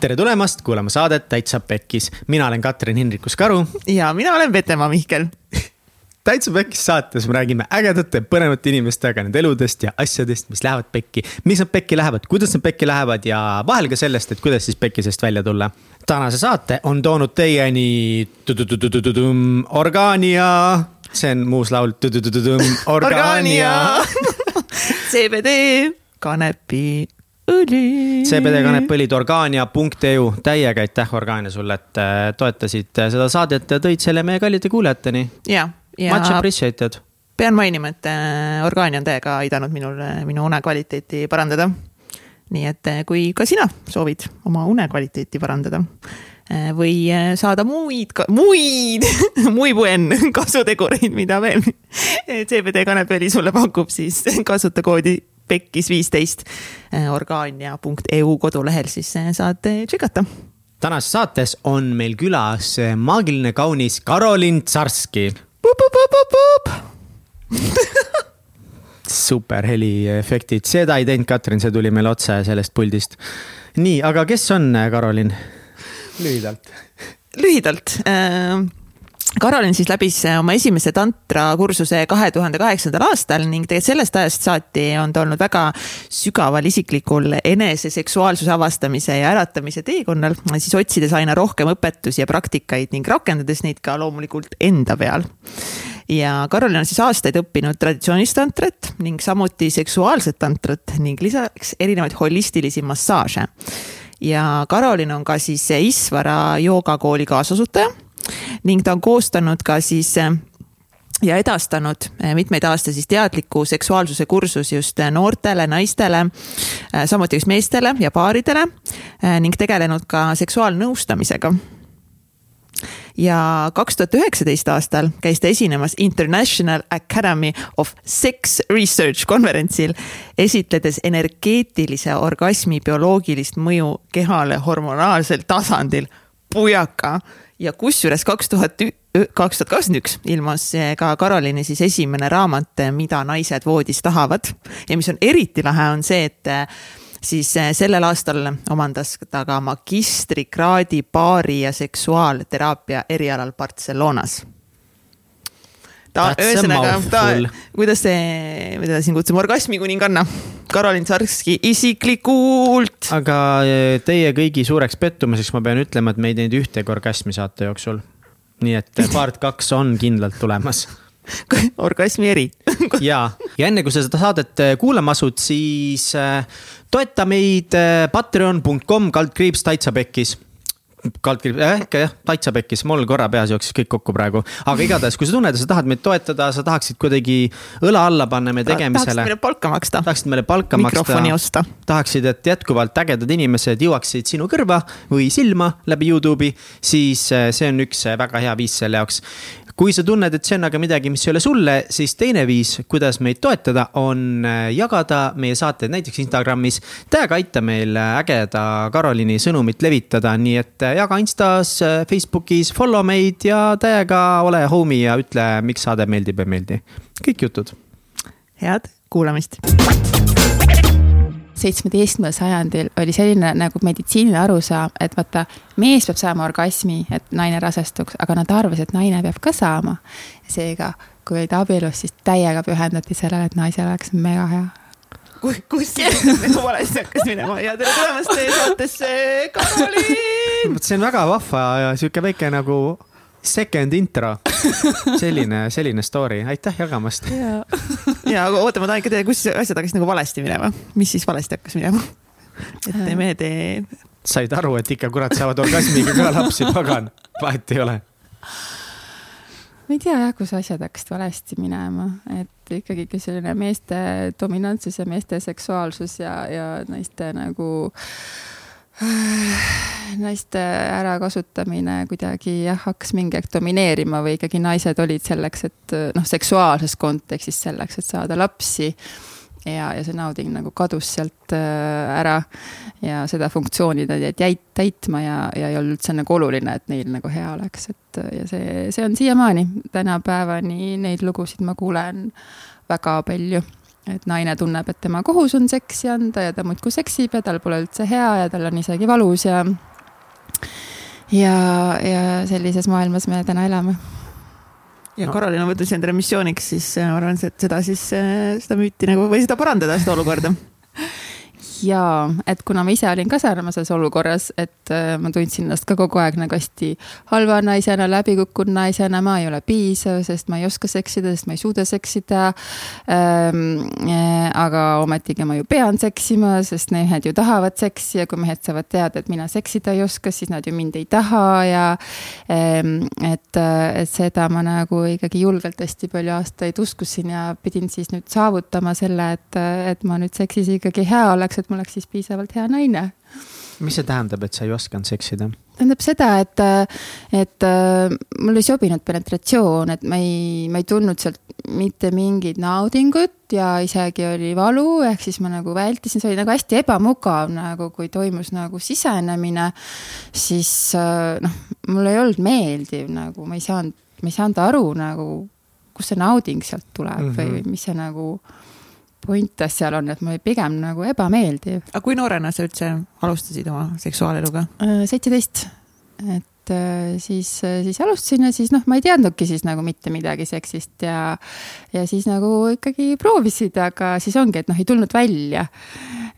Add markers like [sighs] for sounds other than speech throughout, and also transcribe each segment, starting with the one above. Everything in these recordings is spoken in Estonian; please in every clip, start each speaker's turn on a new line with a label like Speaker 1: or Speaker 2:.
Speaker 1: tere tulemast kuulama saadet Täitsa Pekkis. mina olen Katrin Hindrikus Karu.
Speaker 2: ja mina olen Vetemaa Mihkel [laughs]
Speaker 1: täitsa Pekkis saates me räägime ägedate, põnevate inimestega nende eludest ja asjadest, mis lähevad pekki. miks nad pekki lähevad, kuidas nad pekki lähevad ja vahel ka sellest, et kuidas siis pekkisest välja tulla. tänase saate on toonud teieni Organia, see on muus laul. [laughs] Organia [laughs]
Speaker 2: CBD, kanepi õli.
Speaker 1: CBD kanepõlid Organia.eu, täiega aitäh, Organia sulle, et äh, toetasid seda saadet ja tõid selle meie kallite kuulajateni.
Speaker 2: ja ja
Speaker 1: Much appreciated.
Speaker 2: pean mainima, et äh, Organi on täiega aidanud minul äh, minu une kvaliteeti parandada. nii et äh, kui ka sina soovid oma une kvaliteeti parandada või saada muid, muid [laughs] muy buen kasutegureid, mida veel [laughs] CBD kanepiõli sulle pakub, siis kasuta koodi pekkis viisteist orgaania.eu kodulehel, siis saad tšekata
Speaker 1: tänases saates on meil külas maagiline kaunis Karolin Tsarski [laughs] super heliefektid, seda ei teinud Katrin, see tuli meil otse sellest puldist. nii, aga kes on Karolin? lühidalt.
Speaker 2: lühidalt äh Karolin siis läbis oma esimese tantrakursuse kahe tuhande kaheksandal aastal ning tegelikult sellest ajast saati on ta olnud väga sügaval isiklikul enese seksuaalsuse avastamise ja äratamise teekonnal, siis otsides aina rohkem õpetusi ja praktikaid ning rakendades neid ka loomulikult enda peal ja Karolin on siis aastaid õppinud traditsioonilist tantrat ning samuti seksuaalset tantrat ning lisaks erinevaid holistilisi massaaže. ja Karolin on ka siis Isvara joogakooli kaasasutaja ning ta on koostanud ka siis äh, ja edastanud äh, mitmeid aastaid siis teadliku seksuaalsuse kursus just äh, noortele naistele, samuti just meestele ja paaridele ning tegelenud ka seksuaalnõustamisega ja kaks tuhat üheksateist aastal käis ta esinemas International Academy of Sex Research konverentsil, esitledes energeetilise orgasmi bioloogilist mõju kehale hormonaalsel tasandil. pujaka ja kusjuures kaks tuhat, kaks tuhat kakskümmend üks ilmus ka Karoliini siis esimene raamat, Mida naised voodis tahavad. ja mis on eriti lahe, on see, et eh, siis eh, sellel aastal omandas ta ka magistrikraadi baari ja seksuaalteraapia erialal Barcelonas ta, ühesõnaga, ta, kuidas see, mida siin kutsume, orgasmikuninganna, Karolin Sarski isiklikult.
Speaker 1: aga eh, teie kõigi suureks pettumuseks ma pean ütlema, et me ei teinud ühtegi orgasmi saate jooksul. nii et part kaks on kindlalt tulemas. [laughs]
Speaker 2: Orgasmi eri. [laughs]
Speaker 1: Ja, ja enne kui sa seda saadet eh, kuulama asud, siis eh, toeta meid patreon.com kaldkriips täitsa pekkis kaldkriips äh,, ikka jah, täitsa pekkis, mul korra peas jooksis kõik kokku praegu. aga igatahes, kui sa tunned, et sa tahad meid toetada, sa tahaksid kuidagi õla alla panna meie tegemisele.
Speaker 2: tahaksid meile palka maksta.
Speaker 1: tahaksid meile palka
Speaker 2: mikrofoni maksta.
Speaker 1: tahaksid, et jätkuvalt ägedad inimesed jõuaksid sinu kõrva või silma läbi Youtube'i, siis äh, see on üks äh, väga hea viis selle jaoks kui sa tunned, et see on aga midagi, mis ei ole sulle, siis teine viis, kuidas meid toetada, on äh, jagada meie saateid näiteks Instagramis. täiega aita meil äh, ägeda Karoliini sõnumit levitada, nii et äh, jaga Instas, Facebookis, follow meid ja täiega ole homie ja ütle, miks saade meeldib või ei meeldi. kõik jutud.
Speaker 2: head kuulamist
Speaker 3: seitsmeteistkümnendal sajandil oli selline nagu meditsiiniline arusaam, et vaata, mees peab saama orgasmi, et naine rasestuks, aga nad arvasid, et naine peab ka saama. seega, kui olid abielus, siis täiega pühendati sellele, et naisel oleks mega hea
Speaker 2: kus nagu [laughs] valesti hakkas minema ja tere tulemast teie saatesse, Karoliin.
Speaker 1: see on väga vahva ja sihuke väike nagu second intro. [laughs] selline, selline story, aitäh jagamast.
Speaker 2: ja, [laughs] ja aga oota, ma tahan ikka teada, kus asjad hakkasid nagu valesti minema, mis siis valesti hakkas minema? et mehed ei.
Speaker 1: said aru, et ikka kurat saavad orgasmiga ka lapsi, pagan, vahet ei ole
Speaker 3: ma ei tea jah, kus asjad hakkasid valesti minema, et ikkagi selline meeste dominantsus ja meeste seksuaalsus ja, ja naiste nagu äh, [sighs] naiste ärakasutamine kuidagi jah, hakkas mingi aeg domineerima või ikkagi naised olid selleks, et noh, seksuaalses kontekstis selleks, et saada lapsi. ja, ja see nauding nagu kadus sealt äh, ära ja seda funktsiooni nad jäid täitma ja, ja ei olnud üldse nagu oluline, et neil nagu hea oleks, et ja see, see on siiamaani, tänapäevani neid lugusid ma kuulen väga palju et naine tunneb, et tema kohus on seksi anda ja ta muudkui seksib ja tal pole üldse hea ja tal on isegi valus ja ja, ja sellises maailmas me täna elame
Speaker 2: ja no. Karolina võttis endale missiooniks siis ma arvan, et seda siis, seda müüti nagu või seda parandada, seda olukorda
Speaker 3: jaa, et kuna ma ise olin ka sarnases olukorras, et äh, ma tundsin ennast ka kogu aeg nagu hästi halva naisena, läbikukkunud naisena, ma ei ole piisav, sest ma ei oska seksida, sest ma ei suuda seksida ähm,. Äh, aga ometigi ma ju pean seksima, sest mehed ju tahavad seksi ja kui mehed saavad teada, et mina seksida ei oska, siis nad ju mind ei taha ja ähm,. et, äh, et seda ma nagu ikkagi julgelt hästi palju aastaid uskusin ja pidin siis nüüd saavutama selle, et, et ma nüüd seksis ikkagi hea oleks, et et ma oleks siis piisavalt hea naine.
Speaker 1: mis see tähendab, et sa ei osanud seksida?
Speaker 3: tähendab seda, et, et äh, mul ei sobinud penetratsioon, et ma ei, ma ei tundnud sealt mitte mingit naudingut ja isegi oli valu, ehk siis ma nagu vältisin, see oli nagu hästi ebamugav nagu, kui toimus nagu sisenemine. siis äh, noh, mul ei olnud meeldiv nagu, ma ei saanud, ma ei saanud aru nagu, kust see nauding sealt tuleb mm -hmm. või mis see nagu point asjal on, et mulle pigem nagu ebameeldiv.
Speaker 2: aga kui noorena sa üldse alustasid oma seksuaaleluga?
Speaker 3: Äh, seitseteist, et äh, siis, siis alustasin ja siis noh, ma ei teadnudki siis nagu mitte midagi seksist ja, ja siis nagu ikkagi proovisid, aga siis ongi, et noh, ei tulnud välja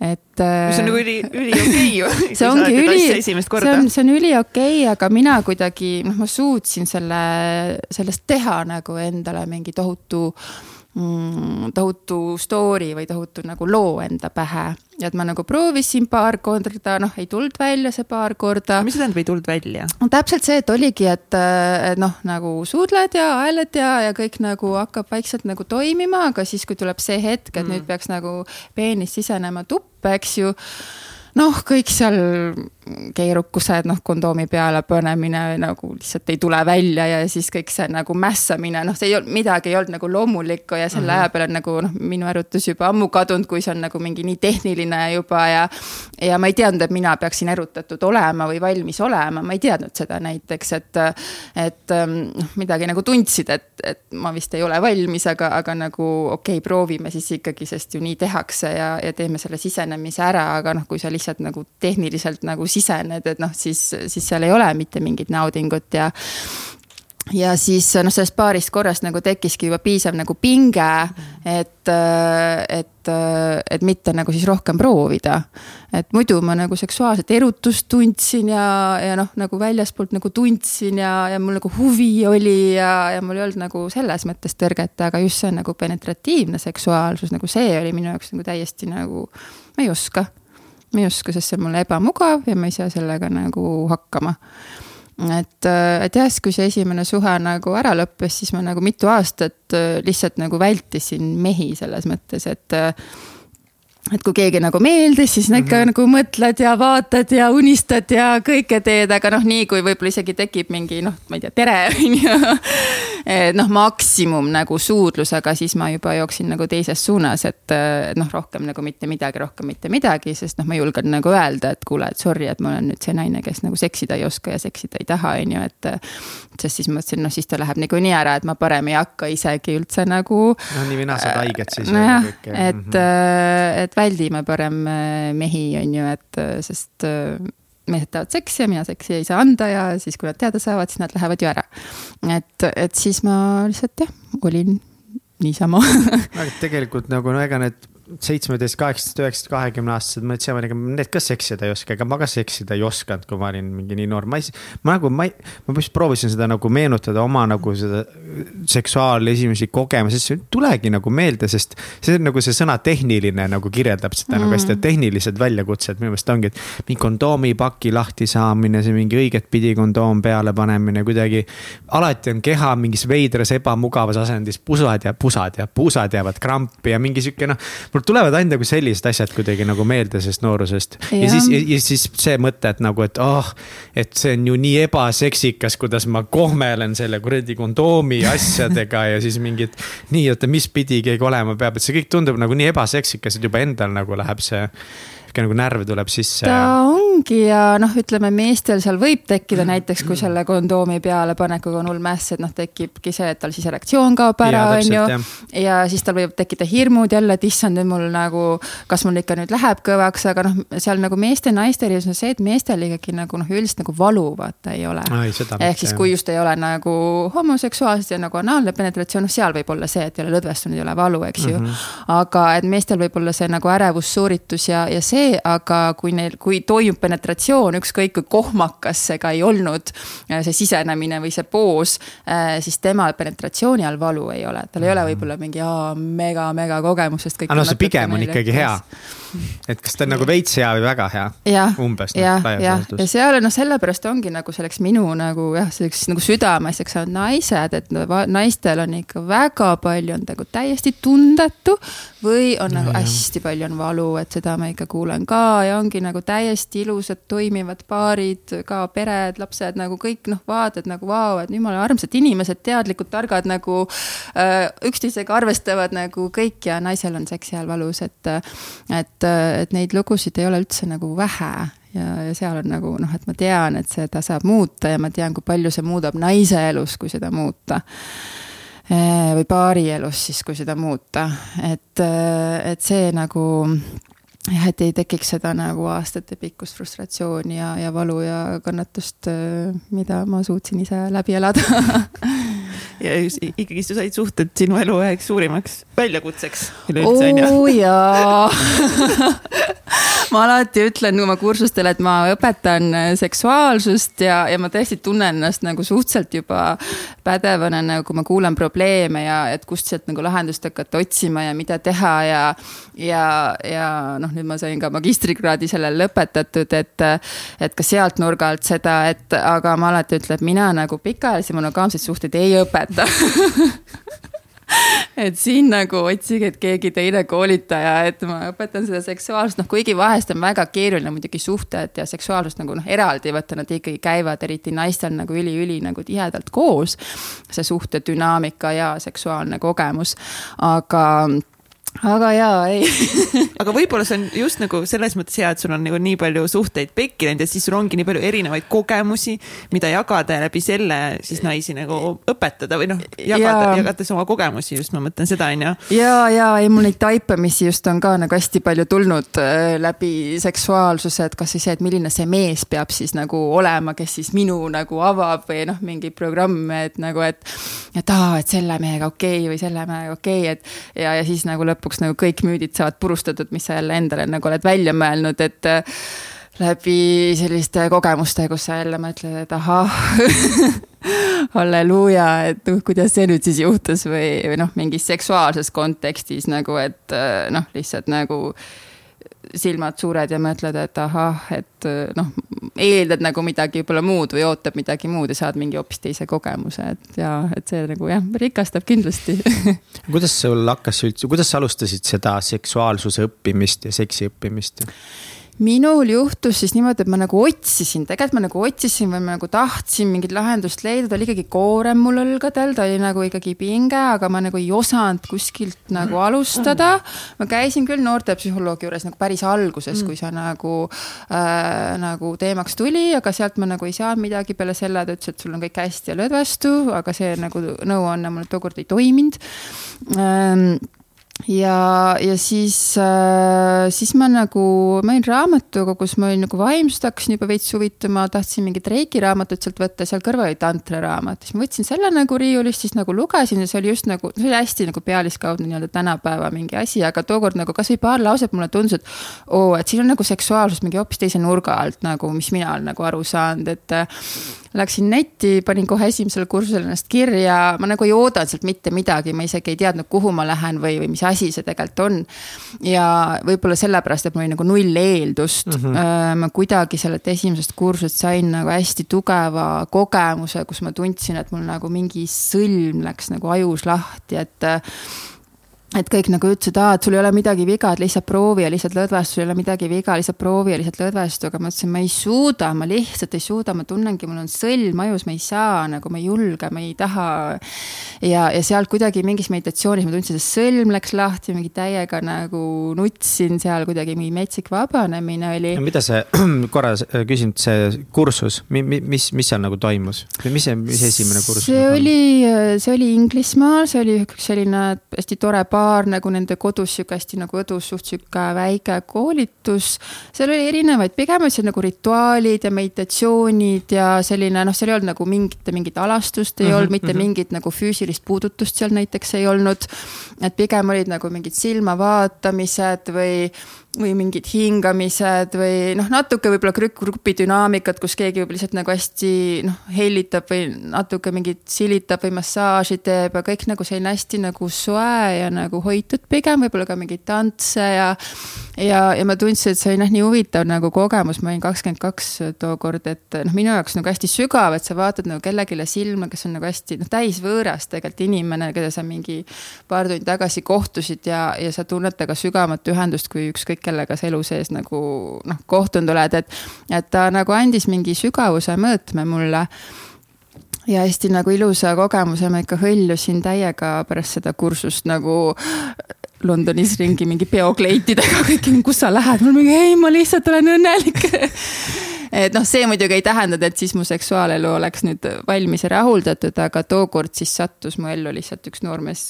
Speaker 3: et.
Speaker 2: mis on nagu üli, üli okei ju.
Speaker 3: see ongi üli, see on, see on üli okei okay,, aga mina kuidagi, noh, ma suutsin selle, sellest teha nagu endale mingi tohutu mm, tohutu story või tohutu nagu loo enda pähe. ja et ma nagu proovisin paar korda, noh, ei tulnud välja see paar korda.
Speaker 2: mis see tähendab, ei tulnud välja?
Speaker 3: no täpselt see, et oligi, et, et noh, nagu suudled ja aeled ja, ja kõik nagu hakkab vaikselt nagu toimima, aga siis, kui tuleb see hetk, et mm. nüüd peaks nagu peenis sisenema tuppa, eks ju noh, kõik seal keerukused, noh, kondoomi peale panemine nagu lihtsalt ei tule välja ja siis kõik see nagu mässamine, noh, see ei olnud, midagi ei olnud nagu loomulikku ja selle mm -hmm. aja peale nagu noh, minu erutus juba ammu kadunud, kui see on nagu mingi nii tehniline juba ja. ja ma ei teadnud, et mina peaksin erutatud olema või valmis olema, ma ei teadnud seda näiteks, et. et noh, midagi nagu tundsid, et, et ma vist ei ole valmis, aga, aga nagu okei okay,, proovime siis ikkagi, sest ju nii tehakse ja, ja teeme selle sisenemise ära, aga noh, kui sa lihtsalt nagu tehniliselt nagu sisened, et noh, siis, siis seal ei ole mitte mingit naudingut ja ja siis noh, sellest paarist korrast nagu tekkiski juba piisav nagu pinge, et, et, et mitte nagu siis rohkem proovida. et muidu ma nagu seksuaalset erutust tundsin ja, ja noh, nagu väljaspoolt nagu tundsin ja, ja mul nagu huvi oli ja, ja mul ei olnud nagu selles mõttes tõrget, aga just see nagu penetratiivne seksuaalsus, nagu see oli minu jaoks nagu täiesti nagu, ma ei oska ma ei oska, sest see on mulle ebamugav ja ma ei saa sellega nagu hakkama. et, et jah, kui see esimene suhe nagu ära lõppes, siis ma nagu mitu aastat lihtsalt nagu vältisin mehi selles mõttes, et et kui keegi nagu meeldis, siis ikka mm -hmm. nagu mõtled ja vaatad ja unistad ja kõike teed, aga noh, nii kui võib-olla isegi tekib mingi noh, ma ei tea, tere [laughs] on ju. noh, maksimum nagu suudlusega, siis ma juba jooksin nagu teises suunas, et noh, rohkem nagu mitte midagi, rohkem mitte midagi, sest noh, ma julgen nagu öelda, et kuule, et sorry, et ma olen nüüd see naine, kes nagu seksida ei oska ja seksida ei taha, on ju, et. sest siis mõtlesin, noh, siis ta läheb niikuinii ära, et ma parem ei hakka isegi üldse nagu.
Speaker 1: no nii või naa saad haiget siis.
Speaker 3: nojah, et, mhm. et et väldime parem äh, mehi, on ju, et äh, sest äh, mehed tahavad seksi ja mina seksi ei saa anda ja siis, kui nad teada saavad, siis nad lähevad ju ära. et, et siis ma lihtsalt jah, olin niisama [laughs]
Speaker 1: aga tegelikult nagu no ega need seitsmeteist, kaheksateist, üheksateist, kahekümne aastased mõtlesid, ega need ka seksida ei oska, ega ma ka seksida ei osanud, kui ma olin mingi nii noor, ma ei, ma nagu, ma ei, ma just proovisin seda nagu meenutada oma nagu seda seksuaal esimesi kogemusi, siis ei tulegi nagu meelde, sest see on nagu see sõna tehniline nagu kirjeldab seda mm. nagu hästi, et tehnilised väljakutsed minu meelest ongi, et mingi kondoomipaki lahti saamine, see mingi õigetpidi kondoom peale panemine kuidagi. alati on keha mingis veidras ebamugavas asendis, pusad ja pusad ja pusad jäävad krampi ja mingi sihuke noh mul tulevad ainult nagu sellised asjad kuidagi nagu meelde sellest noorusest. ja siis, ja siis see mõte, et nagu, et ah oh,, et see on ju nii ebaseksikas, kuidas ma kohmelen selle kuradi kondoomi asjadega ja siis mingid. nii, oota, mis pidi keegi olema peab, et see kõik tundub nagu nii ebaseksikas, et juba endal nagu läheb see niisugune nagu närv tuleb sisse.
Speaker 3: ta ongi ja noh, ütleme meestel seal võib tekkida näiteks, kui selle kondoomi peale panekuga on hull mäss, et noh, tekibki see, et tal siis erektsioon kaob ära, on ju. ja siis tal võivad tekkida hirmud jälle, et issand, nüüd mul nagu, kas mul ikka nüüd läheb kõvaks, aga noh, seal nagu meeste-naiste erinevus on see, et meestel ikkagi nagu noh, üldiselt nagu valu vaata ei ole. ehk siis, kui just ei ole nagu homoseksuaalsed ja nagu anaalne penetratsioon, noh seal võib olla see, et ei ole lõdvestunud, ei ole valu, eks ju mm. -hmm. aga et meestel võib olla see nagu ärevussuuritus ja, ja see, aga kui neil, kui toimub penetratsioon, ükskõik kui kohmakas see ka ei olnud, see sisenemine või see poos, äh, siis temal penetratsiooni all valu ei ole, tal ei ole mhm. võib-olla mingi mega-mega kogemus, sest kõik.
Speaker 1: aga no see pigem on ikkagi hea et kas ta on nagu veits hea või väga
Speaker 3: hea? umbes. jah, jah, ja, ja seal noh, sellepärast ongi nagu selleks minu nagu jah, selliseks nagu südameasjaks saanud naised, et naistel on ikka väga palju on nagu täiesti tundetu. või on nagu hästi palju on valu, et seda ma ikka kuulen ka ja ongi nagu täiesti ilusad toimivad paarid, ka pered, lapsed nagu kõik noh, vaatad nagu vau, et jumala armsad inimesed, teadlikud, targad nagu äh, üksteisega arvestavad nagu kõik ja naisel on seksi ajal valus, et, et et, et neid lugusid ei ole üldse nagu vähe. ja, ja seal on nagu noh, et ma tean, et seda saab muuta ja ma tean, kui palju see muudab naise elus, kui seda muuta. Või paari elus siis, kui seda muuta, et, et see nagu jah, et ei tekiks seda nagu aastatepikkust frustratsiooni ja, ja valu ja kannatust, mida ma suutsin ise läbi elada [laughs]
Speaker 2: ja ikkagi sa said suhted sinu elu üheks suurimaks väljakutseks üleüldse onju.
Speaker 3: oo jaa [laughs] ma alati ütlen oma kursustel, et ma õpetan äh, seksuaalsust ja, ja ma tõesti tunnen ennast nagu suhteliselt juba pädevana, nagu kui ma kuulen probleeme ja et kust sealt nagu lahendust hakata otsima ja mida teha ja. ja, ja noh, nüüd ma sain ka magistrikraadi sellele lõpetatud, et, et ka sealt nurga alt seda, et aga ma alati ütlen, et mina nagu pikaajalisi monogaamseid suhteid ei õpeta [laughs] et siin nagu otsige, et keegi teine koolitaja, et ma õpetan seda seksuaalsust, noh kuigi vahest on väga keeruline muidugi suhted ja seksuaalsust nagu noh, eraldi võtta, nad ikkagi käivad, eriti naistel nagu üli-üli nagu tihedalt koos. see suhte dünaamika ja seksuaalne kogemus, aga aga jaa, ei [laughs]
Speaker 2: aga võib-olla see on just nagu selles mõttes hea, et sul on nagu nii palju suhteid pekki läinud ja siis sul ongi nii palju erinevaid kogemusi, mida jagada ja läbi selle siis naisi nagu õpetada või noh, jagada, jagates oma kogemusi, just ma mõtlen seda, on ju.
Speaker 3: ja, ja ei, mul neid taipamisi just on ka nagu hästi palju tulnud äh, läbi seksuaalsuse, et kasvõi see, et milline see mees peab siis nagu olema, kes siis minu nagu avab või noh, mingi programm, et nagu, et. et aa, et selle mehega okei okay, või selle mehega okei okay,, et ja, ja siis nagu lõpuks lõpuks nagu kõik müüdid saavad purustatud, mis sa jälle endale nagu oled välja mõelnud, et äh, läbi selliste kogemuste, kus sa jälle mõtled, et ahah [laughs] halleluuja, et noh, kuidas see nüüd siis juhtus või, või noh, mingis seksuaalses kontekstis nagu, et äh, noh, lihtsalt nagu silmad suured ja mõtled, et ahah, et noh, eeldad nagu midagi võib-olla muud või ootad midagi muud ja saad mingi hoopis teise kogemuse, et ja, et see nagu jah, rikastab kindlasti [laughs]
Speaker 1: kuidas sul hakkas üldse, kuidas sa alustasid seda seksuaalsuse õppimist ja seksi õppimist?
Speaker 3: Minul juhtus siis niimoodi, et ma nagu otsisin, tegelikult ma nagu otsisin või ma nagu tahtsin mingit lahendust leida, ta oli ikkagi koorem mul õlgadel, ta oli nagu ikkagi pinge, aga ma nagu ei osanud kuskilt nagu alustada. ma käisin küll noortepsühholoogi juures nagu päris alguses kui see nagu äh,, nagu teemaks tuli, aga sealt ma nagu ei saanud midagi peale selle, ta ütles, et sul on kõik hästi ja lõdvestu, aga see nagu nõuanne mul tookord ei toiminud ähm, ja, ja siis äh,, siis ma nagu, ma olin raamatukogus, ma olin nagu vaimsust hakkasin juba veits huvituma, tahtsin mingit Reiki raamatut sealt võtta, seal kõrval oli tantraraamat, siis ma võtsin selle nagu riiulist, siis nagu lugesin ja see oli just nagu, see oli hästi nagu pealiskaudne nii-öelda tänapäeva mingi asi, aga tookord nagu kasvõi paar lauset mulle tundus, et oo, et siin on nagu seksuaalsus mingi hoopis teise nurga alt nagu, mis mina olen nagu aru saanud, et Läksin netti, panin kohe esimesel kursusel ennast kirja, ma nagu ei oodanud sealt mitte midagi, ma isegi ei teadnud, kuhu ma lähen või, või mis asi see tegelikult on. ja võib-olla sellepärast, et mul oli nagu null eeldust mm. -hmm. ma kuidagi sellelt esimesest kursusest sain nagu hästi tugeva kogemuse, kus ma tundsin, et mul nagu mingi sõlm läks nagu ajus lahti, et et kõik nagu ütlesid, aa, et sul ei ole midagi viga, et lihtsalt proovi ja lihtsalt lõdvestu, sul ei ole midagi viga, lihtsalt proovi ja lihtsalt lõdvestu, aga ma ütlesin, ma ei suuda, ma lihtsalt ei suuda, ma tunnengi, mul on sõlm ajus, ma ei saa nagu, ma ei julge, ma ei taha. ja, ja sealt kuidagi mingis meditatsioonis ma tundsin, see sõlm läks lahti, mingi täiega nagu nutsin seal kuidagi mingi metsik vabanemine oli.
Speaker 1: mida see, [clears throat] korra küsin, see kursus, mis, mis seal nagu toimus mis see, mis esimene kursus?
Speaker 3: see oli, see oli Inglismaal, see oli üks selline hästi tore baar paar nagu nende kodus sihuke hästi nagu õdus suht sihuke väike koolitus. seal oli erinevaid, pigem olid seal nagu rituaalid ja meditatsioonid ja selline noh, seal ei olnud nagu mingit, mingit alastust ei mm -hmm, olnud, mitte mm -hmm. mingit nagu füüsilist puudutust seal näiteks ei olnud. et pigem olid nagu mingid silmavaatamised või või mingid hingamised või noh, natuke võib-olla grupi dünaamikat, kus keegi võib lihtsalt nagu hästi noh, hellitab või natuke mingit silitab või massaaži teeb ja kõik nagu selline hästi nagu soe ja nagu hoitud pigem, võib-olla ka mingeid tantse ja. ja, ja ma tundsin, et see oli noh, nii huvitav nagu kogemus, ma olin kakskümmend kaks tookord, et noh, minu jaoks nagu hästi sügav, et sa vaatad nagu kellelegi silma, kes on nagu hästi noh, täisvõõras tegelikult inimene, keda sa mingi paar tundi tagasi kohtusid ja, ja sa tunned temaga sügavamat ühendust kui ükskõik kellega sa elu sees nagu noh, kohtunud oled, et, et ta nagu andis mingi sügavuse mõõtme mulle. Ja hästi nagu ilusa kogemuse, ma ikka hõljusin täiega pärast seda kursust nagu Londonis ringi mingi peokleitidega, kõik, kus sa lähed, mul mingi ei, ma lihtsalt olen õnnelik [laughs] et noh, see muidugi ei tähendanud, et siis mu seksuaalelu oleks nüüd valmis ja rahuldatud, aga tookord siis sattus mu ellu lihtsalt üks noormees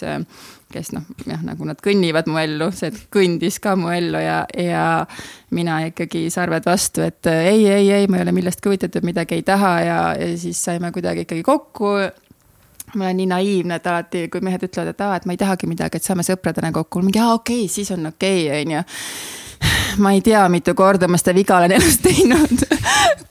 Speaker 3: kes noh, jah, nagu nad kõnnivad mu ellu, see kõndis ka mu ellu ja, ja mina ikkagi sarved vastu, et ei, ei, ei, ma ei ole millestki huvitatud, midagi ei taha ja, ja siis saime kuidagi ikkagi kokku. Ma olen nii naiivne, et alati, kui mehed ütlevad, et aa, et ma ei tahagi midagi, et saame sõpradena kokku, mingi aa, okei okay,, siis on okei okay,, onju ma ei tea, mitu korda ma seda viga olen elus teinud.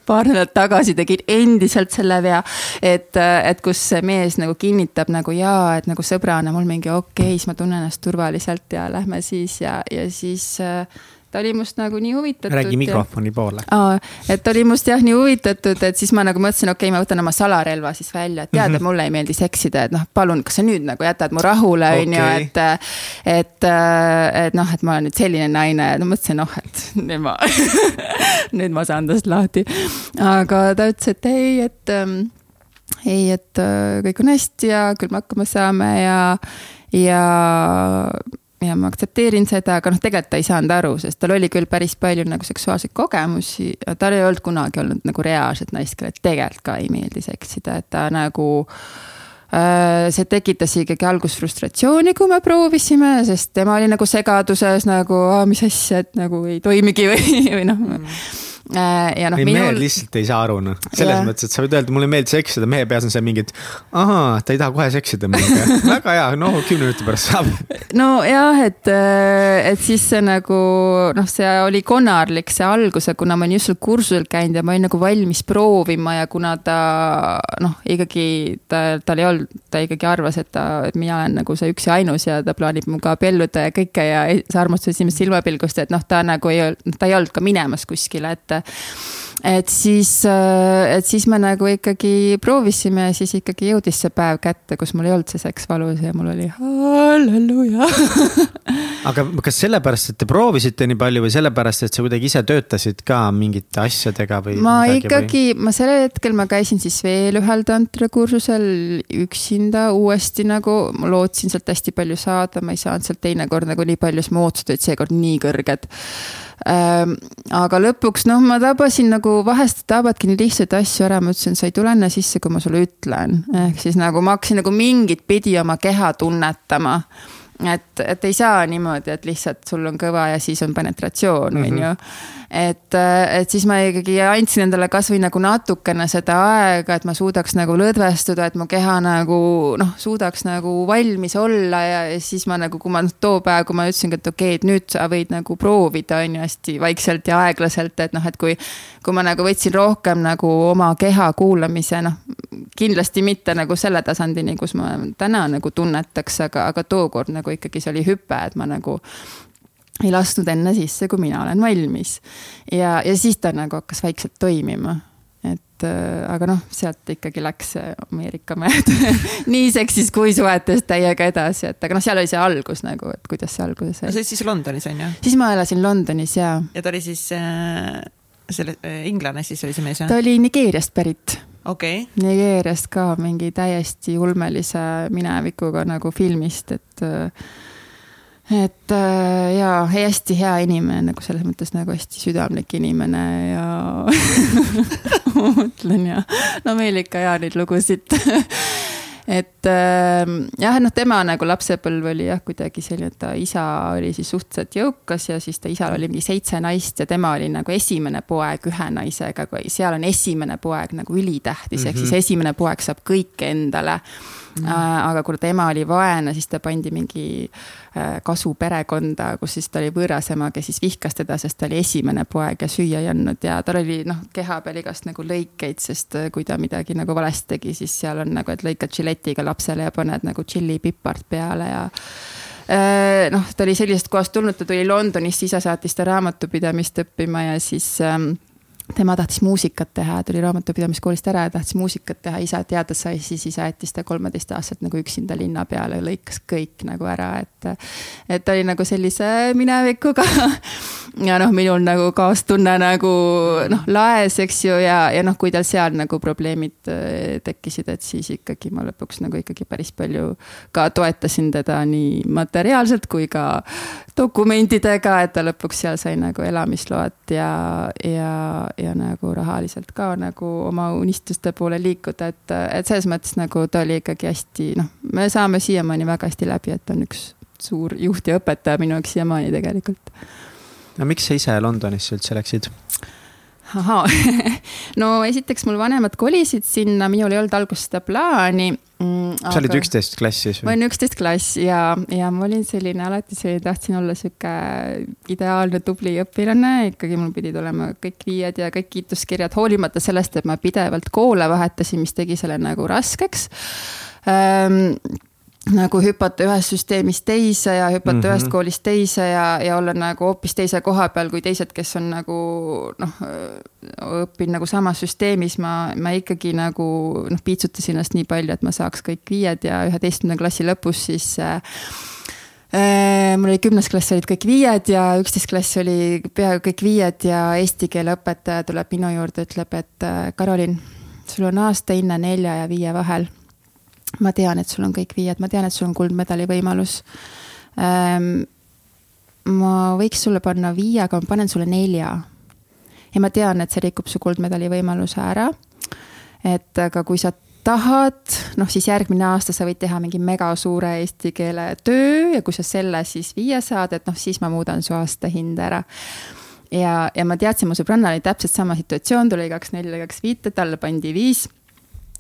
Speaker 3: Paar nädalat tagasi tegin endiselt selle vea, et, et kus mees nagu kinnitab nagu jaa, et nagu sõbrana mul mingi okei okay,, siis ma tunnen ennast turvaliselt ja lähme siis ja, ja siis äh, ta oli must nagu nii huvitatud.
Speaker 1: räägi mikrofoni poole.
Speaker 3: et ta oli must jah nii huvitatud, et siis ma nagu mõtlesin, okei okay,, ma võtan oma salarelva siis välja, et tead mm, -hmm. et mulle ei meeldi seksida, et noh, palun, kas sa nüüd nagu jätad mu rahule, on ju, et. et, et noh, et ma olen nüüd selline naine ja no mõtlesin, noh, et nüüd ma [laughs] nüüd ma saan tast lahti. aga ta ütles, et ei, et ähm, ei, et äh, kõik on hästi ja küll me hakkama saame ja, ja ja ma aktsepteerin seda, aga noh, tegelikult ta ei saanud aru, sest tal oli küll päris palju nagu seksuaalseid kogemusi, tal ei olnud kunagi olnud nagu reaalset naist, kellele tegelikult ka ei meeldi seksida, et ta nagu äh, see tekitas ikkagi alguses frustratsiooni, kui me proovisime, sest tema oli nagu segaduses nagu, mis asja, et nagu ei toimigi või, või noh mm
Speaker 1: ja noh. ei minul..., mehed lihtsalt ei saa aru, noh, selles yeah. mõttes, et sa võid öelda, mulle ei meeldi seksida, mehe peas on see mingi, et ahaa, ta ei taha kohe seksida minuga [laughs] väga hea, no kümne minuti pärast saab. [laughs]
Speaker 3: nojah, et, äh, et siis see nagu noh, see oli konarlik, see algus, kuna ma olin just seal kursusel käinud ja ma olin nagu valmis proovima ja kuna ta noh, ikkagi ta, tal ei olnud, ta ikkagi arvas, et ta, et mina olen nagu see üks ja ainus ja ta plaanib minuga abielluda ja kõike ja sa armastad esimest silmapilgust, et noh, ta nagu ei, ta ei olnud ka minemas kuskile, et Uh, et siis, äh, et siis me nagu ikkagi proovisime ja siis ikkagi jõudis see päev kätte, kus mul ei olnud see seks valus ja mul oli halleluuja. [laughs]
Speaker 1: Aga kas sellepärast, et te proovisite nii palju või sellepärast, et sa kuidagi ise töötasid ka mingite asjadega või?
Speaker 3: ma ikkagi või..., ma sellel hetkel ma käisin siis veel ühel tantrakursusel üksinda uuesti nagu, ma lootsin sealt hästi palju saada, ma ei saanud sealt teinekord nagu nii palju, siis mu ootused olid seekord nii kõrged. Ehm, aga lõpuks noh, ma tabasin nagu vahest tabadki nii lihtsaid asju ära, ma ütlesin, sa ei tule enne sisse, kui ma sulle ütlen. ehk siis nagu ma hakkasin nagu mingit pidi oma keha tunnetama et, et ei saa niimoodi, et lihtsalt sul on kõva ja siis on penetratsioon, on mhm. ju et, et siis ma ikkagi andsin endale kasvõi nagu natukene seda aega, et ma suudaks nagu lõdvestuda, et mu keha nagu noh, suudaks nagu valmis olla ja, ja siis ma nagu, kui ma noh, too päev, kui ma ütlesingi, et okei okay,, et nüüd sa võid nagu proovida, on ju, hästi vaikselt ja aeglaselt, et noh, et kui. kui ma nagu võtsin rohkem nagu oma keha kuulamise, noh kindlasti mitte nagu selle tasandini, kus ma täna nagu tunnetaks, aga, aga tookord nagu ikkagi see oli hüpe, et ma nagu ei lasknud enne sisse, kui mina olen valmis. ja, ja siis ta nagu hakkas vaikselt toimima. et, äh, aga noh, sealt ikkagi läks Ameerika mööda [laughs] nii seksis kui suhetes täiega edasi, et aga noh, seal oli see algus nagu, et kuidas see alguse sai.
Speaker 2: no see siis Londonis on ju?
Speaker 3: siis ma elasin Londonis ja.
Speaker 2: ja ta oli siis äh, selle äh,, inglane siis oli see mees
Speaker 3: jah? ta oli Nigeeriast pärit
Speaker 2: okay..
Speaker 3: Nigeeriast ka mingi täiesti ulmelise minevikuga nagu filmist, et et jaa, hästi hea inimene nagu selles mõttes nagu hästi südamlik inimene ja [laughs] ma mõtlen ja no meil ikka ja neid lugusid et äh, jah, noh, tema nagu lapsepõlv oli jah, kuidagi selline, et ta isa oli siis suhteliselt jõukas ja siis ta isal oli mingi seitse naist ja tema oli nagu esimene poeg ühe naisega, seal on esimene poeg nagu ülitähtis mm, -hmm. ehk siis mhm. esimene poeg saab kõike endale mm. -hmm. aga kuna tema oli vaene, siis ta pandi mingi äh, kasu perekonda, kus siis ta oli võõras ema, kes siis vihkas teda, sest ta oli esimene poeg ja süüa ei andnud ja tal oli noh, keha peal igast nagu lõikeid, sest äh, kui ta midagi nagu valesti tegi, siis seal on nagu, et lõikad žiletiga lapsele ja paned nagu tšillipipart peale ja noh, ta oli sellisest kohast tulnud, ta tuli Londonist, isa saatis ta raamatupidamist õppima ja siis ähm, tema tahtis muusikat teha, tuli raamatupidamiskoolist ära ja tahtis muusikat teha, isa teada sai, siis isa jättis ta kolmeteistaastaselt nagu üksinda linna peale lõikas kõik nagu ära, et. Et ta oli nagu sellise minevikuga. [laughs] ja noh, minul nagu kaastunne nagu noh, laes, eks ju, ja, ja noh, kui tal seal nagu probleemid äh, tekkisid, et siis ikkagi ma lõpuks nagu ikkagi päris palju ka toetasin teda nii materiaalselt kui ka dokumentidega, et ta lõpuks seal sai nagu elamisload ja, ja ja nagu rahaliselt ka nagu oma unistuste poole liikuda, et, et selles mõttes nagu ta oli ikkagi hästi, noh, me saame siiamaani väga hästi läbi, et on üks suur juht ja õpetaja minu jaoks siiamaani tegelikult.
Speaker 1: no miks sa ise Londonisse üldse läksid?
Speaker 3: ahaa [laughs] no esiteks mul vanemad kolisid sinna, minul ei olnud alguses seda plaani
Speaker 1: mm,. sa olid üksteist klass siis
Speaker 3: või? ma olin üksteist klass ja, ja ma olin selline alati selline, tahtsin olla sihuke ideaalne tubli õpilane, ikkagi mul pidid olema kõik viied ja kõik kiituskirjad, hoolimata sellest, et ma pidevalt koole vahetasin, mis tegi selle nagu raskeks ähm, nagu hüpata ühest süsteemist teise ja hüpata mm -hmm. ühest koolist teise ja, ja olla nagu hoopis teise koha peal kui teised, kes on nagu noh, õppinud nagu samas süsteemis, ma, ma ikkagi nagu noh, piitsutasin ennast nii palju, et ma saaks kõik viied ja üheteistkümnenda klassi lõpus siis äh, äh mul oli kümnes klass olid kõik viied ja üksteist klass oli peaaegu kõik viied ja eesti keele õpetaja tuleb minu juurde, ütleb, et äh, Karolin, sul on aasta hinne nelja ja viie vahel ma tean, et sul on kõik viied, ma tean, et sul on kuldmedali võimalus ähm,. ma võiks sulle panna viie, aga ma panen sulle nelja. ja ma tean, et see rikub su kuldmedali võimaluse ära. et aga kui sa tahad, noh siis järgmine aasta sa võid teha mingi megasuure eesti keele töö ja kui sa selle siis viie saad, et noh, siis ma muudan su aastahinde ära ja, ja ma teadsin, mu sõbrannal oli täpselt sama situatsioon, tuli kaks nelja, kaks viite, talle pandi viis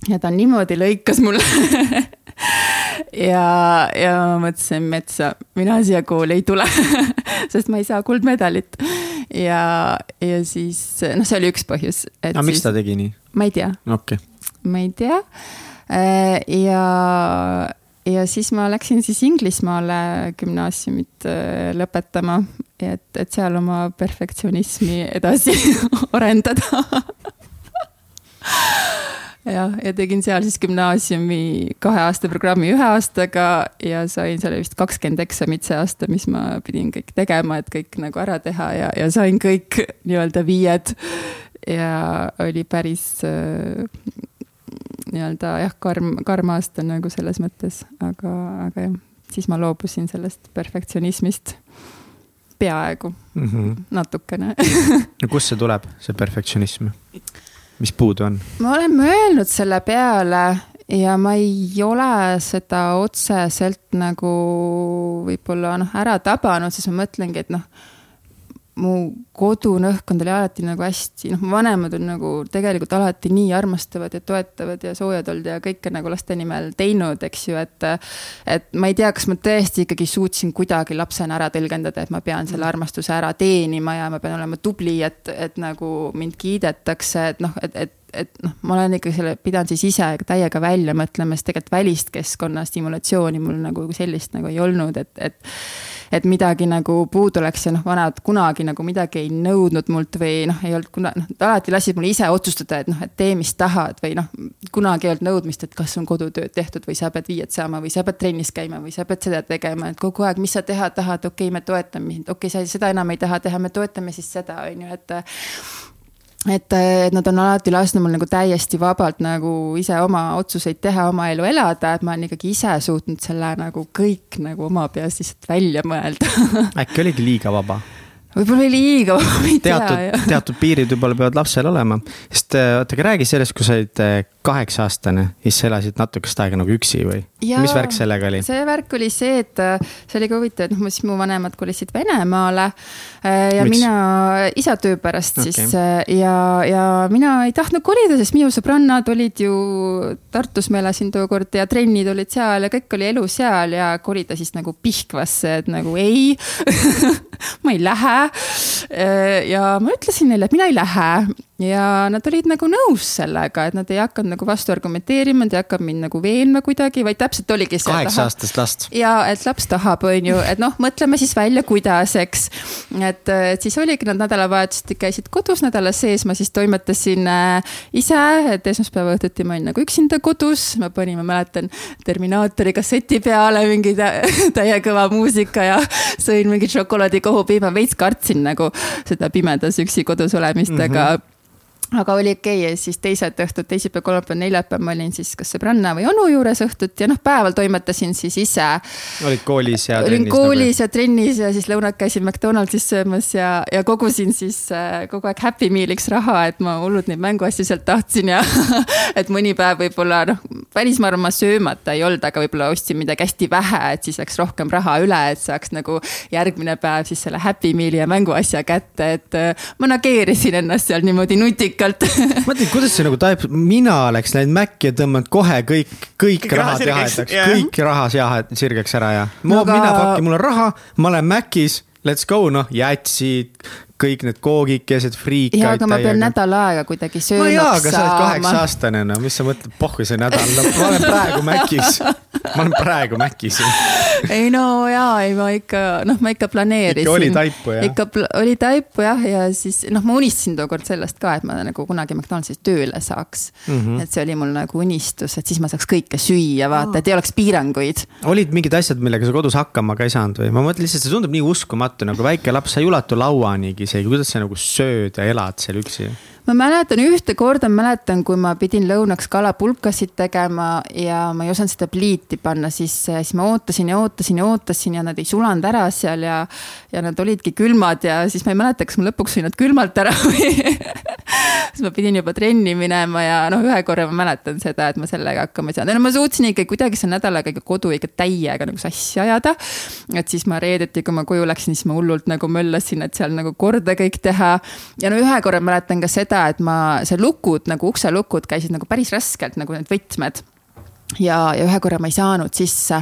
Speaker 3: ja ta niimoodi lõikas mulle [laughs] ja, ja ma mõtlesin metsa, mina siia kooli ei tule [laughs] sest ma ei saa kuldmedalit. ja, ja siis noh, see oli üks põhjus.
Speaker 1: aga miks ta tegi nii?
Speaker 3: ma ei tea
Speaker 1: okay..
Speaker 3: ma ei tea. Äh, ja, ja siis ma läksin siis Inglismaale gümnaasiumit äh, lõpetama, et, et seal oma perfektsionismi edasi [laughs] arendada jah, ja tegin seal siis gümnaasiumi kahe aasta programmi ühe aastaga ja sain seal vist kakskümmend eksamit see aasta, mis ma pidin kõik tegema, et kõik nagu ära teha ja, ja sain kõik nii-öelda viied. ja oli päris äh, nii-öelda jah, karm, karm aasta nagu selles mõttes, aga, aga jah, siis ma loobusin sellest perfektsionismist peaaegu mm, -hmm. natukene
Speaker 1: no kust see tuleb, see perfektsionism? Mis puudu on?
Speaker 3: ma olen mõelnud selle peale ja ma ei ole seda otseselt nagu võib-olla noh, ära tabanud, siis ma mõtlengi, et noh mu kodune õhkkond oli alati nagu hästi, noh, mu vanemad on nagu tegelikult alati nii armastavad ja toetavad ja soojad olnud ja kõike nagu laste nimel teinud, eks ju, et. et ma ei tea, kas ma tõesti ikkagi suutsin kuidagi lapsena ära tõlgendada, et ma pean selle armastuse ära teenima ja ma pean olema tubli, et, et nagu mind kiidetakse, et noh, et, et et noh, ma olen ikkagi selle pidanud siis ise täiega välja mõtlema, sest tegelikult välist keskkonna stimulatsiooni mul nagu sellist nagu ei olnud, et, et et midagi nagu puudu oleks ja noh, vanemad kunagi nagu midagi ei nõudnud mult või noh, ei olnud kuna, noh, alati lasid mul ise otsustada, et noh, et tee, mis tahad või noh, kunagi ei olnud nõudmist, et kas on kodutööd tehtud või sa pead viiet saama või sa pead trennis käima või sa pead seda tegema, et kogu aeg, mis sa teha tahad, okei okay,, me toetame sind, okei okay,, sa seda enam ei taha teha, me toetame siis seda, on ju, et et, et nad on alati lasknud mul nagu täiesti vabalt nagu ise oma otsuseid teha, oma elu elada, et ma olen ikkagi ise suutnud selle nagu kõik nagu oma peas lihtsalt välja mõelda [laughs]
Speaker 1: äkki oligi liiga vaba?
Speaker 3: võib-olla oli liiga, ma ei tea.
Speaker 1: teatud, teatud piirid võib-olla peavad lapsel olema, sest oota, aga räägi sellest, kui sa olid äh, kaheksa aastane, siis sa elasid natukest aega nagu üksi või? mis värk sellega oli?
Speaker 3: see värk oli see, et äh, see oli ka huvitav, et noh, siis mu vanemad kolisid Venemaale. Äh, ja Miks? mina, isa töö pärast okay. siis ja, ja mina ei tahtnud kolida, sest minu sõbrannad olid ju Tartus, ma elasin tookord ja trennid olid seal ja kõik oli elu seal ja kolida siis nagu Pihkvasse, et nagu ei [laughs] ma ei lähe. ja ma ütlesin neile, et mina ei lähe ja nad olid nagu nõus sellega, et nad ei hakanud nagu vastu argumenteerima, nad ei hakanud mind nagu veenma kuidagi, vaid täpselt oligi see.
Speaker 1: kaheksa aastast last.
Speaker 3: ja et laps tahab, on ju, et noh, mõtleme siis välja, kuidas, eks. et, et siis oligi, nad nädalavahetuseti käisid kodus nädala sees, ma siis toimetasin äh, ise, et esmaspäeva õhtuti ma olin nagu üksinda kodus, ma panin, ma mäletan, Terminaatori kasseti peale mingi [laughs] täie kõva muusika ja sõin mingit šokolaadikohupiima, veits kartsin nagu seda pimedas üksi kodus olemist mm, -hmm. aga aga oli okei okay. ja siis teised õhtud, teisipäev, kolmapäev, neljapäev ma olin siis kas sõbranna või onu juures õhtuti ja noh, päeval toimetasin siis ise.
Speaker 1: olid koolis ja
Speaker 3: olin trennis? koolis nagu... ja trennis ja siis lõunad käisin McDonaldsis söömas ja, ja kogusin siis äh, kogu aeg Happy Mealiks raha, et ma hullult neid mänguasju sealt tahtsin ja [laughs] et mõni päev võib-olla noh, välismaal ma söömata ei olnud, aga võib-olla ostsin midagi hästi vähe, et siis läks rohkem raha üle, et saaks nagu järgmine päev siis selle Happy Meali ja mänguasja kätte, et äh, manageerisin ennast seal niimoodi nutikalt nutikalt [laughs]
Speaker 1: mõtlen, kuidas see nagu taip-, mina oleks läinud Maci ja tõmmanud kohe kõik, kõik raha jahedaks, kõik raha jahed sirgeks ära ja. Aga... mina, fuck, mul on raha, ma olen Macis, let's go, noh, jätsid, kõik need koogikesed, friikaid.
Speaker 3: jaa, aga ma pean nädal aega kuidagi söönuks saama. no jaa, aga
Speaker 1: sa oled kaheksa aastane, no mis sa mõtled, pohhu see nädal, no ma olen praegu Macis. ma olen praegu Macis.
Speaker 3: ei no jaa, ei ma ikka, noh, ma ikka planeerisin.
Speaker 1: ikka oli taipu jah?
Speaker 3: ikka oli taipu jah, ja siis noh, ma unistasin tookord sellest ka, et ma nagu kunagi McDonaldsis tööle saaks mm. -hmm. et see oli mul nagu unistus, et siis ma saaks kõike süüa, vaata, et ei oleks piiranguid.
Speaker 1: olid mingid asjad, millega sa kodus hakkama ka ei saanud või? ma mõtlen lihtsalt, see tundub nii uskumatu, nagu väike laps, sa ei ulatu lauanigi isegi, kuidas sa nagu sööd ja elad seal üksi?
Speaker 3: Ma mäletan ühte korda, mäletan, kui ma pidin lõunaks kalapulkasid tegema ja ma ei osanud seda pliiti panna sisse siis ma ootasin ja ootasin ja ootasin ja nad ei sulanud ära seal ja. ja nad olidki külmad ja siis ma ei mäleta, kas ma lõpuks sõin nad külmalt ära või [laughs] siis ma pidin juba trenni minema ja noh, ühe korra ma mäletan seda, et ma sellega hakkama ei saanud, no ma suutsin ikka kuidagi selle nädalaga ikka kodu ikka täiega nagu sassi ajada. et siis ma reedeti, kui ma koju läksin, siis ma hullult nagu möllasin, et seal nagu korda kõik teha. ja no ühe korra mäletan ka seda, et ma, see lukud nagu ukselukud käisid nagu päris raskelt nagu need võtmed. Ja, ja ühe korra ma ei saanud sisse.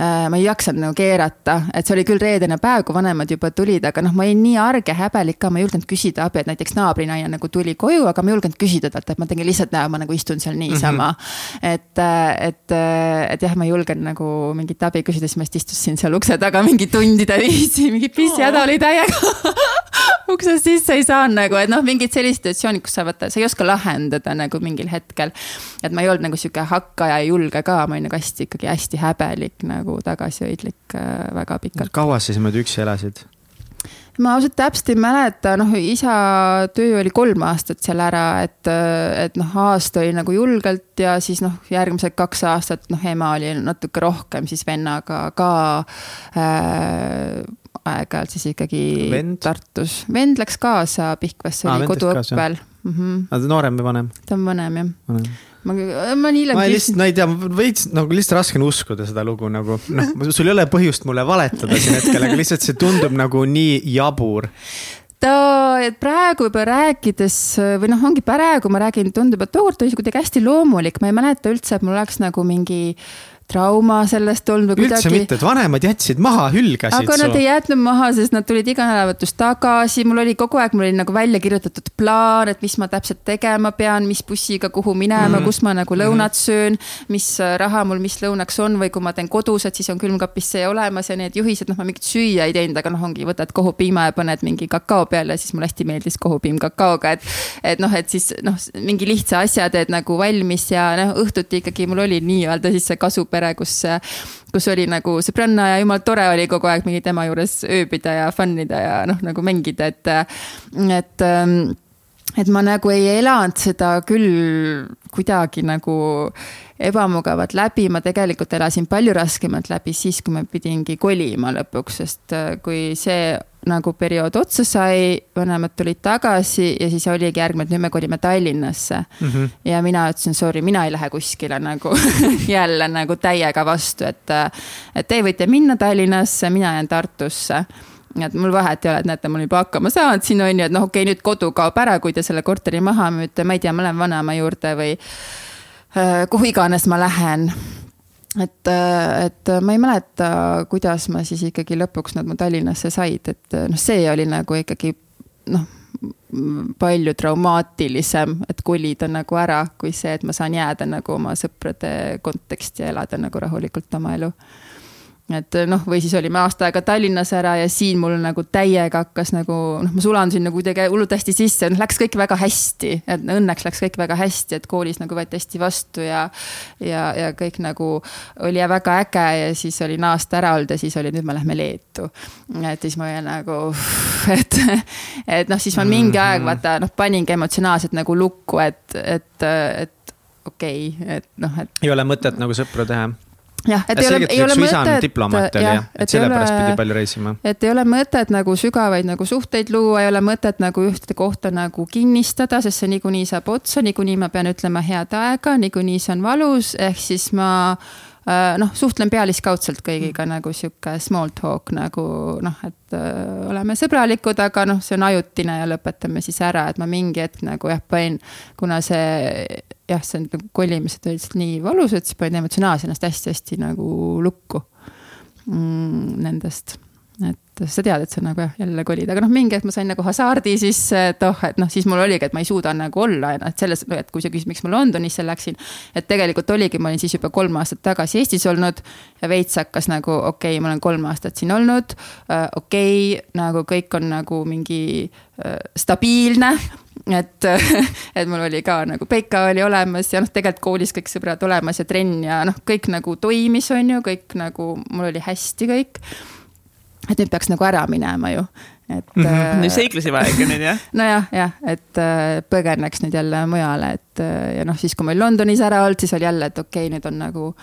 Speaker 3: Äh, ma ei jaksanud nagu keerata, et see oli küll reedene päev, kui vanemad juba tulid, aga noh, ma olin nii arge, häbelik ka, ma ei julgenud küsida abi, et näiteks naabrinaine nagu tuli koju, aga ma ei julgenud küsida talt, et ma tegin lihtsalt näo, ma nagu istun seal niisama. Mm. -hmm. et, et, et jah, ma ei julgenud nagu mingit abi küsida, siis ma lihtsalt istusin seal ukse taga mingi tundide viisi, mingi pissihäda oli täiega [laughs] uksest sisse ei saanud nagu, et noh, mingid sellised situatsioonid, kus sa vaata, sa ei oska lahendada nagu mingil hetkel. et ma ei olnud nagu sihuke hakkaja ja julge ka, ma olin nagu hästi ikkagi hästi häbelik nagu nagu tagasihoidlik äh, väga pikalt.
Speaker 1: kaua sa siis niimoodi üksi elasid?
Speaker 3: ma ausalt täpselt ei mäleta, noh, isa töö oli kolm aastat seal ära, et, et noh, aasta oli nagu julgelt ja siis noh, järgmised kaks aastat, noh, ema oli natuke rohkem siis vennaga ka äh, aeg-ajalt siis ikkagi
Speaker 1: vend?
Speaker 3: Tartus. vend läks kaasa Pihkvasse, oli koduõppel. Mm
Speaker 1: -hmm. noorem või vanem?
Speaker 3: ta on vanem jah vanem ma, ma olen hiljem.
Speaker 1: ma lihtsalt, no ei tea, veits nagu lihtsalt raske on uskuda seda lugu nagu, noh, sul ei ole põhjust mulle valetada siin hetkel, aga lihtsalt see tundub nagu nii jabur
Speaker 3: ta, et praegu juba rääkides või noh, ongi praegu ma räägin, tundub, et tookord oli see kuidagi hästi loomulik, ma ei mäleta üldse, et mul oleks nagu mingi trauma sellest olnud või
Speaker 1: üldse
Speaker 3: kuidagi
Speaker 1: mitte, et vanemad jätsid maha, hülgasid
Speaker 3: aga nad ei. jätnud maha, sest nad tulid iga nädalavahetus tagasi, mul oli kogu aeg, mul oli nagu välja kirjutatud plaan, et mis ma täpselt tegema pean, mis bussiga kuhu minema mm. -hmm. kus ma nagu lõunat söön, mis äh, raha mul mis lõunaks on või kui ma teen kodus, et siis on külmkapis see olemas ja need juhised, noh, ma mingit süüa ei teinud, aga noh, ongi, võtad kohupiima ja paned mingi kakao peale, siis mulle hästi meeldis kohupiim kakaoga, et et noh, et siis noh, mingi lihtsa asja teed nagu valmis ja noh, õhtuti ikkagi mul oli nii-öelda siis see kasupere, kus kus oli nagu sõbranna ja jumala tore oli kogu aeg mingi tema juures ööbida ja fun ida ja noh, nagu mängida, et, et et ma nagu ei elanud seda küll kuidagi nagu ebamugavalt läbi, ma tegelikult elasin palju raskemalt läbi siis, kui ma pidingi kolima lõpuks, sest kui see nagu periood otsa sai, vanemad tulid tagasi ja siis oligi järgmine, et nüüd me kolime Tallinnasse.
Speaker 1: Mm -hmm.
Speaker 3: ja mina ütlesin, sorry, mina ei lähe kuskile nagu [laughs] jälle nagu täiega vastu, et, et te võite minna Tallinnasse, mina jään Tartusse. Et mul vahet ei ole, et näete, ma olen juba hakkama saanud siin on ju, et noh, okei okay,, nüüd kodu kaob ära, kui te selle korteri maha müüte, ma ei tea, ma lähen vanaema juurde või äh, kuhu iganes ma lähen et, et ma ei mäleta, kuidas ma siis ikkagi lõpuks nad mu Tallinnasse said, et noh, see oli nagu ikkagi noh, palju traumaatilisem, et kolida nagu ära, kui see, et ma saan jääda nagu oma sõprade konteksti ja elada nagu rahulikult oma elu et noh, või siis olime aasta aega Tallinnas ära ja siin mul nagu täiega hakkas nagu noh, ma sulandusin nagu kuidagi hullult hästi sisse, noh läks kõik väga hästi, et õnneks läks kõik väga hästi, et koolis nagu võeti hästi vastu ja ja, ja kõik nagu oli väga äge ja siis olin aasta ära olnud ja siis oli, nüüd me lähme Leetu. et siis ma olin nagu, [laughs] et, et noh, siis ma mingi aeg vaata noh, paningi emotsionaalselt nagu lukku, et, et, et okei okay,, et noh, et
Speaker 1: ei ole mõtet nagu sõpru teha.
Speaker 3: jah, et ei ole, ei ole mõtet.
Speaker 1: diplomaat oli jah, et sellepärast pidi palju reisima.
Speaker 3: et ei ole mõtet nagu sügavaid nagu suhteid luua, ei ole mõtet nagu ühte kohta nagu kinnistada, sest see niikuinii saab otsa, niikuinii ma pean ütlema head aega, niikuinii see on valus, ehk siis ma äh, noh, suhtlen pealiskaudselt kõigiga nagu sihuke small talk nagu noh, et öö, oleme sõbralikud, aga noh, see on ajutine ja lõpetame siis ära, et ma mingi hetk nagu jah, panin, kuna see jah, see nagu kolimised olid lihtsalt nii valusad, siis panin emotsionaalselt ennast hästi-hästi nagu lukku mm, nendest et sa tead, et sa nagu jah, jälle kolid, aga noh, mingi hetk ma sain nagu hasardi sisse, et oh, et noh, siis mul oligi, et ma ei suuda nagu olla, et selles, et kui sa küsid, miks ma Londonisse läksin. et tegelikult oligi, ma olin siis juba kolm aastat tagasi Eestis olnud ja veits hakkas nagu okei okay,, ma olen kolm aastat siin olnud äh,. okei okay,, nagu kõik on nagu mingi äh, stabiilne et, [laughs] et mul oli ka nagu Peika oli olemas ja noh, tegelikult koolis kõik sõbrad olemas ja trenn ja noh, kõik nagu toimis, on ju, kõik nagu mul oli hästi kõik et nüüd peaks nagu ära minema ju, et mm. -hmm.
Speaker 2: nüüd seiklusi vaja nüüd jah? [laughs]
Speaker 3: nojah, jah, et äh, põgeneks nüüd jälle mujale, et äh, ja noh, siis kui ma olin Londonis ära olnud, siis oli jälle, et okei okay,, nüüd on nagu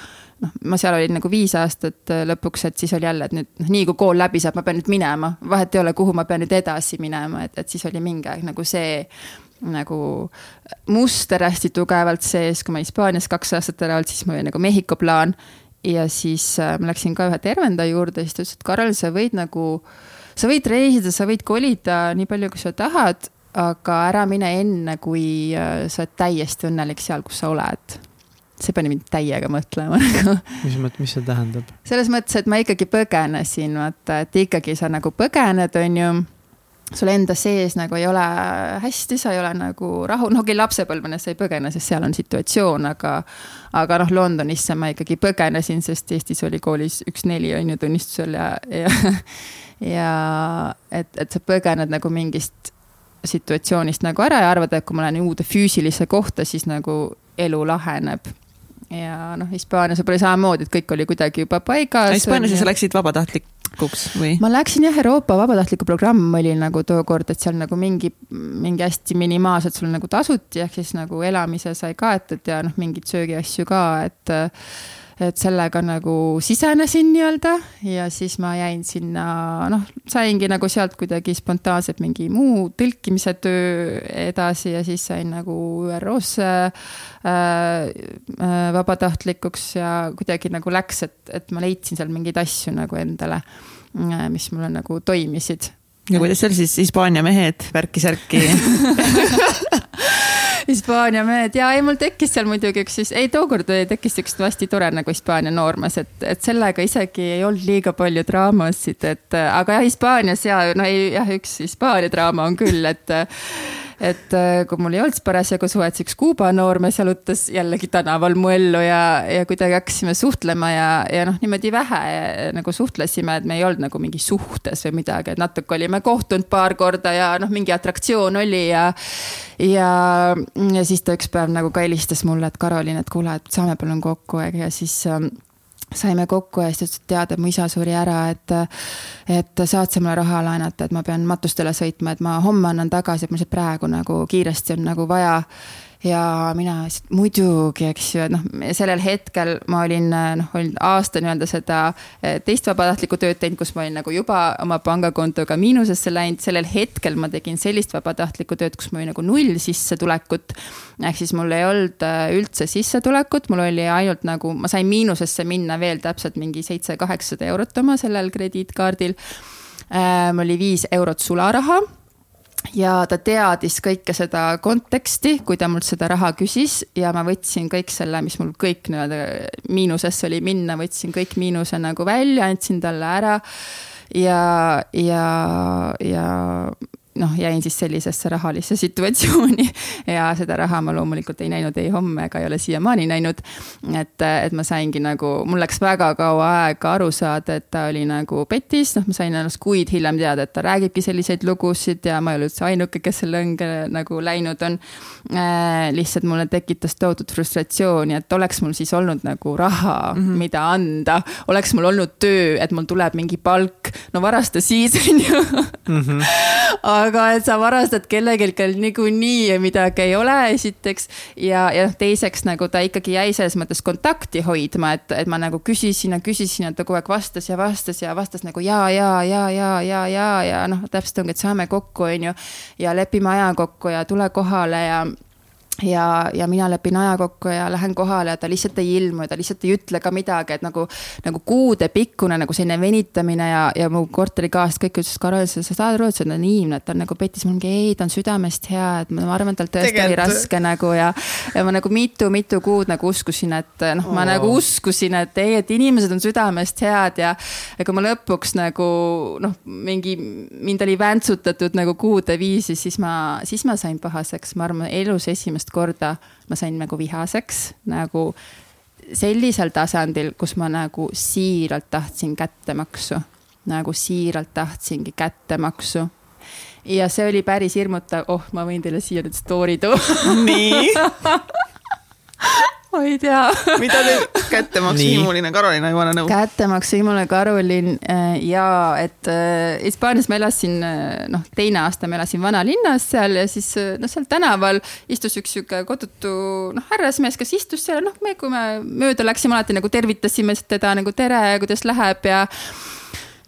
Speaker 3: noh, ma seal olin nagu viis aastat lõpuks, et siis oli jälle, et nüüd noh, nii kui kool läbi saab, ma pean nüüd minema, vahet ei ole, kuhu ma pean nüüd edasi minema, et, et siis oli mingi aeg nagu see nagu muster hästi tugevalt sees, kui ma Hispaanias kaks aastat ära olnud, siis mul oli nagu Mehhiko plaan. Ja siis äh, ma läksin ka ühe tervendaja juurde, siis ta ütles, et Karel, sa võid nagu, sa võid reisida, sa võid kolida nii palju, kui sa tahad, aga ära mine enne, kui äh, sa oled täiesti õnnelik seal, kus sa oled. see pani mind täiega mõtlema [laughs] nagu
Speaker 1: mis mõttes, mis see tähendab?
Speaker 3: selles mõttes, et ma ikkagi põgenesin, vaata, et ikkagi sa nagu põgened, on ju sul enda sees nagu ei ole hästi, sa ei ole nagu rahu, noh, okei, lapsepõlvenes sa ei põgene, sest seal on situatsioon, aga aga noh, Londonisse ma ikkagi põgenesin, sest Eestis oli koolis üks neli on ju tunnistusel ja, ja ja et, et sa põgened nagu mingist situatsioonist nagu ära ja arvad, et kui ma lähen uude füüsilisse kohta, siis nagu elu laheneb ja noh, Hispaanias võib-olla samamoodi, et kõik oli kuidagi juba paigas.
Speaker 2: Hispaanias sa läksid vabatahtlikuks või?
Speaker 3: ma läksin jah, Euroopa vabatahtliku programm oli nagu tookord, et seal nagu mingi, mingi hästi minimaalselt sul nagu tasuti, ehk siis nagu elamise sai kaetud ja noh, mingeid söögiasju ka, et et sellega nagu sisenesin nii-öelda ja siis ma jäin sinna, noh, saingi nagu sealt kuidagi spontaanselt mingi muu tõlkimise töö edasi ja siis sain nagu ÜRO-sse äh, äh, vabatahtlikuks ja kuidagi nagu läks, et, et ma leidsin seal mingeid asju nagu endale, mis mulle nagu toimisid
Speaker 2: ja kuidas seal siis Hispaania mehed värki-särki? [laughs]
Speaker 3: Hispaania mehed. Ja ei, mul tekkis seal muidugi üks ei tookord tekkis üks hästi tore nagu Hispaania noormees, et, et sellega isegi ei olnud liiga palju draamasid, et aga jah, Hispaanias ja no ei jah, üks Hispaania draama on küll, et et äh, kui mul ei olnud parasjagu suhet, siis üks Kuuba noormees jalutas jällegi tänaval mu ellu ja, ja kuidagi hakkasime suhtlema ja, ja noh, niimoodi vähe nagu suhtlesime, et me ei olnud nagu mingi suhtes või midagi, et natuke olime kohtunud paar korda ja noh, mingi atraktsioon oli ja. ja, ja siis ta üks päev nagu ka helistas mulle, et Karoliin, et kuule, et saame palun kokku ja siis ähm, saime kokku ja siis ta ütles, et tead, et mu isa suri ära, et, et saad sa mulle raha laenata, et ma pean matustele sõitma, et ma homme annan tagasi, et mul lihtsalt praegu nagu kiiresti on nagu vaja ja mina lihtsalt muidugi, eks ju, et noh, sellel hetkel ma olin noh, olin aasta nii-öelda seda eh, teist vabatahtlikku tööd teinud, kus ma olin nagu juba oma pangakontoga miinusesse läinud, sellel hetkel ma tegin sellist vabatahtlikku tööd, kus mul oli nagu null sissetulekut. ehk siis mul ei olnud eh, üldse sissetulekut, mul oli ainult nagu, ma sain miinusesse minna veel täpselt mingi seitse-kaheksasada eurot oma sellel krediitkaardil äh,. mul oli viis eurot sularaha ja ta teadis kõike seda konteksti, kui ta mult seda raha küsis ja ma võtsin kõik selle, mis mul kõik nii-öelda miinusesse oli minna, võtsin kõik miinuse nagu välja, andsin talle ära. ja, ja, ja noh, jäin siis sellisesse rahalisse situatsiooni [laughs] ja seda raha ma loomulikult ei näinud ei homme ega ei ole siiamaani näinud. et, et ma saingi nagu, mul läks väga kaua aega aru saada, et ta oli nagu petis, noh, ma sain ennast kuid hiljem teada, et ta räägibki selliseid lugusid ja ma ei ole üldse ainuke, kes selle õnge nagu läinud on äh,. lihtsalt mulle tekitas tohutut frustratsiooni, et oleks mul siis olnud nagu raha mm, -hmm. mida anda, oleks mul olnud töö, et mul tuleb mingi palk, no varasta siis [laughs] on ju mm. -hmm aga et sa varastad kellelgi, kel niikuinii midagi ei ole, esiteks. ja, ja noh, teiseks nagu ta ikkagi jäi selles mõttes kontakti hoidma, et, et ma nagu küsisin ja küsisin ja ta kogu aeg vastas ja vastas ja vastas nagu ja, ja, ja, ja, ja, ja, ja noh, täpselt ongi, et saame kokku, on ju. ja lepime aja kokku ja tule kohale ja ja, ja mina lepin aja kokku ja lähen kohale ja ta lihtsalt ei ilmu ja ta lihtsalt ei ütle ka midagi, et nagu, nagu kuudepikkune nagu selline venitamine ja, ja mu korterikaaslased kõik ütlesid, Karol, sa saad aru, et see on naiivne, et ta on nagu petis, ma mingi ei, ta on südamest hea, et ma arvan, et tal tõesti Tegelt. oli raske nagu ja. ja ma nagu mitu-mitu kuud nagu uskusin, et noh, ma oh. nagu uskusin, et ei, et inimesed on südamest head ja. ja kui ma lõpuks nagu noh, mingi, mind oli väntsutatud nagu kuude viisi, siis ma, siis ma sain pahaseks, ma arvan, elus esimest esimest korda ma sain nagu vihaseks nagu sellisel tasandil, kus ma nagu siiralt tahtsin kättemaksu, nagu siiralt tahtsingi kättemaksu. Ja see oli päris hirmutav, oh, ma võin teile siia nüüd story tuua. nii [laughs] ma ei tea.
Speaker 2: mida teeb kättemaksuhimuline Karoliina Ivana-Nõu?
Speaker 3: kättemaksuhimuline Karolin äh, ja et äh, Hispaanias ma elasin, äh, noh, teine aasta ma elasin vanalinnas seal ja siis noh, seal tänaval istus üks sihuke kodutu noh, härrasmees, kes istus seal, noh, me, kui me mööda läksime, alati nagu tervitasime teda nagu tere, kuidas läheb ja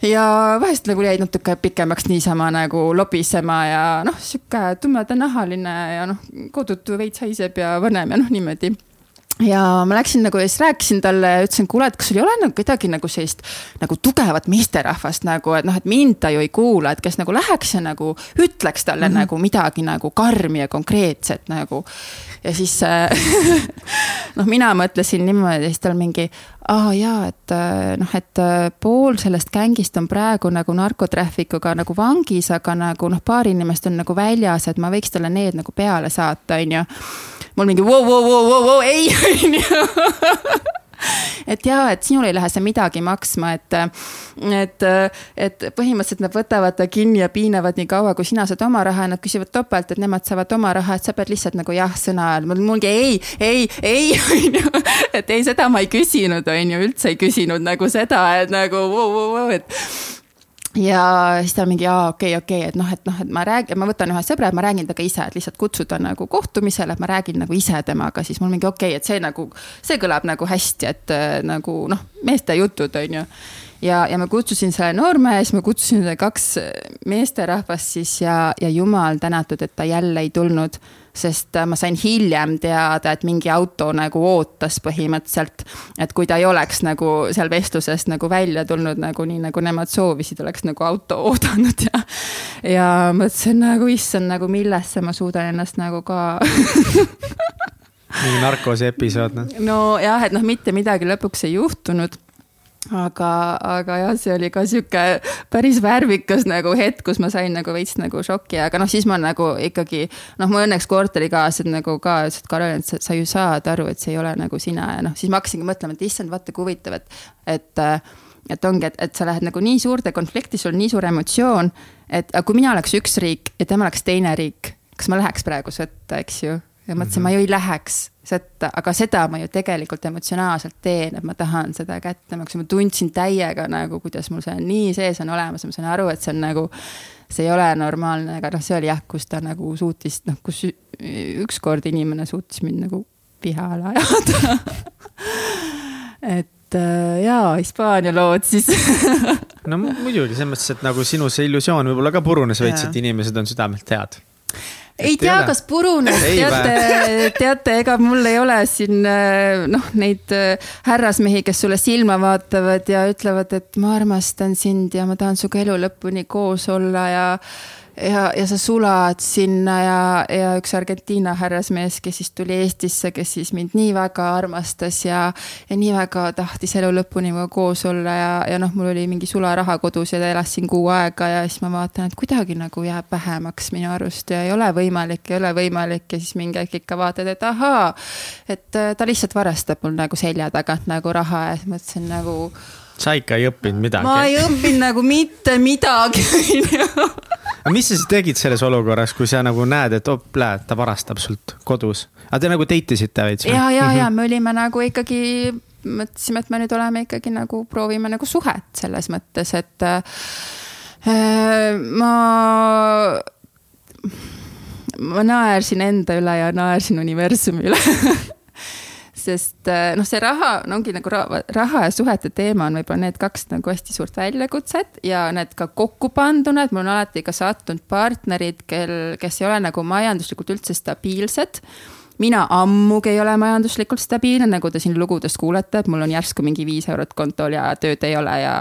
Speaker 3: ja vahest nagu jäid natuke pikemaks niisama nagu lobisema ja noh, sihuke tumedanahaline ja noh, kodutu veits haiseb ja vanem ja noh, niimoodi ja ma läksin nagu ja siis rääkisin talle ütlesin, kuule, et kas sul ei ole nagu kedagi nagu sellist nagu tugevat meesterahvast nagu, et noh, et mind ta ju ei kuula, et kes nagu läheks ja nagu ütleks talle mm -hmm. nagu midagi nagu karmi ja konkreetset nagu. ja siis äh, [laughs] noh, mina mõtlesin niimoodi, siis tal mingi, aa jaa, et äh, noh, et äh, pool sellest gängist on praegu nagu narkotraffic'uga nagu vangis, aga nagu noh, paar inimest on nagu väljas, et ma võiks talle need nagu peale saata, on ju mul mingi vau, vau, vau, vau, vau, ei, [laughs] onju. Et ja, et sinul ei lähe see midagi maksma, et, et, et põhimõtteliselt nad võtavad ta kinni ja piinavad nii kaua, kui sina saad oma raha ja nad küsivad topelt, et nemad saavad oma raha, et sa pead lihtsalt nagu jah-sõna ajal, mul mingi ei, ei, ei, [laughs] onju. et ei, seda ma ei küsinud, onju, üldse ei küsinud nagu seda, et nagu vau, vau, vau, et ja siis ta mingi, aa, okei okay,, okei okay,, et noh, et noh, et ma räägin, ma võtan ühe sõbra ja ma räägin temaga ise, et lihtsalt kutsuda nagu kohtumisele, et ma räägin nagu ise temaga, siis mul mingi okei okay,, et see nagu, see kõlab nagu hästi, et äh, nagu noh, meeste jutud, on ju. Ja, ja ma kutsusin selle noormehe, siis ma kutsusin kaks meesterahvast siis ja, ja jumal tänatud, et ta jälle ei tulnud sest äh, ma sain hiljem teada, et mingi auto nagu ootas põhimõtteliselt. et kui ta ei oleks nagu seal vestlusest nagu välja tulnud nagu nii, nagu nemad soovisid, oleks nagu auto [laughs] oodanud ja. ja mõtlesin nagu issand, nagu millesse ma suudan ennast nagu ka
Speaker 1: mingi narkoosi episood noh. [laughs]
Speaker 3: nojah, et noh, mitte midagi lõpuks ei juhtunud aga, aga jah, see oli ka sihuke päris värvikas nagu hetk, kus ma sain nagu veits nagu šoki, aga noh, siis ma nagu ikkagi. noh, mu õnneks korterikaaslased nagu ka ütlesid, Karel, et sa ju saad aru, et see ei ole nagu sina ja noh, siis ma hakkasingi mõtlema, et issand, vaata kui huvitav, et, et et ongi, et, et sa lähed nagu nii suurde konflikti, sul on nii suur emotsioon, et kui mina oleks üks riik ja tema oleks teine riik, kas ma läheks praegu sõtta, eks ju ja mõtlesin mm, -hmm. ma ju ei läheks sõtta, aga seda ma ju tegelikult emotsionaalselt teen, et ma tahan seda kätte, ma tundsin täiega nagu, kuidas mul see nii sees on olemas. Ma sain aru, et see on nagu. see ei ole normaalne, aga noh, see oli jah, kus ta nagu suutis, noh, kus ükskord inimene suutis mind nagu vihale ajada. [laughs] Et äh, jaa, Hispaania lood siis. [laughs]
Speaker 1: No muidugi, selles mõttes, et nagu sinu see illusioon võib-olla ka purunes veits, et inimesed on südamelt head
Speaker 3: ei tea, kas purunes, teate, [laughs] teate, ega mul ei ole siin äh, noh, neid äh, härrasmehi, kes sulle silma vaatavad ja ütlevad, et ma armastan sind ja ma tahan sinuga elu lõpuni koos olla ja ja, ja sa sulad sinna ja, ja üks Argentiina härrasmees, kes siis tuli Eestisse, kes siis mind nii väga armastas ja, ja nii väga tahtis elu lõpuni minuga koos olla ja, ja noh, mul oli mingi sularaha kodus ja ta elas siin kuu aega ja siis ma vaatan, et kuidagi nagu jääb vähemaks minu arust ja ei ole võimalik, ei ole võimalik ja siis mingi hetk ikka vaatad, et ahaa. et äh, ta lihtsalt varastab mul nagu selja tagant nagu raha ja siis mõtlesin nagu
Speaker 1: sa ikka ei õppinud midagi.
Speaker 3: ma ei õppinud nagu mitte midagi, [laughs] onju.
Speaker 1: mis sa siis tegid selles olukorras, kui sa nagu näed, et op, näed, ta varastab sult kodus, aga te nagu date isite veits
Speaker 3: ja, ja, ja me olime nagu ikkagi, mõtlesime, et me nüüd oleme ikkagi nagu proovime nagu suhet selles mõttes, et äh, ma ma naersin enda üle ja naersin universumi üle [laughs] sest äh, noh, see raha, no ongi nagu raha, raha ja suhete teema on võib-olla need kaks nagu hästi suurt väljakutset ja need ka kokku panduna, et mul on alati ka sattunud partnerid, kel, kes ei ole nagu majanduslikult üldse stabiilsed. Mina ammugi ei ole majanduslikult stabiilne, nagu te siin lugudest kuulete, et mul on järsku mingi viis eurot kontol ja tööd ei ole ja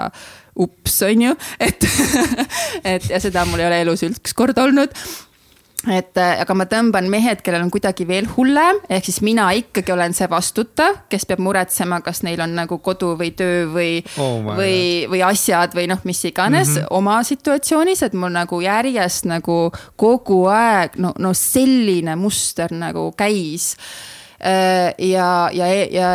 Speaker 3: ups, on ju, et [laughs] et ja seda mul ei ole elus ükskord olnud et äh, aga ma tõmban mehed, kellel on kuidagi veel hullem, ehk siis mina ikkagi olen see vastutav, kes peab muretsema, kas neil on nagu kodu või töö või oh, või, või asjad või noh, mis iganes mm -hmm. oma situatsioonis, et mul nagu järjest nagu kogu aeg no, no selline muster nagu käis äh, ja, ja, ja,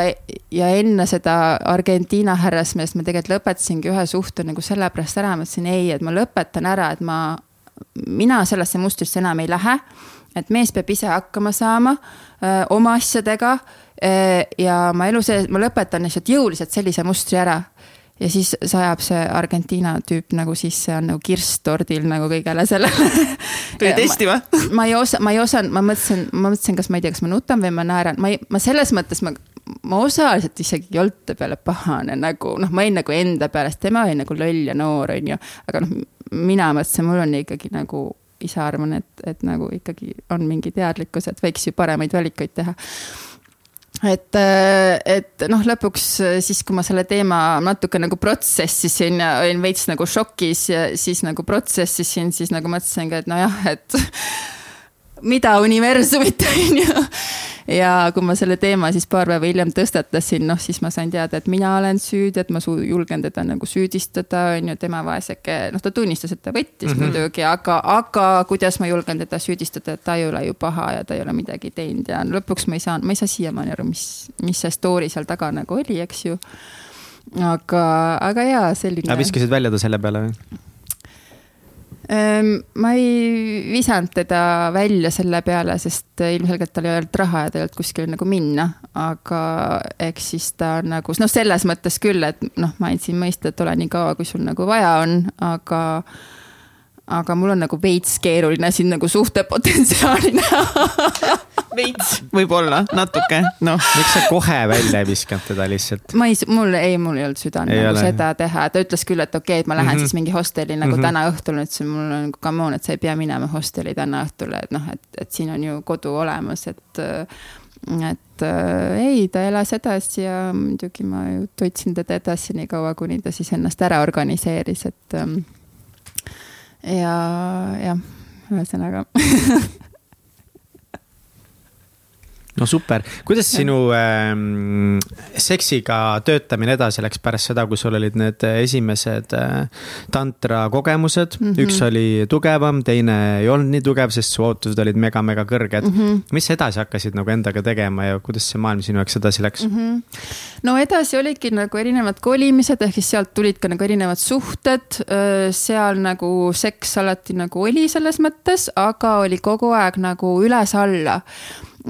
Speaker 3: ja enne seda Argentiina härrasmeest ma tegelikult lõpetasingi ühe suhte nagu sellepärast ära, ma ütlesin ei, et ma lõpetan ära, et ma mina sellesse mustrisse enam ei lähe. et mees peab ise hakkama saama öö, oma asjadega. ja ma elu sees, ma lõpetan lihtsalt jõuliselt sellise mustri ära ja siis sajab see Argentiina tüüp nagu sisse, on nagu kirss tordil nagu kõigele sellele. [laughs]
Speaker 2: tuli testima?
Speaker 3: ma ei osa, ma ei osanud, ma mõtlesin, ma mõtlesin, kas ma ei tea, kas ma nutan või ma naeran, ma ei, ma selles mõttes ma, ma osaliselt isegi ei olnud ta peale pahane nagu noh, ma olin nagu enda sest tema oli nagu loll ja noor, on ju. aga noh, mina mõtlesin, mul on ikkagi nagu ise arvan, et, et nagu ikkagi on mingi teadlikkus, et võiks ju paremaid valikuid teha et, et noh, lõpuks siis, kui ma selle teema natuke nagu protsessisin ja olin veits nagu šokis ja siis nagu protsessisin, siis nagu mõtlesingi, et nojah, et [laughs] mida universumit [laughs] on ju ja kui ma selle teema siis paar päeva hiljem tõstatasin, noh siis ma sain teada, et mina olen süüdi, et ma julgen teda nagu süüdistada, on ju, tema vaeseke, noh ta tunnistas, et ta võttis mm -hmm. muidugi, aga, aga kuidas ma julgen teda süüdistada, et ta ei ole ju paha ja ta ei ole midagi teinud ja lõpuks ma ei saanud, ma ei saa siiamaani aru, mis, mis see story seal taga nagu oli, eks ju. aga, aga jaa, selline.
Speaker 1: viskasid välja ta selle peale või?
Speaker 3: Ma ei visanud teda välja selle peale, sest ilmselgelt tal ei olnud raha ja ta ei olnud kuskile nagu minna. aga eks siis ta nagu, noh, selles mõttes küll, et noh, ma andsin mõista, et ole nii kaua, kui sul nagu vaja on, aga aga mul on nagu veits keeruline siin nagu suhtepotentsiaali näha
Speaker 2: veits, võib-olla natuke, noh.
Speaker 1: miks sa kohe välja ei viskanud teda lihtsalt?
Speaker 3: ma ei, mul ei, mul ei olnud südant nagu ole. seda teha, ta ütles küll, et okei okay,, et ma lähen mm -hmm. siis mingi hosteli nagu mm -hmm. täna õhtul, ütlesin mul on nagu come on, et sa ei pea minema hosteli täna õhtul, et noh, et, et siin on ju kodu olemas, et et äh, ei, ta elas edasi ja muidugi ma ju toitsin teda edasi nii kaua, kuni ta siis ennast ära organiseeris, et ähm, ja jah, ühesõnaga [laughs]
Speaker 1: no super, kuidas sinu äh, seksiga töötamine edasi läks pärast seda, kui sul olid need esimesed äh, tantra kogemused mm? -hmm. üks oli tugevam, teine ei olnud nii tugev, sest su ootused olid mega-mega kõrged mm. -hmm. mis sa edasi hakkasid nagu endaga tegema ja kuidas see maailm sinu jaoks edasi läks mm?
Speaker 3: -hmm. no edasi olidki nagu erinevad kolimised, ehk siis sealt tulid ka nagu erinevad suhted. seal nagu seks alati nagu oli selles mõttes, aga oli kogu aeg nagu üles-alla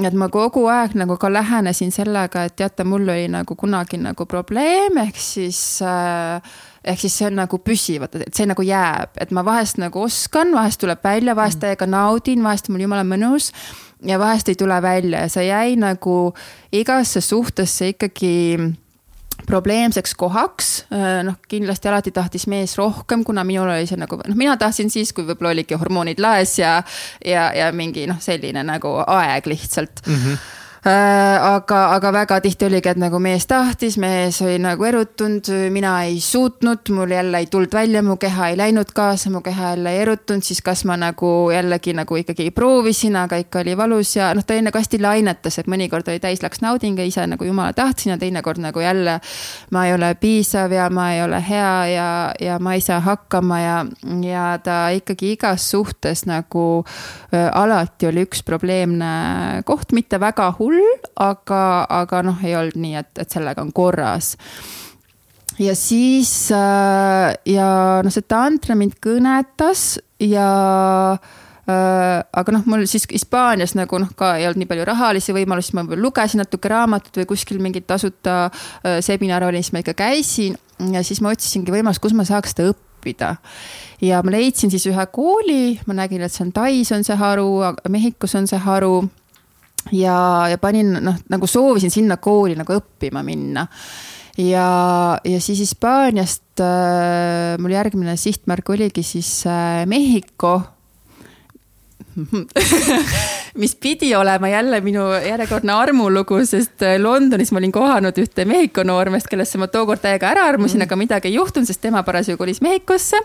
Speaker 3: et ma kogu aeg nagu ka lähenesin sellega, et teate, mul oli nagu kunagi nagu probleem, ehk siis äh, ehk siis see on nagu püsivad, et see nagu jääb, et ma vahest nagu oskan, vahest tuleb välja, vahest mm. täiega naudin, vahest mul jumala mõnus. ja vahest ei tule välja ja see jäi nagu igasse suhtesse ikkagi probleemseks kohaks, äh, noh, kindlasti alati tahtis mees rohkem, kuna minul oli see nagu, noh, mina tahtsin siis, kui võib-olla oligi hormoonid laes ja, ja, ja mingi noh, selline nagu aeg lihtsalt mm. -hmm aga, aga väga tihti oligi, et nagu mees tahtis, mees oli nagu erutunud, mina ei suutnud, mul jälle ei tulnud välja, mu keha ei läinud kaasa, mu keha jälle ei erutunud, siis kas ma nagu jällegi nagu ikkagi proovisin, aga ikka oli valus ja noh, ta oli nagu hästi lainetas, et mõnikord oli täislaks nauding ja ise nagu jumala tahtsin ja teinekord nagu jälle ma ei ole piisav ja ma ei ole hea ja, ja ma ei saa hakkama ja, ja ta ikkagi igas suhtes nagu äh, alati oli üks probleemne koht, mitte väga hull hull, aga, aga noh, ei olnud nii, et, et sellega on korras ja siis äh, ja noh, see tantra mind kõnetas ja äh, aga noh, mul siis Hispaanias nagu noh, ka ei olnud nii palju rahalisi võimalusi, ma lugesin natuke raamatut või kuskil mingit tasuta äh, seminare oli, siis ma ikka käisin ja siis ma otsisingi võimalust, kus ma saaks seda õppida. ja ma leidsin siis ühe kooli, ma nägin, et see on Tais on see haru, Mehhikos on see haru ja, ja panin noh, nagu soovisin sinna kooli nagu õppima minna. ja, ja siis Hispaaniast äh, mul järgmine sihtmärk oligi siis äh, Mehhiko [laughs] mis pidi olema jälle minu järjekordne armulugu, sest äh, Londonis ma olin kohanud ühte Mehhiko noormeest, kellesse ma tookord täiega ära armusin mm, aga midagi ei juhtunud, sest tema parasjagu kolis Mehhikosse.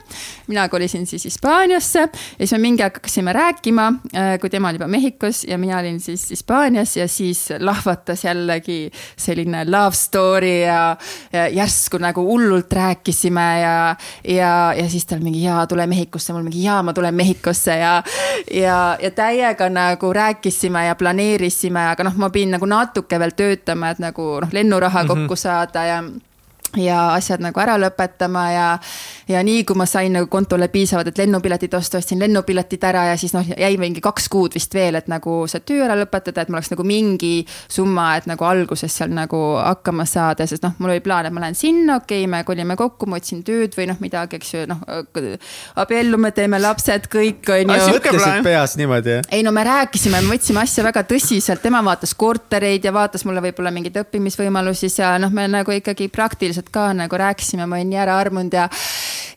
Speaker 3: mina kolisin siis Hispaaniasse ja siis me mingi aeg hakkasime rääkima, äh, kui tema oli juba Mehhikos ja mina olin siis Hispaanias ja siis lahvatas jällegi selline love story ja, ja järsku nagu hullult rääkisime ja, ja, ja siis tal mingi jaa, tule Mehhikosse, mul mingi jaa, ma tulen Mehhikosse ja, ja, ja täiega nagu rääkisime ja planeerisime, aga noh, ma pidin nagu natuke veel töötama, et nagu noh, lennuraha mm -hmm. kokku saada ja ja asjad nagu ära lõpetama ja, ja nii kui ma sain nagu kontole piisavad, et lennupiletid osta, ostsin lennupiletid ära ja siis noh, jäi mingi kaks kuud vist veel, et nagu see töö ära lõpetada, et mul oleks nagu mingi summa, et nagu alguses seal nagu hakkama saada, sest noh, mul oli plaan, et ma lähen sinna, okei okay,, me kolime kokku, ma otsin tööd või noh, midagi, eks ju, noh. abiellume, teeme lapsed, kõik on ju.
Speaker 1: mõtlesid peas niimoodi, jah?
Speaker 3: ei no me rääkisime, me võtsime asja väga tõsiselt, tema vaatas kortereid ja vaatas mulle võib-olla mingeid õppimisvõimalusi seal, noh, me nagu ikkagi praktiliselt inimesed ka nagu rääkisime, ma olin nii ära armunud ja,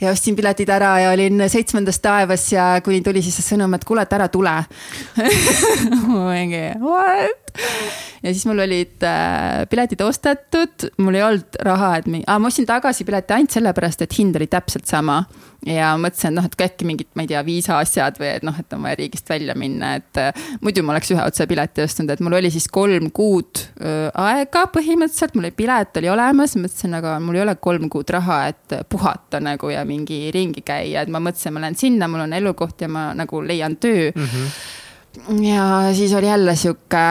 Speaker 3: ja ostsin piletid ära ja olin seitsmendas taevas ja kuni tuli siis see sõnum, et kuule, et ära tule. [laughs] Mingi what? ja siis mul olid äh, piletid ostetud, mul ei olnud raha, et mingi ah,, ma ostsin tagasi pileti ainult sellepärast, et hind oli täpselt sama. Ja mõtlesin, et noh, et äkki mingid, ma ei tea, viisaasjad või et noh, et on vaja riigist välja minna, et äh, muidu ma oleks ühe otsa pileti ostnud, et mul oli siis kolm kuud äh, aega põhimõtteliselt, mul oli pilet oli olemas, mõtlesin, aga mul ei ole kolm kuud raha, et puhata nagu ja mingi ringi käia, et ma mõtlesin, ma lähen sinna, mul on elukoht ja ma nagu leian töö mm. -hmm. ja siis oli jälle sihuke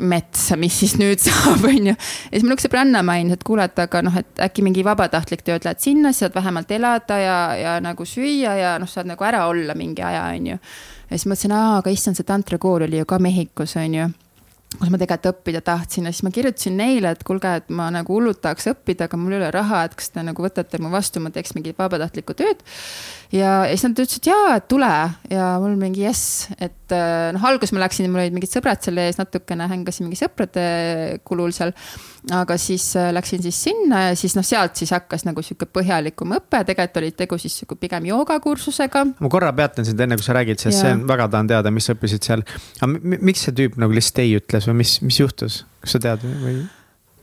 Speaker 3: metsa, mis siis nüüd [laughs] saab, on ju. ja siis mul üks sõbranna mainis, et kuule, et aga noh, et äkki mingi vabatahtlik töö, et lähed sinna, saad vähemalt elada ja, ja nagu süüa ja noh, saad nagu ära olla mingi aja, on ju. ja siis mõtlesin, aa, aga issand, see tantrakool oli ju ka Mehhikos, on ju kus ma tegelikult õppida tahtsin ja siis ma kirjutasin neile, et kuulge, et ma nagu hullult tahaks õppida, aga mul ei ole raha, et kas te nagu võtate mu vastu, ma teeks mingit vabatahtlikku tööd. ja, ja siis nad ütlesid jaa, et tule ja mul mingi jess, et äh, noh, alguses ma läksin, mul olid mingid sõbrad selle ees, natukene hängasin mingi sõprade kulul seal. aga siis äh, läksin siis sinna ja siis noh, sealt siis hakkas nagu sihuke põhjalikum õpe, tegelikult oli tegu siis sihuke pigem joogakursusega.
Speaker 1: ma korra peatan sind enne, kui sa räägid, sest ja. see on väga tahan teada, mis sa õppisid seal. aga miks see tüüp nagu lihtsalt ei ütles või mis, mis juhtus, kas sa tead või?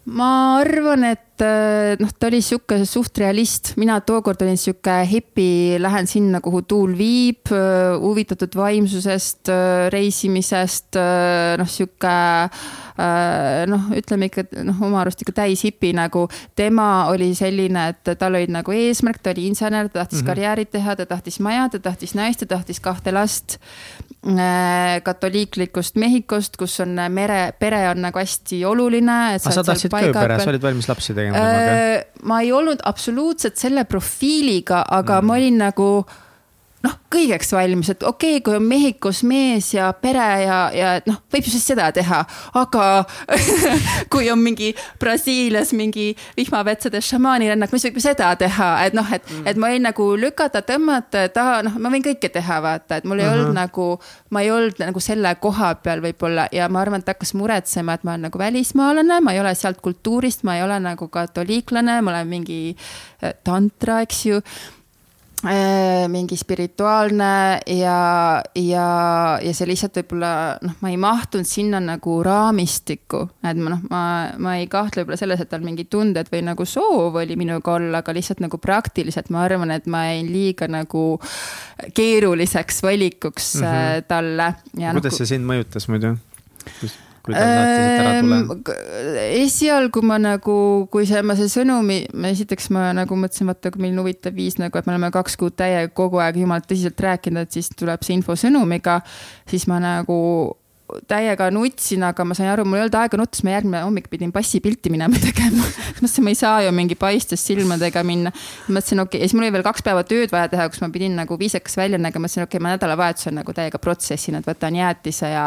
Speaker 3: Ma arvan, et äh, noh, ta oli sihuke suht realist, mina tookord olin sihuke hipi, lähen sinna, kuhu tuul viib, äh, huvitatud vaimsusest, äh, reisimisest, noh, sihuke noh, ütleme ikka noh, oma arust ikka täis hipi nagu. tema oli selline, et tal olid nagu eesmärk, ta oli insener, ta tahtis mm -hmm. karjääri teha, ta tahtis maja, ta tahtis naist, ta tahtis kahte last. katoliiklikust Mehhikost, kus on mere, pere on nagu hästi oluline.
Speaker 1: aga sa tahtsid ka ju pere, sa olid valmis lapsi tegema temaga?
Speaker 3: Äh, ma ei olnud absoluutselt selle profiiliga, aga mm. ma olin nagu noh, kõigeks valmis, et okei okay,, kui on Mehhikos mees ja pere ja, ja noh, võib ju siis seda teha, aga [laughs] kui on mingi Brasiilias mingi vihmavetsades šamaanirännak, siis võib ju seda teha, et noh, et mm., et ma võin nagu lükata, tõmmata, taha, noh, ma võin kõike teha, vaata, et mul ei uh -huh. olnud nagu, ma ei olnud nagu selle koha peal võib-olla ja ma arvan, et hakkas muretsema, et ma olen nagu välismaalane, ma ei ole sealt kultuurist, ma ei ole nagu katoliiklane, ma olen mingi äh, tantra, eks ju mingi spirituaalne ja, ja, ja see lihtsalt võib-olla noh, ma ei mahtunud sinna nagu raamistikku, et ma noh, ma, ma ei kahtle võib-olla selles, et tal mingid tunded või nagu soov oli minuga olla, aga lihtsalt nagu praktiliselt ma arvan, et ma jäin liiga nagu keeruliseks valikuks mm -hmm. talle.
Speaker 1: kuidas no, see sind mõjutas muidu?
Speaker 3: Kui ta tahtis, ära? Ehm, esialgu ma nagu, kui see, ma see sõnumi, esiteks ma nagu mõtlesin, vaata, kui milline huvitav viis nagu, et me oleme kaks kuud täiega kogu aeg jumalalt tõsiselt rääkinud, et siis tuleb see info sõnumiga, siis ma nagu täiega nutsin, aga ma sain aru, mul ei olnud aega nutta, siis ma järgmine hommik pidin passipilti minema [laughs] tegema. mõtlesin, ma ei saa ju mingi paistes silmadega minna. mõtlesin, okei okay., ja siis mul oli veel kaks päeva tööd vaja teha, kus ma pidin nagu viisakas välja nägema, mõtlesin, okei okay,, ma nädalavahetusel nagu täiega protsessin, et võtan jäätise ja,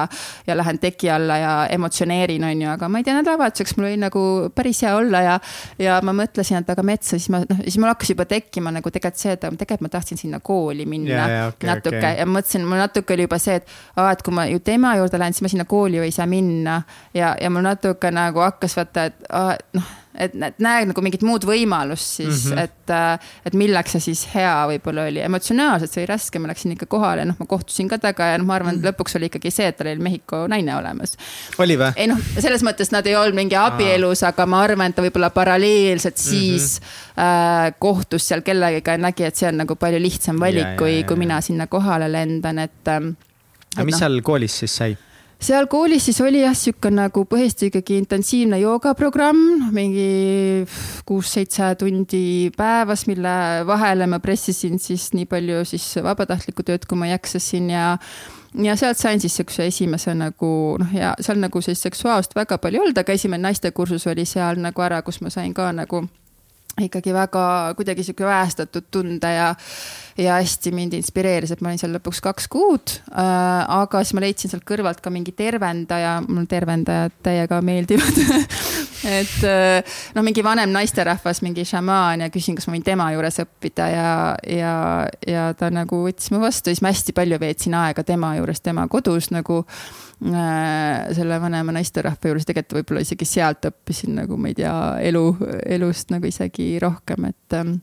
Speaker 3: ja lähen teki alla ja emotsioneerin, on ju, aga ma ei tea, nädalavahetuseks mul oli nagu päris hea olla ja, ja ma mõtlesin, et aga metsa, siis ma, noh, siis mul hakkas juba tekkima nagu tegelikult see, et tegelikult ma tahtsin sinna kooli minna yeah, yeah, okay, natuke okay. ja mõtlesin, mul natuke oli juba see, et aa, et kui ma ju tema juurde lähen läinud, siis ma sinna kooli ju ei saa minna. ja, ja mul natuke nagu hakkas vaata, et noh, et, et näe nagu mingit muud võimalust siis mm, -hmm. et, äh, et milleks see siis hea võib-olla oli. emotsionaalselt see oli raske, ma läksin ikka kohale, noh, ma kohtusin ka temaga ja noh, ma arvan, et mhm. lõpuks oli ikkagi see, et tal oli Mehhiko naine olemas.
Speaker 1: oli või?
Speaker 3: ei noh, selles mõttes nad ei olnud mingi abielus, aga ma arvan, et ta võib-olla paralleelselt mhm. siis mm -hmm. äh, kohtus seal kellegagi ja nägi, et see on nagu palju lihtsam valik, kui, kui mina sinna kohale lendan, et ähm,.
Speaker 1: aga mis no, seal koolis siis sai?
Speaker 3: Seal koolis siis oli jah, sihuke nagu põhiliselt ikkagi intensiivne joogaprogramm, mingi kuus-seitse tundi päevas, mille vahele ma pressisin siis nii palju siis vabatahtlikku tööd, kui ma jaksasin ja ja sealt sain siis siukse esimese nagu noh, ja seal nagu sellist seksuaalsust väga palju ei olnud, aga esimene naistekursus oli seal nagu ära, kus ma sain ka nagu ikkagi väga kuidagi sihuke vähestatud tunde ja, ja hästi mind inspireeris, et ma olin seal lõpuks kaks kuud äh,. aga siis ma leidsin sealt kõrvalt ka mingi tervendaja, mul tervendajad täiega meeldivad [laughs] et noh, mingi vanem naisterahvas, mingi šamaan ja küsin, kas ma võin tema juures õppida ja, ja, ja ta nagu võttis mu vastu, siis ma hästi palju veetsin aega tema juures, tema kodus nagu selle vanema naisterahva juures, tegelikult võib-olla isegi sealt õppisin nagu ma ei tea, elu, elust nagu isegi rohkem, et ähm,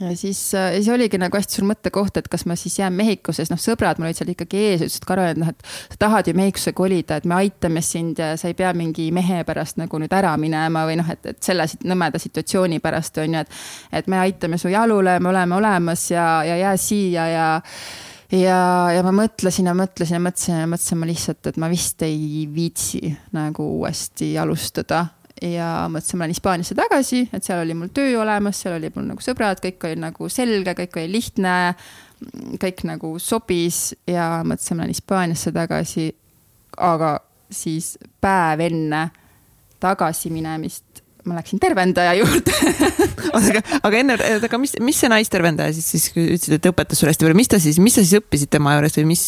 Speaker 3: ja siis, äh, siis oligi nagu hästi suur mõttekoht, et kas ma siis jään Mehhikosse, sest noh, sõbrad mul olid seal ikkagi ees, ütlesid, Karol, et noh, et sa tahad ju Mehhikosse kolida, et me aitame sind ja sa ei pea mingi mehe pärast nagu nüüd ära minema või noh, et, et selle nõmeda situatsiooni pärast on ju, et. et me aitame su jalule, me oleme olemas ja, ja jää siia ja ja, ja ma mõtlesin ja mõtlesin ja mõtlesin ja mõtlesin ma lihtsalt, et ma vist ei viitsi nagu uuesti alustada ja mõtlesin, ma lähen Hispaaniasse tagasi, et seal oli mul töö olemas, seal oli mul nagu sõbrad, kõik oli nagu selge, kõik oli lihtne. kõik nagu sobis ja mõtlesin, ma lähen Hispaaniasse tagasi. aga siis päev enne tagasiminemist ma läksin tervendaja juurde [laughs]
Speaker 2: aga, aga enne, aga mis, mis see naistervendaja siis, siis ütlesid, et õpetas sulle hästi palju, mis ta siis, mis sa siis õppisid tema juures või mis,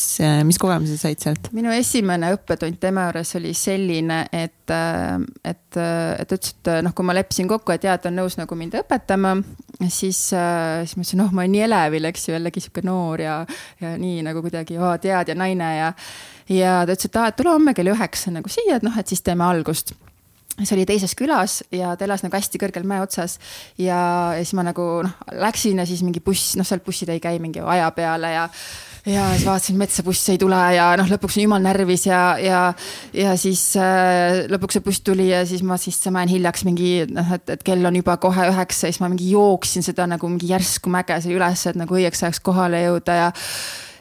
Speaker 2: mis kogemusi said sealt?
Speaker 3: minu esimene õppetund tema juures oli selline, et, et, et ütles, et noh, kui ma leppisin kokku, et jaa, ta on nõus nagu mind õpetama, siis, siis ma ütlesin, noh, ma olen nii elevil, eks ju, jällegi sihuke noor ja, ja nii nagu kuidagi oo, teadja naine ja ja ta ütles, et aa, et tule homme kell üheksa nagu siia, et noh, et siis teeme algust see oli teises külas ja ta elas nagu hästi kõrgel mäe otsas. ja, ja siis ma nagu noh, läksin ja siis mingi buss, noh, sealt bussid ei käi mingi aja peale ja ja siis vaatasin, metsa buss ei tule ja noh, lõpuks on jumal närvis ja, ja, ja siis äh, lõpuks see buss tuli ja siis ma siis ma jään hiljaks mingi noh, et, et kell on juba kohe üheksa ja siis ma mingi jooksin seda nagu mingi järsku mäge seal üles, et nagu õigeks ajaks kohale jõuda ja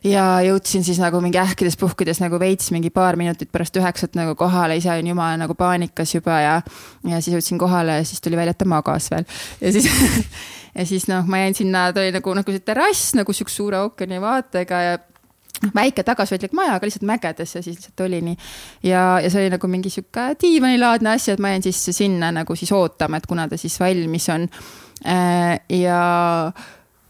Speaker 3: ja jõudsin siis nagu mingi ähkides-puhkides nagu veits mingi paar minutit pärast üheksat nagu kohale, ise olin jumala nagu paanikas juba ja. ja siis jõudsin kohale ja siis tuli välja, et ta magas veel ja siis [laughs] ja siis noh, ma jäin sinna, ta oli nagu, nagu see terrass nagu siukse suure ookeani vaatega ja noh, väike tagasihoidlik maja, aga lihtsalt mägedes ja siis lihtsalt oli nii. ja, ja see oli nagu mingi sihuke diivanilaadne asi, et ma jäin siis sinna nagu siis ootama, et kuna ta siis valmis on. Äh, ja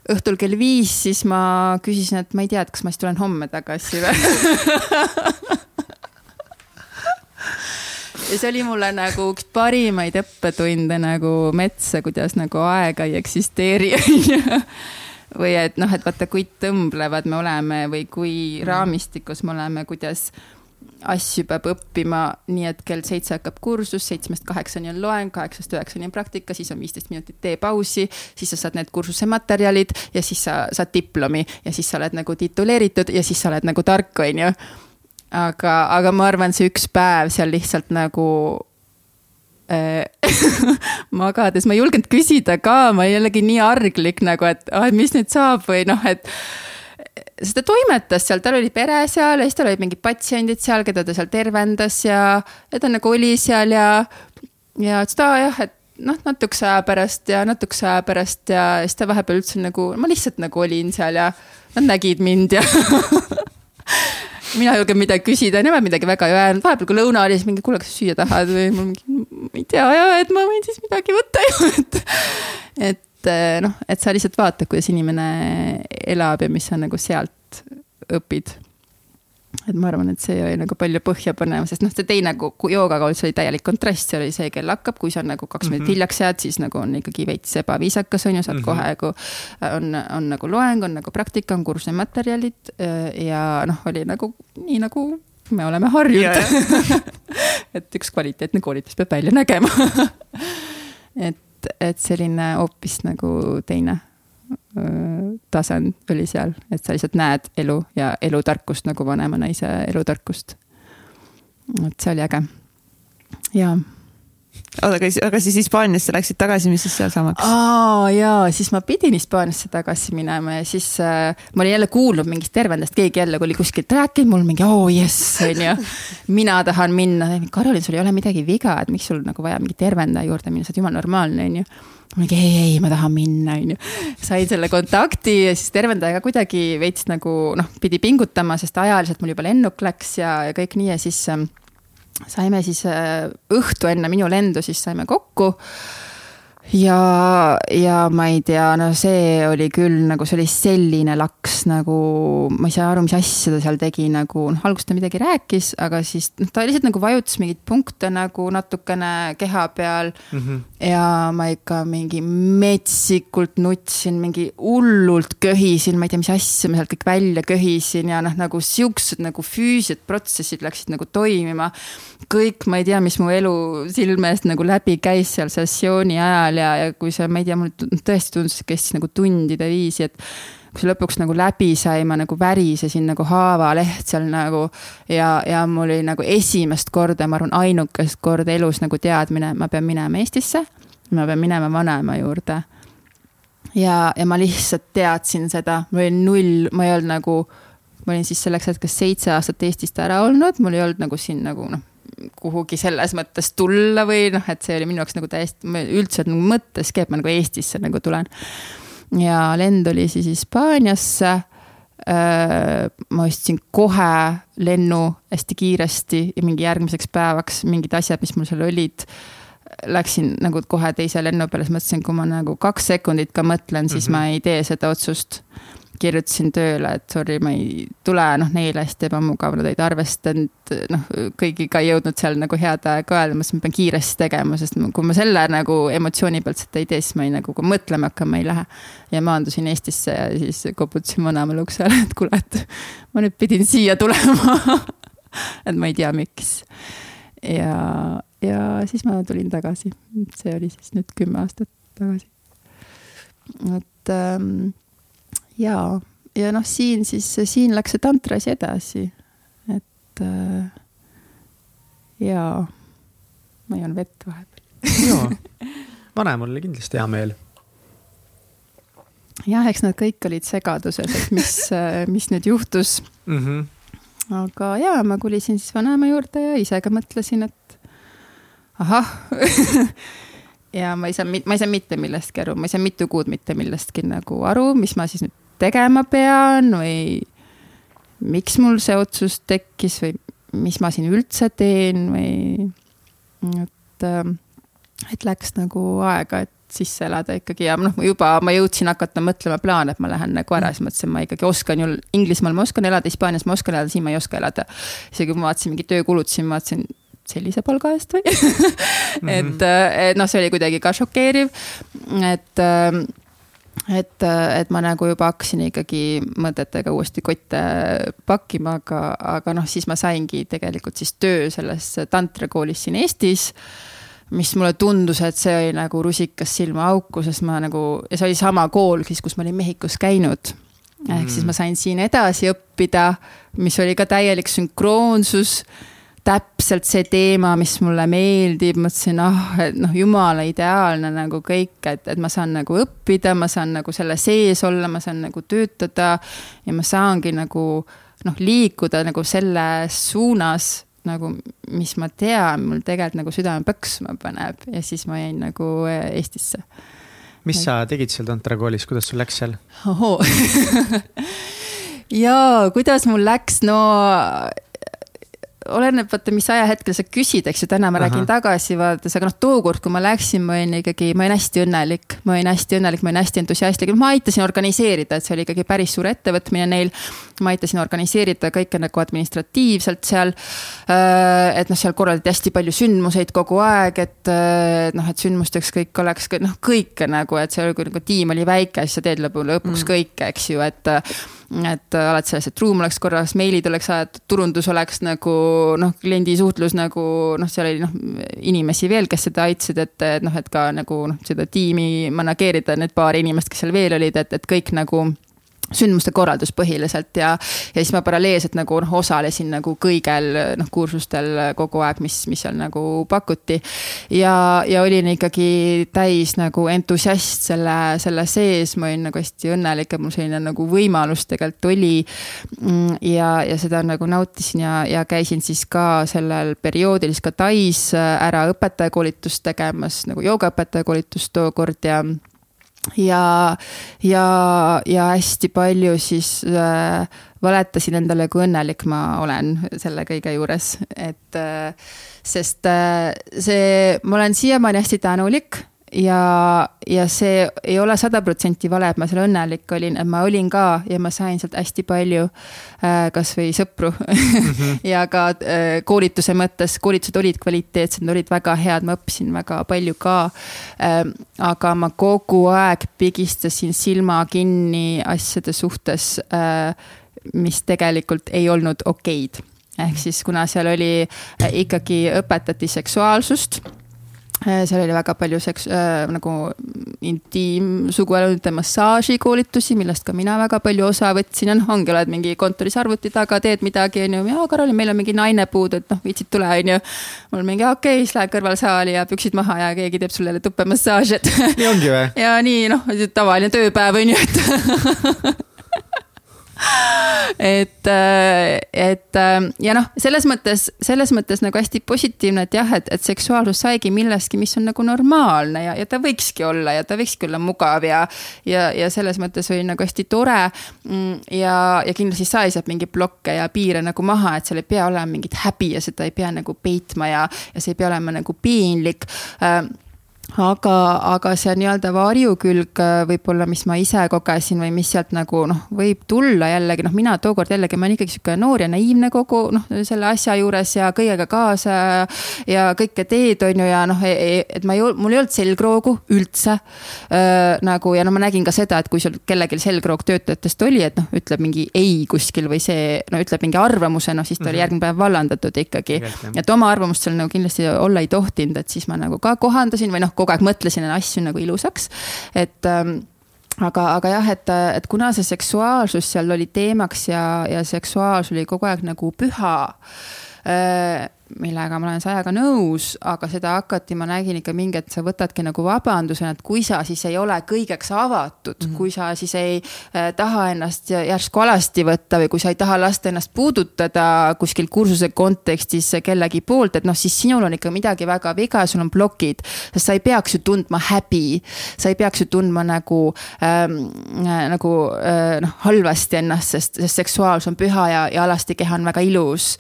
Speaker 3: õhtul kell viis, siis ma küsisin, et ma ei tea, et kas ma siis tulen homme tagasi või [laughs] ja see oli mulle nagu üks parimaid õppetunde nagu metsa, kuidas nagu aega ei eksisteeri [laughs] või et noh, et vaata, kui tõmblevad me oleme või kui raamistikus me oleme, kuidas asju peab õppima, nii et kell seitse hakkab kursus, seitsmest kaheksani on loeng, kaheksast üheksani on praktika, siis on viisteist minutit teepausi, siis sa saad need kursuse materjalid ja siis sa saad diplomi ja siis sa oled nagu tituleeritud ja siis sa oled nagu tark, on ju. aga, aga ma arvan, see üks päev seal lihtsalt nagu äh, [laughs] magades, ma ei julgenud küsida ka, ma jällegi nii arglik nagu, et ah, mis nüüd saab või noh, et sest ta toimetas seal, tal oli pere seal ja siis tal olid mingid patsiendid seal, keda ta seal tervendas ja, ja ta nagu oli seal ja, ja ütles, et aa jah, et noh, natukese aja pärast ja natukese aja pärast ja siis ta vahepeal üldse nagu, ma lihtsalt nagu olin seal ja nad nägid mind ja [laughs] mina ei julgenud midagi küsida, nemad midagi väga ei öelnud, vahepeal kui lõuna oli, siis mingi, kuule, kas süüa tahad või mul mingi, ma ei tea et ma võin siis midagi võtta ju, et. et Eh, noh, et sa lihtsalt vaatad, kuidas inimene elab ja mis sa nagu sealt õpid. et ma arvan, et see oli nagu palju põhjapanevam, sest noh, see teine joogaga oli, täielik kontrast, see oli see, kell hakkab, kui sa nagu kaks mm -hmm. minutit hiljaks jääd, siis nagu on ikkagi veits ebaviisakas on ju, saad mm -hmm. kohe nagu. on, on nagu loeng, on nagu praktika, on kursuse materjalid eh, ja noh, oli nagu nii nagu me oleme harjunud [laughs] et üks kvaliteetne koolitus peab välja nägema [laughs] et et selline hoopis nagu teine tasand oli seal, et sa lihtsalt näed elu ja elutarkust nagu vanema naise elutarkust. et see oli äge. jaa
Speaker 2: oota, aga siis, aga siis Hispaaniasse läksid tagasi, mis siis seal saamaks?
Speaker 3: aa jaa, siis ma pidin Hispaaniasse tagasi minema ja siis äh, ma olin jälle kuulnud mingist tervendast, keegi jälle oli kuskilt rääkinud mul mingi oo oh, jess, onju. mina tahan minna, Karolin, sul ei ole midagi viga, et miks sul nagu vaja mingi tervendaja juurde minna, sa oled jumala normaalne, onju mingi ei, ei, ma tahan minna, onju. sain selle kontakti ja siis tervendajaga kuidagi veits nagu noh, pidi pingutama, sest ajaliselt mul juba lennuk läks ja, ja kõik nii ja siis ähm, saime siis äh, õhtu enne minu lendu, siis saime kokku ja, ja ma ei tea, no see oli küll nagu, see oli selline laks nagu, ma ei saa aru, mis asja ta seal tegi, nagu noh, alguses ta midagi rääkis, aga siis noh, ta lihtsalt nagu vajutas mingeid punkte nagu natukene keha peal mm. -hmm. ja ma ikka mingi metsikult nutsin, mingi hullult köhisin, ma ei tea, mis asja ma sealt kõik välja köhisin ja noh, nagu siuksed nagu füüsilised protsessid läksid nagu toimima. kõik, ma ei tea, mis mu elu silme eest nagu läbi käis seal sessiooni ajal ja, ja kui see, ma ei tea, mulle tõesti tundus, et kestis nagu tundide viisi, et kui see lõpuks nagu läbi sai, ma nagu värisesin nagu haavaleht seal nagu ja, ja mul oli nagu esimest korda, ma arvan, ainukest korda elus nagu teadmine, ma pean minema Eestisse, ma pean minema vanaema juurde. ja, ja ma lihtsalt teadsin seda, mul oli null, ma ei olnud nagu, ma olin siis selleks hetkeks seitse aastat Eestist ära olnud, mul ei olnud nagu siin nagu noh kuhugi selles mõttes tulla või noh, et see oli minu jaoks nagu täiesti, üldse nagu mõtteski, et ma nagu Eestisse nagu tulen. ja lend oli siis Hispaaniasse. ma ostsin kohe lennu hästi kiiresti ja mingi järgmiseks päevaks mingid asjad, mis mul seal olid läksin nagu kohe teise lennu peale, siis mõtlesin, kui ma nagu kaks sekundit ka mõtlen, siis mm -hmm. ma ei tee seda otsust kirjutasin tööle, et sorry, ma ei tule, noh, neile hästi ebamugav, nad olid arvestanud, noh, kõigiga ei jõudnud seal nagu head aega öelda, ma mõtlesin, ma pean kiiresti tegema, sest kui ma selle nagu emotsiooni pealt seda ei tee, siis ma ei nagu, kui mõtlema hakkama ei lähe. ja maandusin Eestisse ja siis koputasin vanaemale uksele, [laughs] et kuule, et ma nüüd pidin siia tulema [laughs] et ma ei tea, miks. ja, ja siis ma tulin tagasi, see oli siis nüüd kümme aastat tagasi. et ähm, ja, ja noh, siin siis, siin läks see tantra asi edasi, et äh, ja ma joon vett vahepeal
Speaker 1: jaa, [laughs] vanemal oli kindlasti hea meel.
Speaker 3: jah, eks nad kõik olid segaduses, et mis, [laughs] mis nüüd juhtus mm. -hmm. aga ja, ma kolisin siis vanaema juurde ja ise ka mõtlesin, et ahah [laughs] ja ma ei saa, ma ei saa mitte millestki aru, ma ei saa mitu kuud mitte millestki nagu aru, mis ma siis nüüd tegema pean või miks mul see otsus tekkis või mis ma siin üldse teen või et, ähm, et läks nagu aega, et sisse elada ikkagi ja noh, juba ma jõudsin hakata mõtlema plaane, et ma lähen nagu ära, siis mõtlesin, ma ikkagi oskan ju, Inglismaal ma oskan elada, Hispaanias ma oskan elada, siin ma ei oska elada. isegi kui ma vaatasin mingeid töökulutusi, ma vaatasin sellise palga eest või. [laughs] -hmm. et, et noh, see oli kuidagi ka šokeeriv, et ähm, et, et ma nagu juba hakkasin ikkagi mõtetega uuesti kotte pakkima, aga, aga noh, siis ma saingi tegelikult siis töö selles tantrakoolis siin Eestis. mis mulle tundus, et see oli nagu rusikas silmaauku, sest ma nagu, ja see oli sama kool siis, kus ma olin Mehhikos käinud. ehk mm. siis ma sain siin edasi õppida, mis oli ka täielik sünkroonsus täpselt see teema, mis mulle meeldib, mõtlesin, ah, et noh, jumala ideaalne nagu kõik, et, et ma saan nagu õppida, ma saan nagu selle sees olla, ma saan nagu töötada. ja ma saangi nagu noh, liikuda nagu selles suunas nagu, mis ma tean, mul tegelikult nagu südame põksma paneb ja siis ma jäin nagu eh, Eestisse.
Speaker 1: mis sa tegid seal tantrakoolis, kuidas sul läks seal? [laughs]
Speaker 3: jaa, kuidas mul läks, no oleneb, vaata, mis ajahetkel sa küsid, eks ju, täna ma Aha. räägin tagasi vaadates, aga noh, tookord, kui ma läksin, ma olin ikkagi, ma olin hästi õnnelik, ma olin hästi õnnelik, ma olin hästi entusiastlik, ma aitasin organiseerida, et see oli ikkagi päris suur ettevõtmine neil. ma aitasin organiseerida kõike nagu administratiivselt seal. Äh, et noh, seal korraldati hästi palju sündmuseid kogu aeg, et äh, noh, et sündmusteks kõik oleks noh, kõike nagu, et see oli, kui nagu tiim oli väike, siis sa teed lõpuks mm. kõike, eks ju, et et äh, alati sellest, et ruum oleks korras, meilid oleks aetud, turundus oleks nagu noh, kliendi suhtlus nagu noh, seal oli noh, inimesi veel, kes seda aitasid, et, et noh, et ka nagu noh, seda tiimi manageerida, need paar inimest, kes seal veel olid, et, et kõik nagu sündmuste korraldus põhiliselt ja, ja siis ma paralleelselt nagu noh, osalesin nagu kõigel noh, kursustel kogu aeg, mis, mis seal nagu pakuti. ja, ja olin ikkagi täis nagu entusiast selle, selle sees, ma olin nagu hästi õnnelik, et mul selline nagu võimalus tegelikult oli. Mm, ja, ja seda nagu nautisin ja, ja käisin siis ka sellel perioodil siis ka Tais ära õpetajakoolitust tegemas nagu joogaõpetajakoolitust tookord ja ja, ja, ja hästi palju siis äh, valetasin endale, kui õnnelik ma olen selle kõige juures, et äh, sest äh, see, ma olen siiamaani hästi tänulik ja, ja see ei ole sada protsenti vale, et ma seal õnnelik olin, et ma olin ka ja ma sain sealt hästi palju äh, kasvõi sõpru [laughs] mm -hmm. ja ka äh, koolituse mõttes, koolitused olid kvaliteetsed, nad olid väga head, ma õppisin väga palju ka äh,. aga ma kogu aeg pigistasin silma kinni asjade suhtes äh,, mis tegelikult ei olnud okeid ehk siis, kuna seal oli ikkagi õpetati seksuaalsust seal oli väga palju seks- äh,, nagu intiimsuguelundite massaažikoolitusi, millest ka mina väga palju osa võtsin noh, ongi, oled mingi kontoris arvuti taga, teed midagi, on ju, jaa, Karolin, meil on mingi naine puudu, et noh, viitsid tule, on ju. mul mingi okei okay,, siis lähed kõrvalsaali ja püksid maha ja keegi teeb sulle tupemassaaži, et.
Speaker 1: nii ongi või? [laughs]
Speaker 3: ja nii noh, tavaline tööpäev on ju, et [laughs] et, äh, et äh, ja noh, selles mõttes, selles mõttes nagu hästi positiivne, et jah, et, et seksuaalsus saigi millestki, mis on nagu normaalne ja, ja ta võikski olla ja ta võikski olla mugav ja. ja, ja selles mõttes oli nagu hästi tore. Mm, ja, ja kindlasti sai sealt mingeid blokke ja piire nagu maha, et seal ei pea olema mingit häbi ja seda ei pea nagu peitma ja, ja see ei pea olema nagu piinlik äh, aga, aga see nii-öelda varjukülg äh, võib-olla, mis ma ise kogesin või mis sealt nagu noh, võib tulla jällegi noh, mina tookord jällegi, ma olen ikkagi sihuke noor ja naiivne kogu noh, selle asja juures ja kõigega kaasa. ja kõike teed, on ju, ja noh, e, e, et ma ei, mul ei olnud selgroogu üldse äh,. nagu ja no ma nägin ka seda, et kui sul kellelgi selgroog töötajatest oli, et noh, ütleb mingi ei kuskil või see no ütleb mingi arvamuse, noh siis ta oli mm -hmm. järgmine päev vallandatud ikkagi. et oma arvamust seal nagu kindlasti olla ei tohtinud, et siis ma nagu ka kohandasin või noh kogu aeg mõtlesin asju nagu ilusaks, et ähm, aga, aga jah, et, et kuna see seksuaalsus seal oli teemaks ja, ja seksuaalsus oli kogu aeg nagu püha äh, millega ma olen sajaga nõus, aga seda hakati, ma nägin ikka mingi, et sa võtadki nagu vabandusena, et kui sa siis ei ole kõigeks avatud mm, -hmm. kui sa siis ei äh, taha ennast järsku alasti võtta või kui sa ei taha lasta ennast puudutada kuskil kursuse kontekstis kellegi poolt, et noh, siis sinul on ikka midagi väga viga, sul on plokid. sest sa ei peaks ju tundma häbi, sa ei peaks ju tundma nagu ähm,, äh, nagu äh, noh, halvasti ennast, sest, sest seksuaalsus on püha ja, ja alasti keha on väga ilus.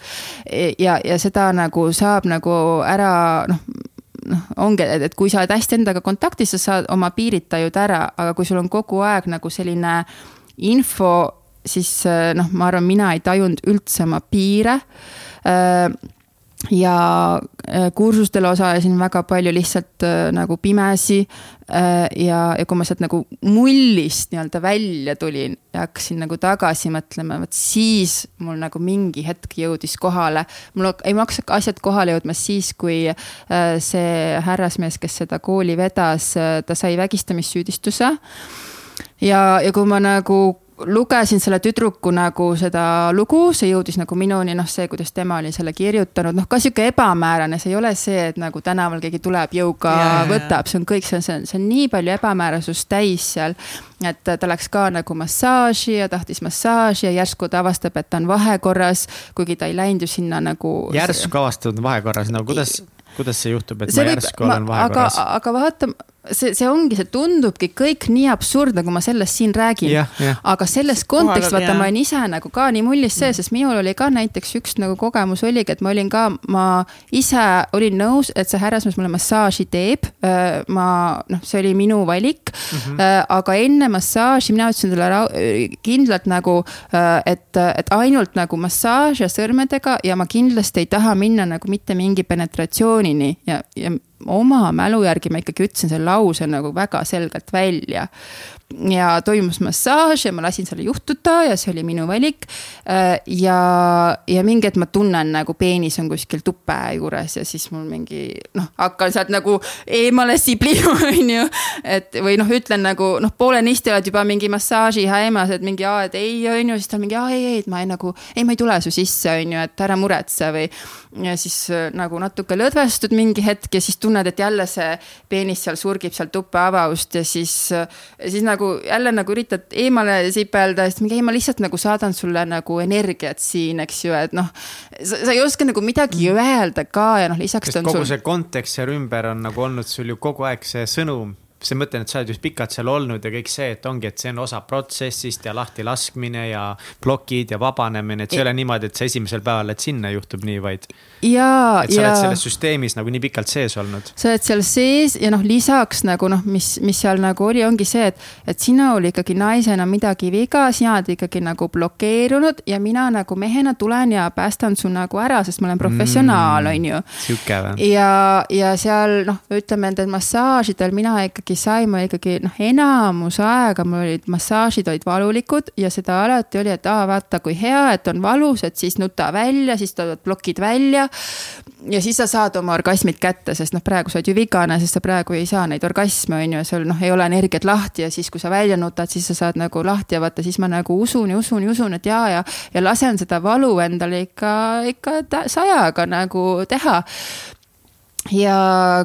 Speaker 3: ja, ja seda nagu saab nagu ära noh noh, ongi, et, et kui sa oled hästi endaga kontaktis, sa saad oma piirid tajud ära, aga kui sul on kogu aeg nagu selline info, siis noh, ma arvan, mina ei tajunud üldse oma piire. Äh, ja äh, kursustel osalesin väga palju lihtsalt äh, nagu pimesi. Äh, ja, ja kui ma sealt nagu mullist nii-öelda välja tulin ja hakkasin nagu tagasi mõtlema, vot siis mul nagu mingi hetk jõudis kohale. mul ei maksa asjad kohale jõudma siis, kui see härrasmees, kes seda kooli vedas, ta sai vägistamissüüdistuse ja, ja kui ma nagu lugesin selle tüdruku nagu seda lugu, see jõudis nagu minuni, noh, see, kuidas tema oli selle kirjutanud, noh, ka sihuke ebamäärane, see ei ole see, et nagu tänaval keegi tuleb jõuga yeah, võtab, see on kõik, see on, see on, see on nii palju ebamäärasust täis seal. et ta läks ka nagu massaaži ja tahtis massaaži ja järsku ta avastab, et ta on vahekorras, kuigi ta ei läinud ju sinna nagu.
Speaker 1: järsku avastad vahekorras, no kuidas, kuidas see juhtub, et see ma järsku võib, olen vahekorras?
Speaker 3: aga, aga vaata see, see ongi, see tundubki kõik nii absurdne, kui ma sellest siin räägin. aga selles kontekstis, vaata, ma olen ise nagu ka nii mullis sees, sest minul oli ka näiteks üks nagu kogemus oligi, et ma olin ka, ma ise olin nõus, et see härrasmees mulle massaaži teeb. Äh, ma, noh, see oli minu valik mm. -hmm. aga enne massaaži mina ütlesin talle kindlalt nagu, äh, et, et ainult nagu massaaž ja sõrmedega ja ma kindlasti ei taha minna nagu mitte mingi penetratsioonini ja, ja oma mälu järgi ma ikkagi ütlesin selle lause nagu väga selgelt välja ja toimus massaaž ja ma lasin selle juhtuda ja see oli minu valik. Äh, ja, ja mingi hetk ma tunnen nagu peenis on kuskil tupe juures ja siis mul mingi noh, hakkan sealt nagu eemale siblima, [laughs] on ju. et või noh, ütlen nagu noh, poolenisti oled juba mingi massaaži häimas, et mingi aa, et ei, on ju, siis ta on mingi aa, ei, ei, et ma ei nagu, ei, ma ei tule su sisse, on ju, et ära muretse või. ja siis äh, nagu natuke lõdvestud mingi hetk ja siis tunned, et jälle see peenis seal surgib seal tuppe avaust ja siis, äh, siis nagu nagu jälle nagu üritad eemale sipelda, siis mingi ei, ma lihtsalt nagu saadan sulle nagu energiat siin, eks ju, et noh. sa ei oska nagu midagi mm. öelda ka ja noh, lisaks.
Speaker 1: kogu sul... see kontekst seal ümber on nagu olnud sul ju kogu aeg see sõnum ma mõtlen, et sa oled just pikalt seal olnud ja kõik see, et ongi, et see on osa protsessist ja lahtilaskmine ja plokid ja vabanemine, et see ei ole niimoodi, et sa esimesel päeval, et sinna juhtub nii, vaid.
Speaker 3: jaa,
Speaker 1: et sa ja... oled selles süsteemis nagu nii pikalt sees olnud.
Speaker 3: sa oled seal sees ja noh, lisaks nagu noh, mis, mis seal nagu oli, ongi see, et, et sinul ikkagi naisena midagi viga, sina oled ikkagi nagu blokeerunud ja mina nagu mehena tulen ja päästan su nagu ära, sest ma olen professionaal mm,, on ju.
Speaker 1: sihuke või?
Speaker 3: ja, ja seal noh, ütleme nendel massaažidel mina ikkagi ikkagi saime ikkagi noh, enamus aega mul olid massaažid olid valulikud ja seda alati oli, et aa, vaata kui hea, et on valus, et siis nuta välja, siis tulevad plokid välja. ja siis sa saad oma orgasmid kätte, sest noh, praegu sa oled ju vigane, sest sa praegu ei saa neid orgasme, on ju, sul noh, ei ole energiat lahti ja siis, kui sa välja nutad, siis sa saad nagu lahti ja vaata, siis ma nagu usun ja usun ja usun, et ja, ja, ja lasen seda valu endale ikka, ikka sajaga nagu teha ja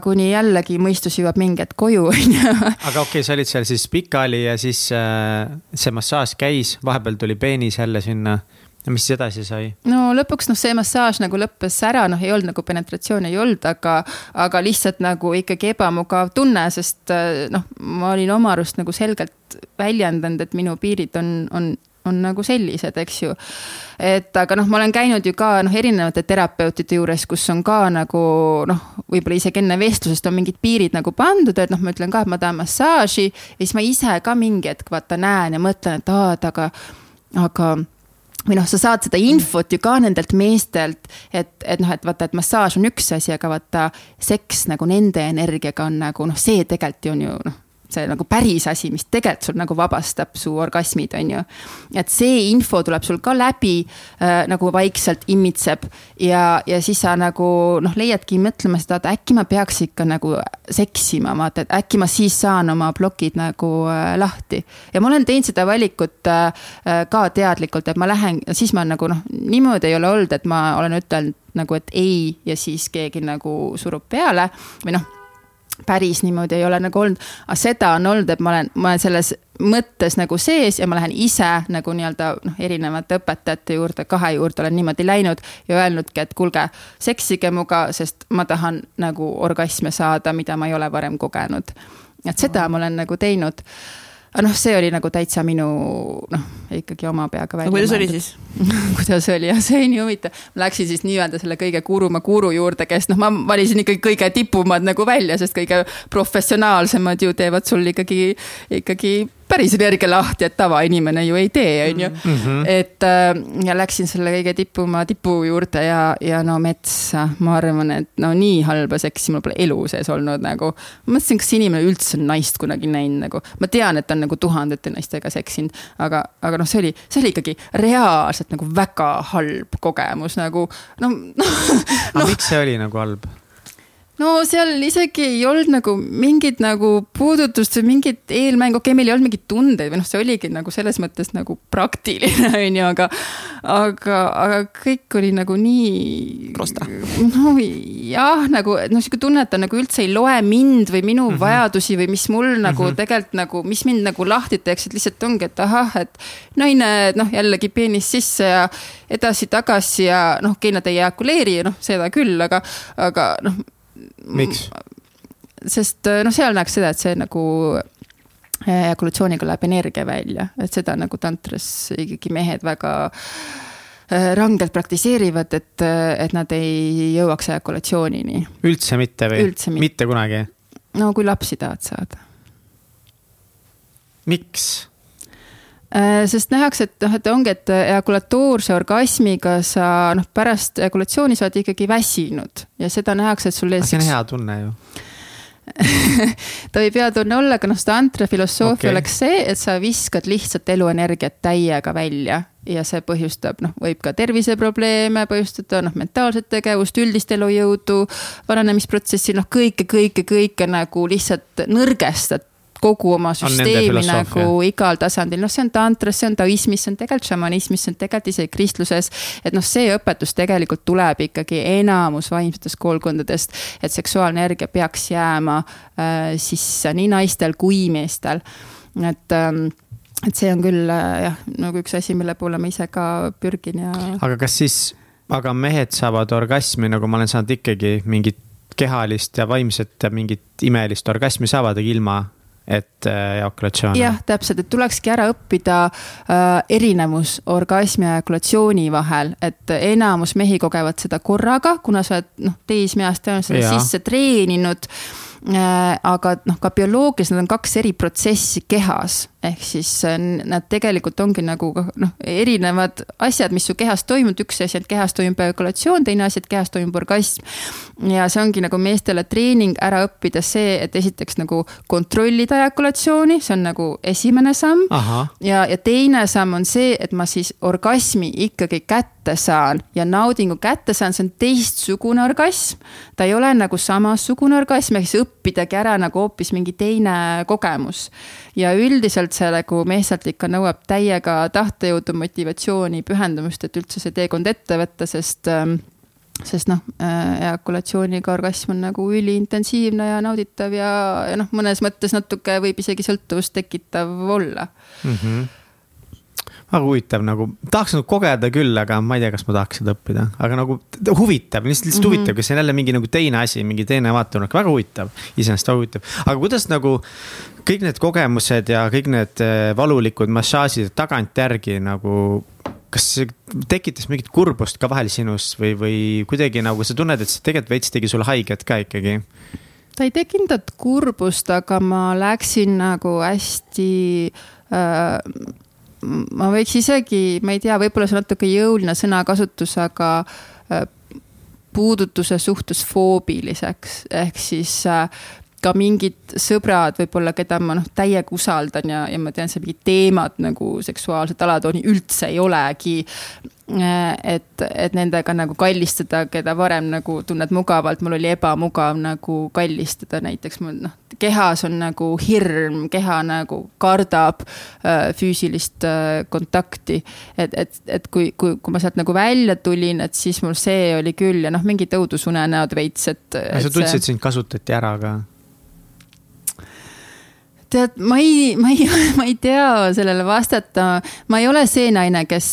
Speaker 3: kuni jällegi mõistus jõuab mingi hetk koju, [laughs] on ju.
Speaker 1: aga okei okay,, sa olid seal siis pikali ja siis äh, see massaaž käis, vahepeal tuli peenis jälle sinna ja mis siis edasi sai?
Speaker 3: no lõpuks noh, see massaaž nagu lõppes ära, noh, ei olnud nagu penetratsiooni ei olnud, aga, aga lihtsalt nagu ikkagi ebamugav tunne, sest äh, noh, ma olin oma arust nagu selgelt väljendanud, et minu piirid on, on on nagu sellised, eks ju. et aga noh, ma olen käinud ju ka noh, erinevate terapeutide juures, kus on ka nagu noh, võib-olla isegi enne vestlusest on mingid piirid nagu pandud, et noh, ma ütlen ka, et ma tahan massaaži. ja siis ma ise ka mingi hetk vaata näen ja mõtlen, et aa, et aga, aga või noh, sa saad seda infot ju ka nendelt meestelt, et, et noh, et vaata, et massaaž on üks asi, aga vaata, seks nagu nende energiaga on nagu noh, see tegelikult on ju noh see nagu päris asi, mis tegelikult sul nagu vabastab su orgasmid, on ju. et see info tuleb sul ka läbi äh, nagu vaikselt immitseb ja, ja siis sa nagu noh, leiadki mõtlema seda, et äkki ma peaks ikka nagu seksima, vaata, et äkki ma siis saan oma plokid nagu äh, lahti. ja ma olen teinud seda valikut äh, äh ka teadlikult, et ma lähen, siis ma nagu noh, niimoodi ei ole olnud, et ma olen ütelnud nagu, et ei ja siis keegi nagu surub peale või noh päris niimoodi ei ole nagu olnud, aga seda on olnud, et ma olen, ma olen selles mõttes nagu sees ja ma lähen ise nagu nii-öelda noh, erinevate õpetajate juurde, kahe juurde olen niimoodi läinud ja öelnudki, et kuulge, seksige minuga, sest ma tahan nagu orgasme saada, mida ma ei ole varem kogenud. et seda ma olen nagu teinud aga noh, see oli nagu täitsa minu noh, ikkagi oma peaga välja.
Speaker 2: kuidas oli siis [laughs]
Speaker 3: kuidas oli, jah, see oli nii huvitav. läksin siis nii-öelda selle kõige kuruma guru juurde, kes noh, ma valisin ikkagi kõige tipumad nagu välja, sest kõige professionaalsemad ju teevad sul ikkagi, ikkagi päris energia lahti, et tavainimene ju ei tee, on ju. -hmm. et äh, ja läksin selle kõige tipuma tipu juurde ja, ja no metsa, ma arvan, et no nii halba seksi mul pole elu sees olnud nagu. ma mõtlesin, kas inimene üldse on naist kunagi näinud nagu, ma tean, et ta on nagu tuhandete naistega seksinud, aga, aga noh, see oli, see oli ikkagi reaalselt nagu väga halb kogemus nagu noh [laughs] no,
Speaker 1: aga no, miks see oli nagu halb?
Speaker 3: No seal isegi ei olnud nagu mingit nagu puudutust või mingit eelmängu, okei okay,, meil ei olnud mingeid tundeid või noh, see oligi nagu selles mõttes nagu praktiline, [laughs] on ju, aga. aga, aga kõik oli nagu nii.
Speaker 2: prosta.
Speaker 3: no jah, nagu noh, sihuke tunne, et ta nagu üldse ei loe mind või minu mm -hmm. vajadusi või mis mul nagu mm -hmm. tegelikult nagu, mis mind nagu lahti teeks, et lihtsalt ongi, et ahah, et. naine, noh jällegi peenis sisse ja edasi-tagasi ja noh, okei okay,, nad ei ejakuleeri, noh seda küll, aga, aga noh
Speaker 1: miks?
Speaker 3: sest äh, noh, seal näeks seda, et see nagu äh, ejakulatsiooniga läheb energia välja, et seda nagu tantras ikkagi mehed väga äh, rangelt praktiseerivad, et, et nad ei jõuaks ejakulatsioonini.
Speaker 1: üldse mitte või? mitte, mitte kunagi?
Speaker 3: no kui lapsi tahad saada.
Speaker 1: miks?
Speaker 3: Äh, sest nähakse, et noh, et ongi, et ejakulatoorse orgasmiga sa noh, pärast ejakulatsiooni sa oled ikkagi väsinud ja seda nähakse, et sul.
Speaker 1: see on hea tunne ju [laughs]
Speaker 3: ta võib hea tunne olla, aga noh, seda antra filosoofia okay. oleks see, et sa viskad lihtsalt eluenergiat täiega välja ja see põhjustab, noh, võib ka terviseprobleeme põhjustada, noh, mentaalset tegevust, üldist elujõudu, vananemisprotsessi, noh, kõike, kõike, kõike nagu lihtsalt nõrgestad kogu oma süsteemi nagu igal tasandil, noh, see on tantras, see on taoismis, see on tegelikult šamanismis, see on tegelikult isegi kristluses. et noh, see õpetus tegelikult tuleb ikkagi enamus vaimsetest koolkondadest, et seksuaalne energia peaks jääma äh, sisse nii naistel kui meestel, et ähm, et see on küll äh, jah, nagu üks asi, mille poole ma ise ka pürgin ja.
Speaker 1: aga kas siis, aga mehed saavad orgasmi, nagu ma olen saanud ikkagi mingit kehalist ja vaimset ja mingit imelist orgasmi saavad, aga ilma et äh, ejakulatsioon.
Speaker 3: jah, täpselt, et tulekski ära õppida äh, erinevus orgasmi ja ejakulatsiooni vahel, et enamus mehi kogevad seda korraga, kuna sa oled noh, teismeeast tõenäoliselt sisse treeninud äh,. Aga noh, ka bioloogiliselt need on kaks eri protsessi kehas ehk siis äh, nad tegelikult ongi nagu noh, erinevad asjad, mis su kehas toimuvad, üks asi, et kehas toimub ejakulatsioon, teine asi, et kehas toimub orgasm. ja see ongi nagu meestele treening ära õppida see, et esiteks nagu kontrollida ejakulatsiooni, see on nagu esimene samm. ja, ja teine samm on see, et ma siis orgasmi ikkagi kätte saan ja naudingu kätte saan, see on teistsugune orgasm. ta ei ole nagu samasugune orgasm, ehk siis õppidagi ära nagu hoopis mingi teine kogemus. ja üldiselt see nagu meestelt ikka nõuab täiega tahtejõudu, motivatsiooni, pühendumust, et üldse see teekond ette võtta, sest ähm, sest noh, eakulatsiooniga orgasm on nagu üliintensiivne ja nauditav ja, ja noh, mõnes mõttes natuke võib isegi sõltuvust tekitav olla mm. -hmm
Speaker 1: väga huvitav nagu, tahaks nagu kogeda küll, aga ma ei tea, kas ma tahaks seda õppida, aga nagu huvitav, lihtsalt, lihtsalt mm -hmm. huvitav, kas see on jälle mingi nagu teine asi, mingi teine vaatenurk, väga huvitav. iseenesest väga huvitav, aga kuidas nagu kõik need kogemused ja kõik need eh, valulikud massaažid tagantjärgi nagu kas see tekitas mingit kurbust ka vahel sinus või, või kuidagi nagu sa tunned, et see tegelikult veits tegi sulle haiget ka ikkagi?
Speaker 3: ta ei tekitanud kurbust, aga ma läksin nagu hästi äh, ma võiks isegi, ma ei tea, võib-olla see on natuke jõuline sõnakasutus, aga äh, puudutuse suhtes foobiliseks, ehk siis äh, ka mingid sõbrad võib-olla, keda ma noh, täiega usaldan ja, ja ma tean, see mingid teemad nagu seksuaalset alatooni üldse ei olegi. Et, et nendega nagu kallistada, keda varem nagu tunned mugavalt, mul oli ebamugav nagu kallistada, näiteks mul noh, kehas on nagu hirm, keha nagu kardab äh, füüsilist äh, kontakti. et, et, et kui, kui, kui ma sealt nagu välja tulin, et siis mul see oli küll ja noh, mingid õudusunenäod veits, et.
Speaker 1: sa tundsid, et sind kasutati ära ka?
Speaker 3: Tead, ma ei, ma ei, ma ei tea sellele vastata. ma ei ole see naine, kes,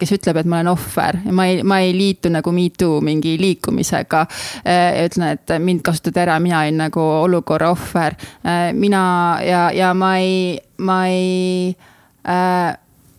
Speaker 3: kes ütleb, et ma olen ohver ja ma ei, ma ei liitu nagu me too mingi liikumisega. ja ütlen, et mind kasutati ära, mina olin nagu olukorra ohver. mina ja, ja ma ei, ma ei äh,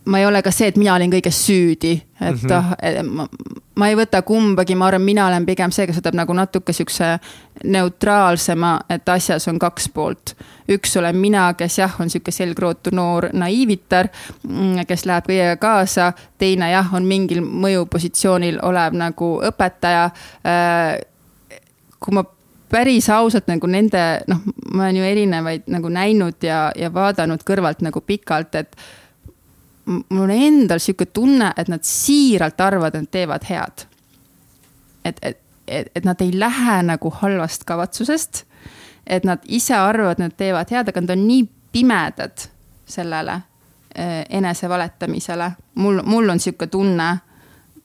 Speaker 3: ma ei ole ka see, et mina olin kõiges süüdi, et mm -hmm. ma, ei võta kumbagi, ma arvan, mina olen pigem see, kes võtab nagu natuke siukse neutraalsema, et asjas on kaks poolt. üks olen mina, kes jah, on sihuke selgrootu noor naiivitar, mm, kes läheb kõigega kaasa. teine jah, on mingil mõjupositsioonil olev nagu õpetaja. Äh, kui ma päris ausalt nagu nende, noh, ma olen ju erinevaid nagu näinud ja, ja vaadanud kõrvalt nagu pikalt, et mul on endal sihuke tunne, et nad siiralt arvavad, et nad teevad head. et, et, et, et nad ei lähe nagu halvast kavatsusest. et nad ise arvavad, nad teevad head, aga nad on nii pimedad sellele eh, enesevaletamisele. mul, mul on sihuke tunne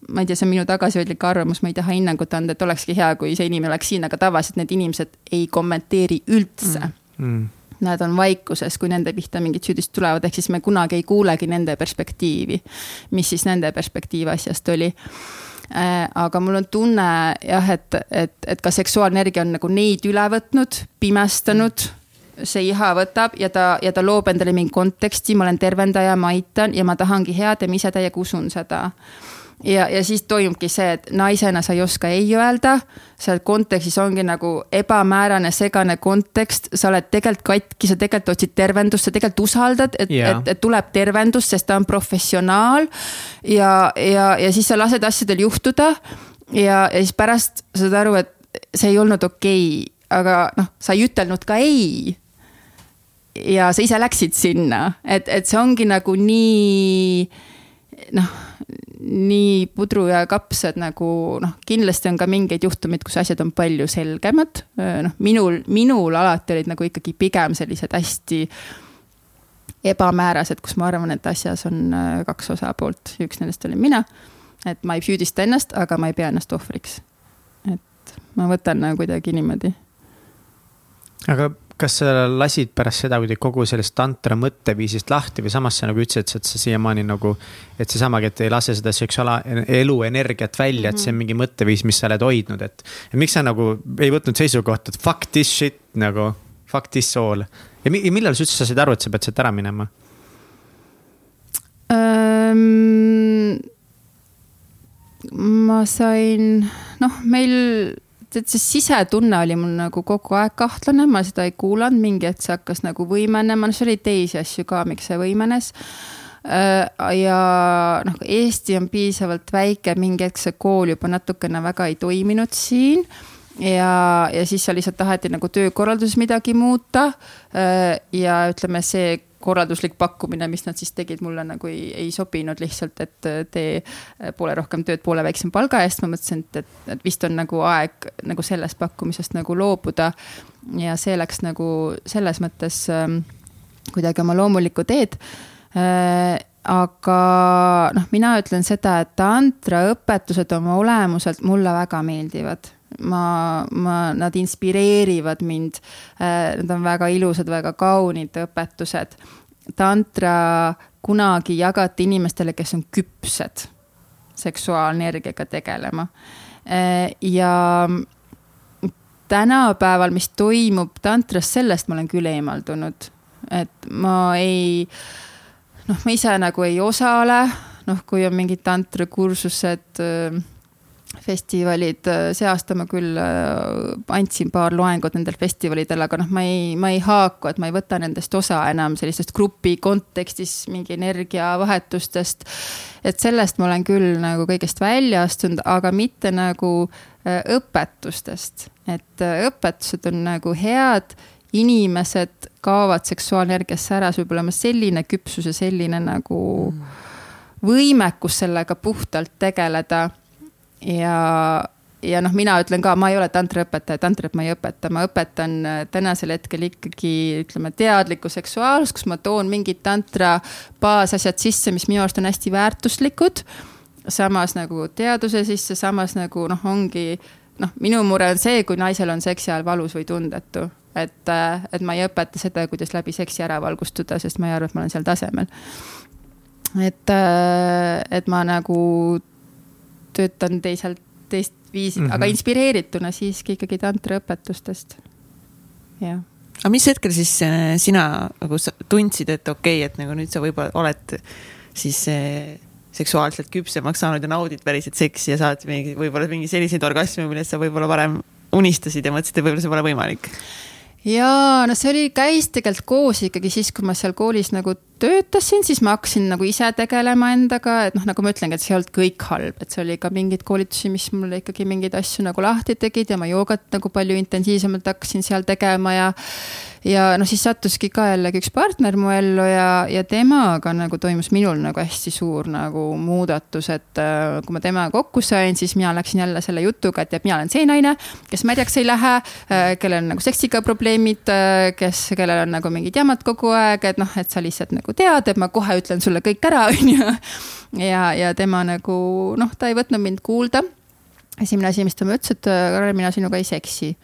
Speaker 3: ma ei tea, see on minu tagasihoidlik arvamus, ma ei taha hinnangut anda, et olekski hea, kui see inimene oleks siin, aga tavaliselt need inimesed ei kommenteeri üldse mm.. Mm nad on vaikuses, kui nende pihta mingid süüdistused tulevad, ehk siis me kunagi ei kuulegi nende perspektiivi. mis siis nende perspektiiv asjast oli äh, aga mul on tunne jah, et, et, et ka seksuaalenergia on nagu neid üle võtnud, pimestanud see iha võtab ja ta, ja ta loob endale mingi konteksti, ma olen tervendaja, ma aitan ja ma tahangi head ja ma ise täiega usun seda ja, ja siis toimubki see, et naisena sa ei oska ei öelda. seal kontekstis ongi nagu ebamäärane, segane kontekst, sa oled tegelikult katki, sa tegelikult otsid tervendust, sa tegelikult usaldad, et yeah., et, et tuleb tervendus, sest ta on professionaal. ja, ja, ja siis sa lased asjadel juhtuda. ja, ja siis pärast saad aru, et see ei olnud okei okay,, aga noh, sa ei ütelnud ka ei ja sa ise läksid sinna, et, et see ongi nagu nii noh nii pudru ja kapsad nagu noh, kindlasti on ka mingeid juhtumeid, kus asjad on palju selgemad. noh, minul, minul alati olid nagu ikkagi pigem sellised hästi ebamäärased, kus ma arvan, et asjas on kaks osapoolt ja üks nendest olin mina. et ma ei süüdista ennast, aga ma ei pea ennast ohvriks. et ma võtan nagu kuidagi niimoodi.
Speaker 1: aga kas sa lasid pärast seda kuidagi kogu sellest tantra mõtteviisist lahti või samas sa nagu ütlesid, et sa siiamaani nagu. et seesamagi, et ei lase seda seksuaalelu energiat välja mm, -hmm. et see on mhm. mingi mõtteviis, mis sa oled hoidnud, et. miks sa nagu ei võtnud seisukohta, et fuck this shit nagu, fuck this all. ja millal sa üldse said aru, et sa pead sealt ära minema
Speaker 3: um,? ma sain, noh, meil et see sisetunne oli mul nagu kogu aeg kahtlane, ma seda ei kuulanud, mingi hetk see hakkas nagu võimenema, noh, seal oli teisi asju ka, miks see võimenes. Äh, ja noh, Eesti on piisavalt väike, mingi hetk see kool juba natukene väga ei toiminud siin ja, ja siis seal lihtsalt taheti nagu töökorralduses midagi muuta. Äh, ja ütleme, see korralduslik pakkumine, mis nad siis tegid, mulle nagu ei, ei sobinud lihtsalt, et tee poole rohkem tööd poole väiksema palga eest. ma mõtlesin, et, et, et vist on nagu aeg nagu sellest pakkumisest nagu loobuda. ja see läks nagu selles mõttes äh, kuidagi oma loomulikku teed äh,. aga noh, mina ütlen seda, et tantraõpetused oma olemuselt mulle väga meeldivad ma, ma, nad inspireerivad mind. Äh, nad on väga ilusad, väga kaunid õpetused. tantra kunagi jagati inimestele, kes on küpsed seksuaalenergiaga tegelema. Äh, ja tänapäeval, mis toimub tantras, sellest ma olen küll eemaldunud, et ma ei, noh, ma ise nagu ei osale, noh, kui on mingid tantrakursused äh, festivalid, äh, see aasta ma küll äh, andsin paar loengut nendel festivalidel, aga noh, ma ei, ma ei haaku, et ma ei võta nendest osa enam sellistest grupi kontekstis mingi energiavahetustest. et sellest ma olen küll nagu kõigest välja astunud, aga mitte nagu äh, õpetustest, et õpetused on nagu head inimesed kaovad seksuaalenergiasse ära, see peab olema selline küpsus ja selline nagu mm. võimekus sellega puhtalt tegeleda ja, ja noh, mina ütlen ka, ma ei ole tantraõpetaja, tantrat ma ei õpeta, ma õpetan äh, tänasel hetkel ikkagi ütleme teadlikku seksuaalsust, kus ma toon mingid tantra baasasjad sisse, mis minu arust on hästi väärtuslikud. samas nagu teaduse sisse, samas nagu noh, ongi noh, minu mure on see, kui naisel on seksi ajal valus või tundetu. et, äh, et ma ei õpeta seda, kuidas läbi seksi ära valgustuda, sest ma ei arva, et ma olen seal tasemel. et, äh, et ma nagu töötan teisalt, teist viisi mm, -hmm. aga inspireerituna siiski ikkagi tantraõpetustest. jah.
Speaker 2: aga mis hetkel siis äh, sina nagu tundsid, et okei okay,, et nagu nüüd sa võib-olla oled siis äh, seksuaalselt küpsemaks saanud ja naudid päriselt seksi ja saad mingi, võib-olla mingi selliseid orgasme, millest sa võib-olla varem unistasid ja mõtlesid, et võib-olla see pole võimalik?
Speaker 3: Jaa, no see oli, käis tegelikult koos ikkagi siis, kui ma seal koolis nagu töötasin, siis ma hakkasin nagu ise tegelema endaga, et noh, nagu ma ütlengi, et see ei olnud kõik halb, et see oli ka mingeid koolitusi, mis mulle ikkagi mingeid asju nagu lahti tegid ja ma joogat nagu palju intensiivsemalt hakkasin seal tegema ja ja noh, siis sattuski ka jällegi üks partner mu ellu ja, ja temaga nagu toimus minul nagu hästi suur nagu muudatus, et äh, kui ma temaga kokku sain, siis mina läksin jälle selle jutuga, et mina olen see naine, kes märjaks ei lähe äh,, kellel on nagu seksiga probleemid äh,, kes, kellel on nagu mingid jamad kogu aeg, et noh, et sa lihtsalt nagu tead, et ma kohe ütlen sulle kõik ära, [laughs] on ju. ja, ja tema nagu noh, ta ei võtnud mind kuulda esimene asi, mis ta mulle ütles, et Karel, mina sinuga ei seksi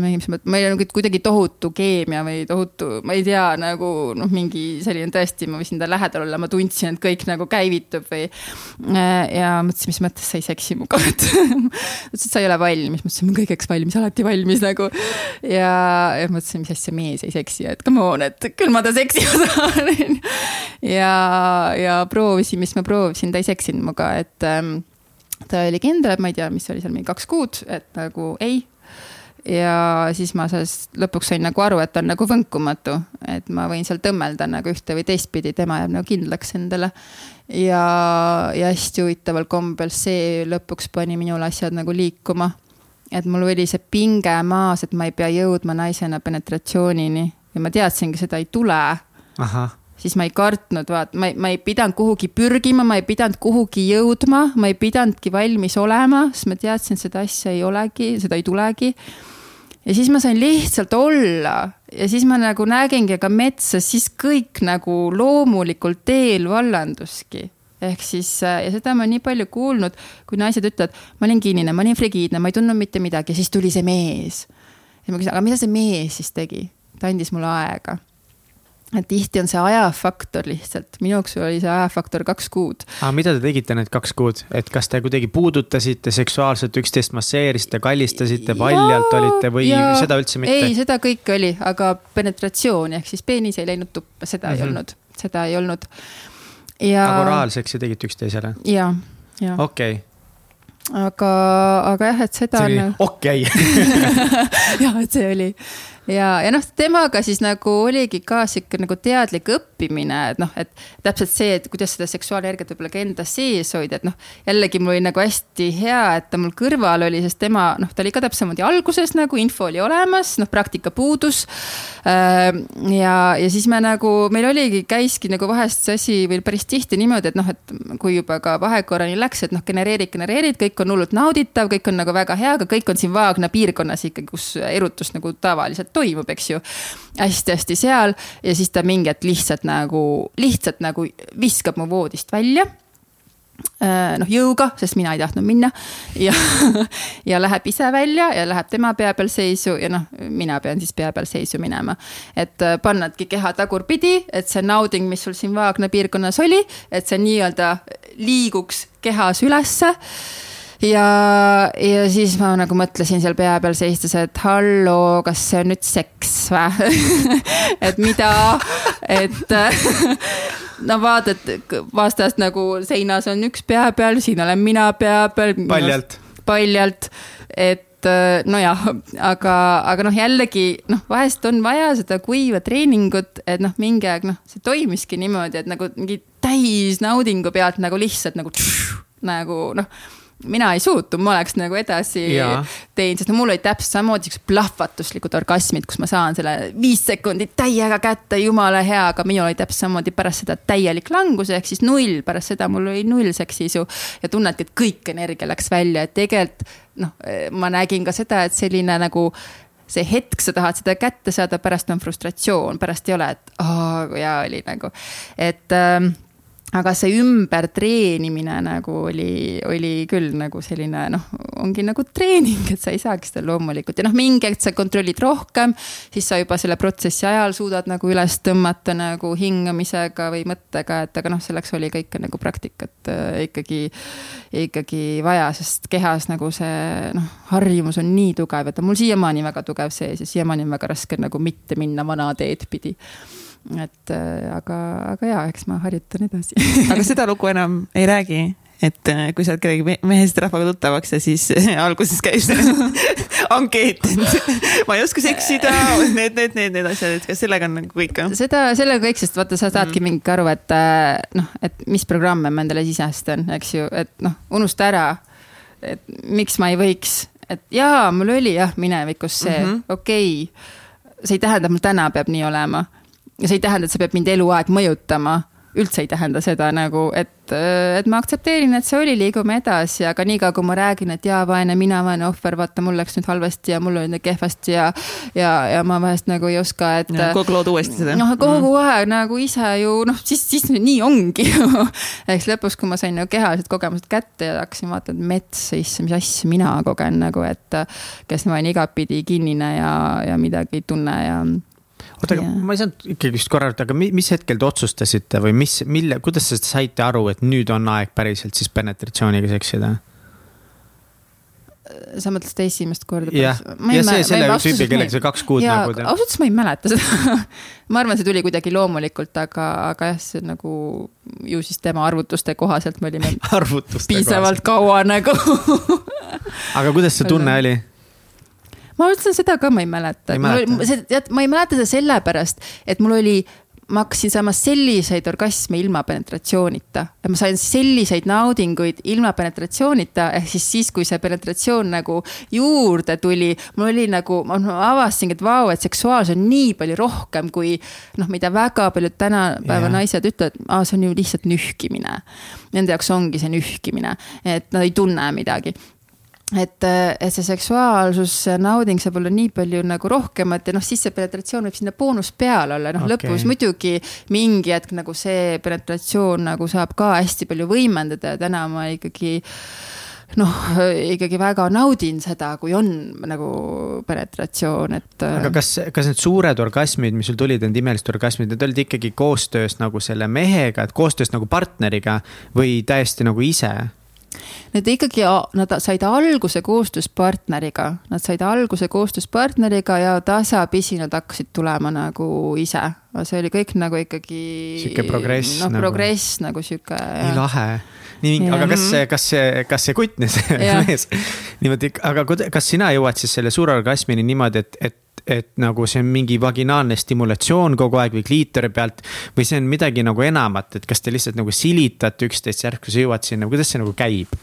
Speaker 3: mingis mõttes, meil on kuidagi tohutu keemia või tohutu, ma ei tea, nagu noh, mingi selline tõesti, ma võisin ta lähedal olla, ma tundsin, et kõik nagu käivitub või. Äh, ja mõtlesin, mis mõttes sa ei seksi minuga, et ütles, et sa ei ole valmis, ma ütlesin, ma olen kõigeks valmis, alati valmis nagu. ja, ja mõtlesin, mis asja mees ei seksi, et come on, et küll ma ta seksima [laughs] saan ja, ja proovisin, mis ma proovisin, ta ei seksinud minuga, et ähm, ta oli kindel, et ma ei tea, mis oli seal mingi kaks kuud, et nagu ei ja siis ma sellest lõpuks sain nagu aru, et on nagu võnkumatu, et ma võin seal tõmmelda nagu ühte või teistpidi, tema jääb nagu kindlaks endale. ja, ja hästi huvitaval kombel see lõpuks pani minul asjad nagu liikuma. et mul oli see pinge maas, et ma ei pea jõudma naisena penetratsioonini ja ma teadsingi, seda ei tule. siis ma ei kartnud, vaat ma ei, ma ei pidanud kuhugi pürgima, ma ei pidanud kuhugi jõudma, ma ei pidanudki valmis olema, sest ma teadsin, seda asja ei olegi, seda ei tulegi ja siis ma sain lihtsalt olla ja siis ma nagu nägingi ka metsas, siis kõik nagu loomulikul teel vallanduski ehk siis ja seda ma nii palju kuulnud, kui naised ütlevad, ma olin kinnine, ma olin frigiidne, ma ei tundnud mitte midagi, siis tuli see mees. ja ma küsin, aga mida see mees siis tegi? ta andis mulle aega et tihti on see ajafaktor lihtsalt, minu jaoks oli see ajafaktor kaks kuud.
Speaker 1: aga mida te tegite need kaks kuud, et kas te kuidagi puudutasite seksuaalselt üksteist, masseerisite, kallistasite, paljalt olite või ja, seda üldse mitte?
Speaker 3: ei, seda kõike oli, aga penetratsioon ehk siis peenis ei läinud tuppa, seda mm -hmm. ei mhm. olnud, seda ei olnud.
Speaker 1: ja. aga oraalseksi tegite üksteisele?
Speaker 3: ja, ja.
Speaker 1: okei okay
Speaker 3: aga, aga jah, et seda.
Speaker 1: see oli okei. [laughs]
Speaker 3: jah, et see oli ja, ja noh, temaga siis nagu oligi ka sihuke nagu teadlik õppimine, et noh, et täpselt see, et kuidas seda seksuaalenergiat võib-olla ka enda sees hoida, et noh. jällegi mul oli nagu hästi hea, et ta mul kõrval oli, sest tema noh, ta oli ka täpselt samamoodi alguses nagu info oli olemas, noh, praktika puudus. Ja, ja siis me nagu, meil oligi, käiski nagu vahest see asi või päris tihti niimoodi, et noh, et kui juba ka vahekorrani läks, et noh, genereerid, genereerid, kõik on hullult nauditav, kõik on nagu väga hea, aga kõik on siin Vaagna piirkonnas ikkagi, kus erutust nagu tavaliselt toimub, eks ju. hästi-hästi seal ja siis ta mingi hetk lihtsalt nagu, lihtsalt nagu viskab mu voodist välja. Äh, noh jõuga, sest mina ei tahtnud minna. Ja, [laughs] ja läheb ise välja ja läheb tema pea peal seisu ja noh, mina pean siis pea peal seisu minema. et äh, pannadki keha tagurpidi, et see nauding, mis sul siin Vaagna piirkonnas oli, et see nii-öelda liiguks kehas ülesse ja, ja siis ma nagu mõtlesin seal pea peal seistes, et halloo, kas see on nüüd seks või [laughs] et mida, et [laughs] no vaatad vastast nagu seinas on üks pea peal, siin olen mina pea peal.
Speaker 1: paljalt.
Speaker 3: paljalt, et äh, nojah, aga, aga noh, jällegi noh, vahest on vaja seda kuiva treeningut, et noh, mingi aeg noh, see toimiski niimoodi, et nagu mingi täisnaudingu pealt nagu lihtsalt nagu, nagu noh mina ei suutnud, ma oleks nagu edasi teinud, sest no mul olid täpselt samamoodi siuksed plahvatuslikud orgasmid, kus ma saan selle viis sekundit täiega kätte, jumala hea, aga minul oli täpselt samamoodi pärast seda täielik langus ehk siis null, pärast seda mul oli null seksisu. ja tunnedki, et kõik energia läks välja, et tegelikult noh, ma nägin ka seda, et selline nagu see hetk, sa tahad seda kätte saada, pärast on frustratsioon, pärast ei ole, et aa, kui hea oli nagu, et ähm, aga see ümbertreenimine nagu oli, oli küll nagu selline noh, ongi nagu treening, et sa ei saaks seda loomulikult. Ja noh, mingi hetk sa kontrollid rohkem, siis sa juba selle protsessi ajal suudad nagu üles tõmmata nagu hingamisega või mõttega, et aga noh, selleks oli ka ikka nagu praktikat äh, ikkagi, ikkagi vaja, sest kehas nagu see noh, harjumus on nii tugev, et mul siiamaani väga tugev sees ja siiamaani on väga raske nagu mitte minna vana teed pidi et äh, aga, aga jaa, eks ma harjutan edasi [laughs]
Speaker 2: aga seda lugu enam ei räägi? et äh, kui sa oled kellegi mehest rahvaga tuttavaks ja siis alguses käib see [laughs] ankeet, et ma ei oska seksida, need, need, need, need asjad, et kas sellega on nagu kõik?
Speaker 3: seda, sellega kõik, sest vaata, sa saadki mm. mingi aru, et äh, noh, et mis programme ma endale sisestan, eks ju, et noh, unusta ära, et miks ma ei võiks, et jaa, mul oli jah minevikus see mm -hmm., okei okay. see ei tähenda, et mul täna peab nii olema ja see ei tähenda, et see peab mind eluaeg mõjutama üldse ei tähenda seda nagu, et, et ma aktsepteerin, et see oli, liigume edasi, aga niikaua kui ma räägin, et jaa, vaene mina, vaene ohver, vaata, mul läks nüüd halvasti ja mul oli nüüd kehvasti ja. ja, ja ma vahest nagu ei oska, et.
Speaker 2: kogu lood uuesti seda.
Speaker 3: noh, kogu mm. aeg nagu ise ju noh, siis, siis nii ongi ju [laughs] eks lõpus, kui ma sain nagu kehalised kogemused kätte ja hakkasin vaatama, et mets, issand, mis asja mina kogen nagu, et. kes ma olen igatpidi kinnine ja, ja midagi ei tunne ja
Speaker 1: oota, aga ma ei saanud ikkagi vist korra aga mis hetkel te otsustasite või mis, mille, kuidas te saite aru, et nüüd on aeg päriselt siis penetratsiooniga seksida?
Speaker 3: sa mõtlesid esimest korda?
Speaker 1: jah, ja see selle tüübi, kellega sa kaks kuud
Speaker 3: ja,
Speaker 1: nagu.
Speaker 3: ausalt öeldes ma ei mäleta seda [laughs] ma arvan, see tuli kuidagi loomulikult, aga, aga jah, see nagu ju siis tema arvutuste kohaselt me olime [laughs] piisavalt kohaselt. kaua nagu
Speaker 1: aga kuidas see tunne oli?
Speaker 3: Ma ütlen seda ka, ma ei mäleta. ma ei mäleta seda sellepärast, et mul oli ma hakkasin saama selliseid orgasme ilma penetratsioonita ja ma sain selliseid naudinguid ilma penetratsioonita, ehk siis siis, kui see penetratsioon nagu juurde tuli, mul oli nagu, ma avastasingi, et vau, et seksuaalsus on nii palju rohkem kui noh, mida väga paljud tänapäeva yeah. naised ütlevad, see on ju lihtsalt nühkimine. Nende jaoks ongi see nühkimine, et nad ei tunne midagi et, et see seksuaalsus, nauding saab olla nii palju nagu rohkemat ja noh, siis see penetratsioon võib sinna boonus peal olla, noh okay. lõpus muidugi mingi hetk nagu see penetratsioon nagu saab ka hästi palju võimendada ja täna ma ikkagi noh, ikkagi väga naudin seda, kui on nagu penetratsioon, et.
Speaker 1: aga kas, kas need suured orgasmid, mis sul tulid, need imelised orgasmid, need olid ikkagi koostöös nagu selle mehega, et koostöös nagu partneriga või täiesti nagu ise?
Speaker 3: Need ikkagi, nad said alguse koostööspartneriga, nad said alguse koostööspartneriga ja tasapisi nad hakkasid tulema nagu ise. see oli kõik nagu ikkagi.
Speaker 1: sihuke progress.
Speaker 3: noh nagu..., progress nagu sihuke.
Speaker 1: nii lahe nii, aga kas kas see, kas see kutt, see mees niimoodi, aga kas sina jõuad siis selle suure orgasmini niimoodi, et, et et nagu see on mingi vaginaalne stimulatsioon kogu aeg või kliitori pealt. või see on midagi nagu enamat, et kas te lihtsalt nagu silitate üksteist järsku sa jõuad sinna, kuidas see nagu käib?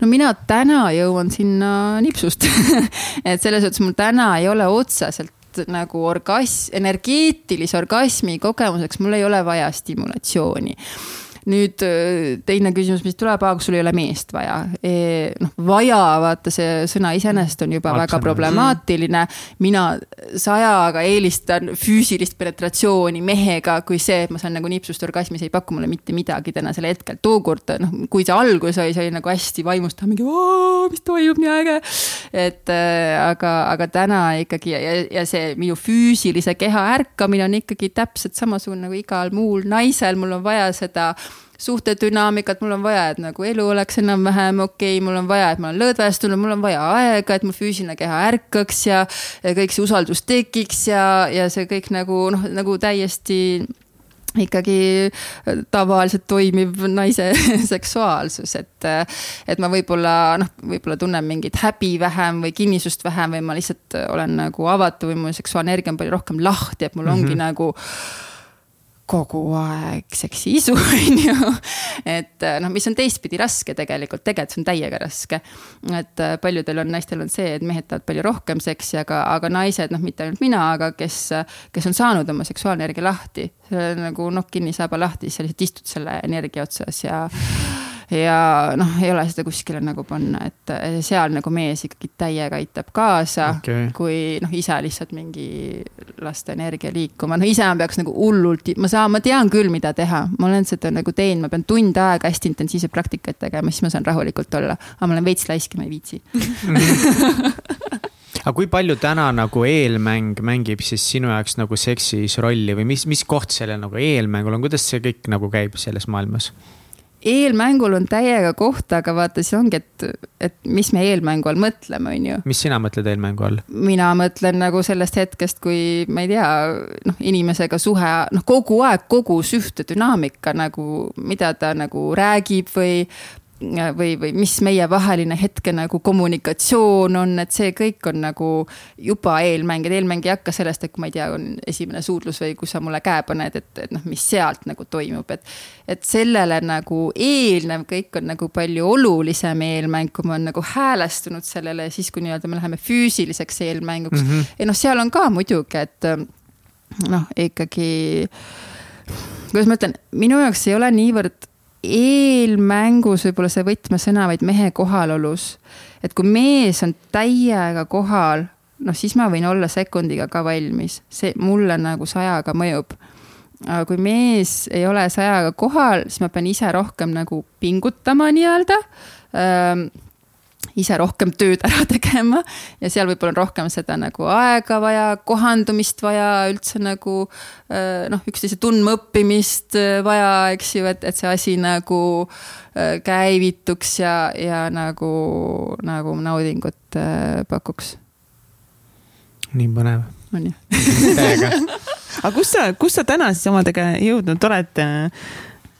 Speaker 3: no mina täna jõuan sinna nipsust [laughs] et selles suhtes mul täna ei ole otseselt nagu orgasm, energeetilise orgasmi kogemuseks, mul ei ole vaja stimulatsiooni nüüd äh, teine küsimus, mis tuleb, aga sul ei ole meest vaja e,. noh, vaja, vaata see sõna iseenesest on juba Alp väga problemaatiline. mina sajaga eelistan füüsilist penetratsiooni mehega, kui see, et ma saan nagu nipsust orgasmi, see ei paku mulle mitte midagi tänasel hetkel. tookord, noh, kui see algus oli, see oli nagu hästi vaimustav, mingi mis toimub, nii äge. et äh, aga, aga täna ikkagi ja, ja see minu füüsilise keha ärkamine on ikkagi täpselt samasugune nagu igal muul naisel, mul on vaja seda suhtedünaamikat, mul on vaja, et nagu elu oleks enam-vähem okei okay,, mul on vaja, et ma olen lõdvestunud, mul on vaja aega, et mu füüsiline keha ärkaks ja, ja kõik see usaldus tekiks ja, ja see kõik nagu noh, nagu täiesti ikkagi tavaliselt toimiv naise [laughs] seksuaalsus, et, et ma võib-olla noh, võib-olla tunnen mingit häbi vähem või kinnisust vähem või ma lihtsalt olen nagu avatud või mu seksuaalne energia on palju rohkem lahti, et mul mm -hmm. ongi nagu kogu aeg seksiisu, [laughs] on ju. et noh, mis on teistpidi raske tegelikult, tegelikult see on täiega raske. et äh, paljudel on, naistel on see, et mehed tahavad palju rohkem seksi, aga, aga naised, noh, mitte ainult mina, aga kes, kes on saanud oma seksuaalenergia lahti. nagu nokk kinni, saaba lahti, siis sa lihtsalt istud selle energia otsas ja ja noh, ei ole seda kuskile nagu panna, et seal nagu mees ikkagi täiega aitab kaasa okay., kui noh, ise lihtsalt mingi lasta energia liikuma, no ise ma peaks nagu hullult, ma saan, ma tean küll, mida teha, ma olen seda nagu teinud, ma pean tund aega hästi intensiivset praktikat tegema, siis ma saan rahulikult olla, aga ma olen veits laisk ja ma ei viitsi. [laughs]
Speaker 1: Aga kui palju täna nagu eelmäng mängib siis sinu jaoks nagu seksis rolli või mis, mis koht sellel nagu eelmängul on, kuidas see kõik nagu käib selles maailmas?
Speaker 3: Eelmängul on täiega koht, aga vaata, siis ongi, et, et mis me eelmängu all mõtleme, on ju.
Speaker 1: mis sina mõtled eelmängu all?
Speaker 3: mina mõtlen nagu sellest hetkest, kui ma ei tea, noh, inimesega suhe, noh, kogu aeg kogus ühte dünaamika nagu, mida ta nagu räägib või või, või mis meievaheline hetke nagu kommunikatsioon on, et see kõik on nagu juba eelmäng, et eelmäng ei hakka sellest, et kui ma ei tea, on esimene suudlus või kui sa mulle käe paned, et, et noh, mis sealt nagu toimub, et. et sellele nagu eelnev kõik on nagu palju olulisem eelmäng, kui ma olen nagu häälestunud sellele, siis kui nii-öelda me läheme füüsiliseks eelmänguks mm. -hmm. ja noh, seal on ka muidugi, et noh, ikkagi kuidas ma ütlen, minu jaoks ei ole niivõrd eelmängus võib-olla see võtmesõna, vaid mehe kohalolus. et kui mees on täiega kohal, noh, siis ma võin olla sekundiga ka valmis, see mulle nagu sajaga mõjub. aga kui mees ei ole sajaga kohal, siis ma pean ise rohkem nagu pingutama nii-öelda ise rohkem tööd ära [laughs] tegema ja seal võib-olla on rohkem seda nagu aega vaja, kohandumist vaja, üldse nagu äh, noh, üksteise tundmaõppimist äh, vaja, eks ju, et, et see asi nagu äh, käivituks ja, ja nagu, nagu naudingut pakuks.
Speaker 1: nii põnev.
Speaker 3: on ju? [laughs]
Speaker 2: aga kus sa, kus sa täna siis omadega jõudnud oled?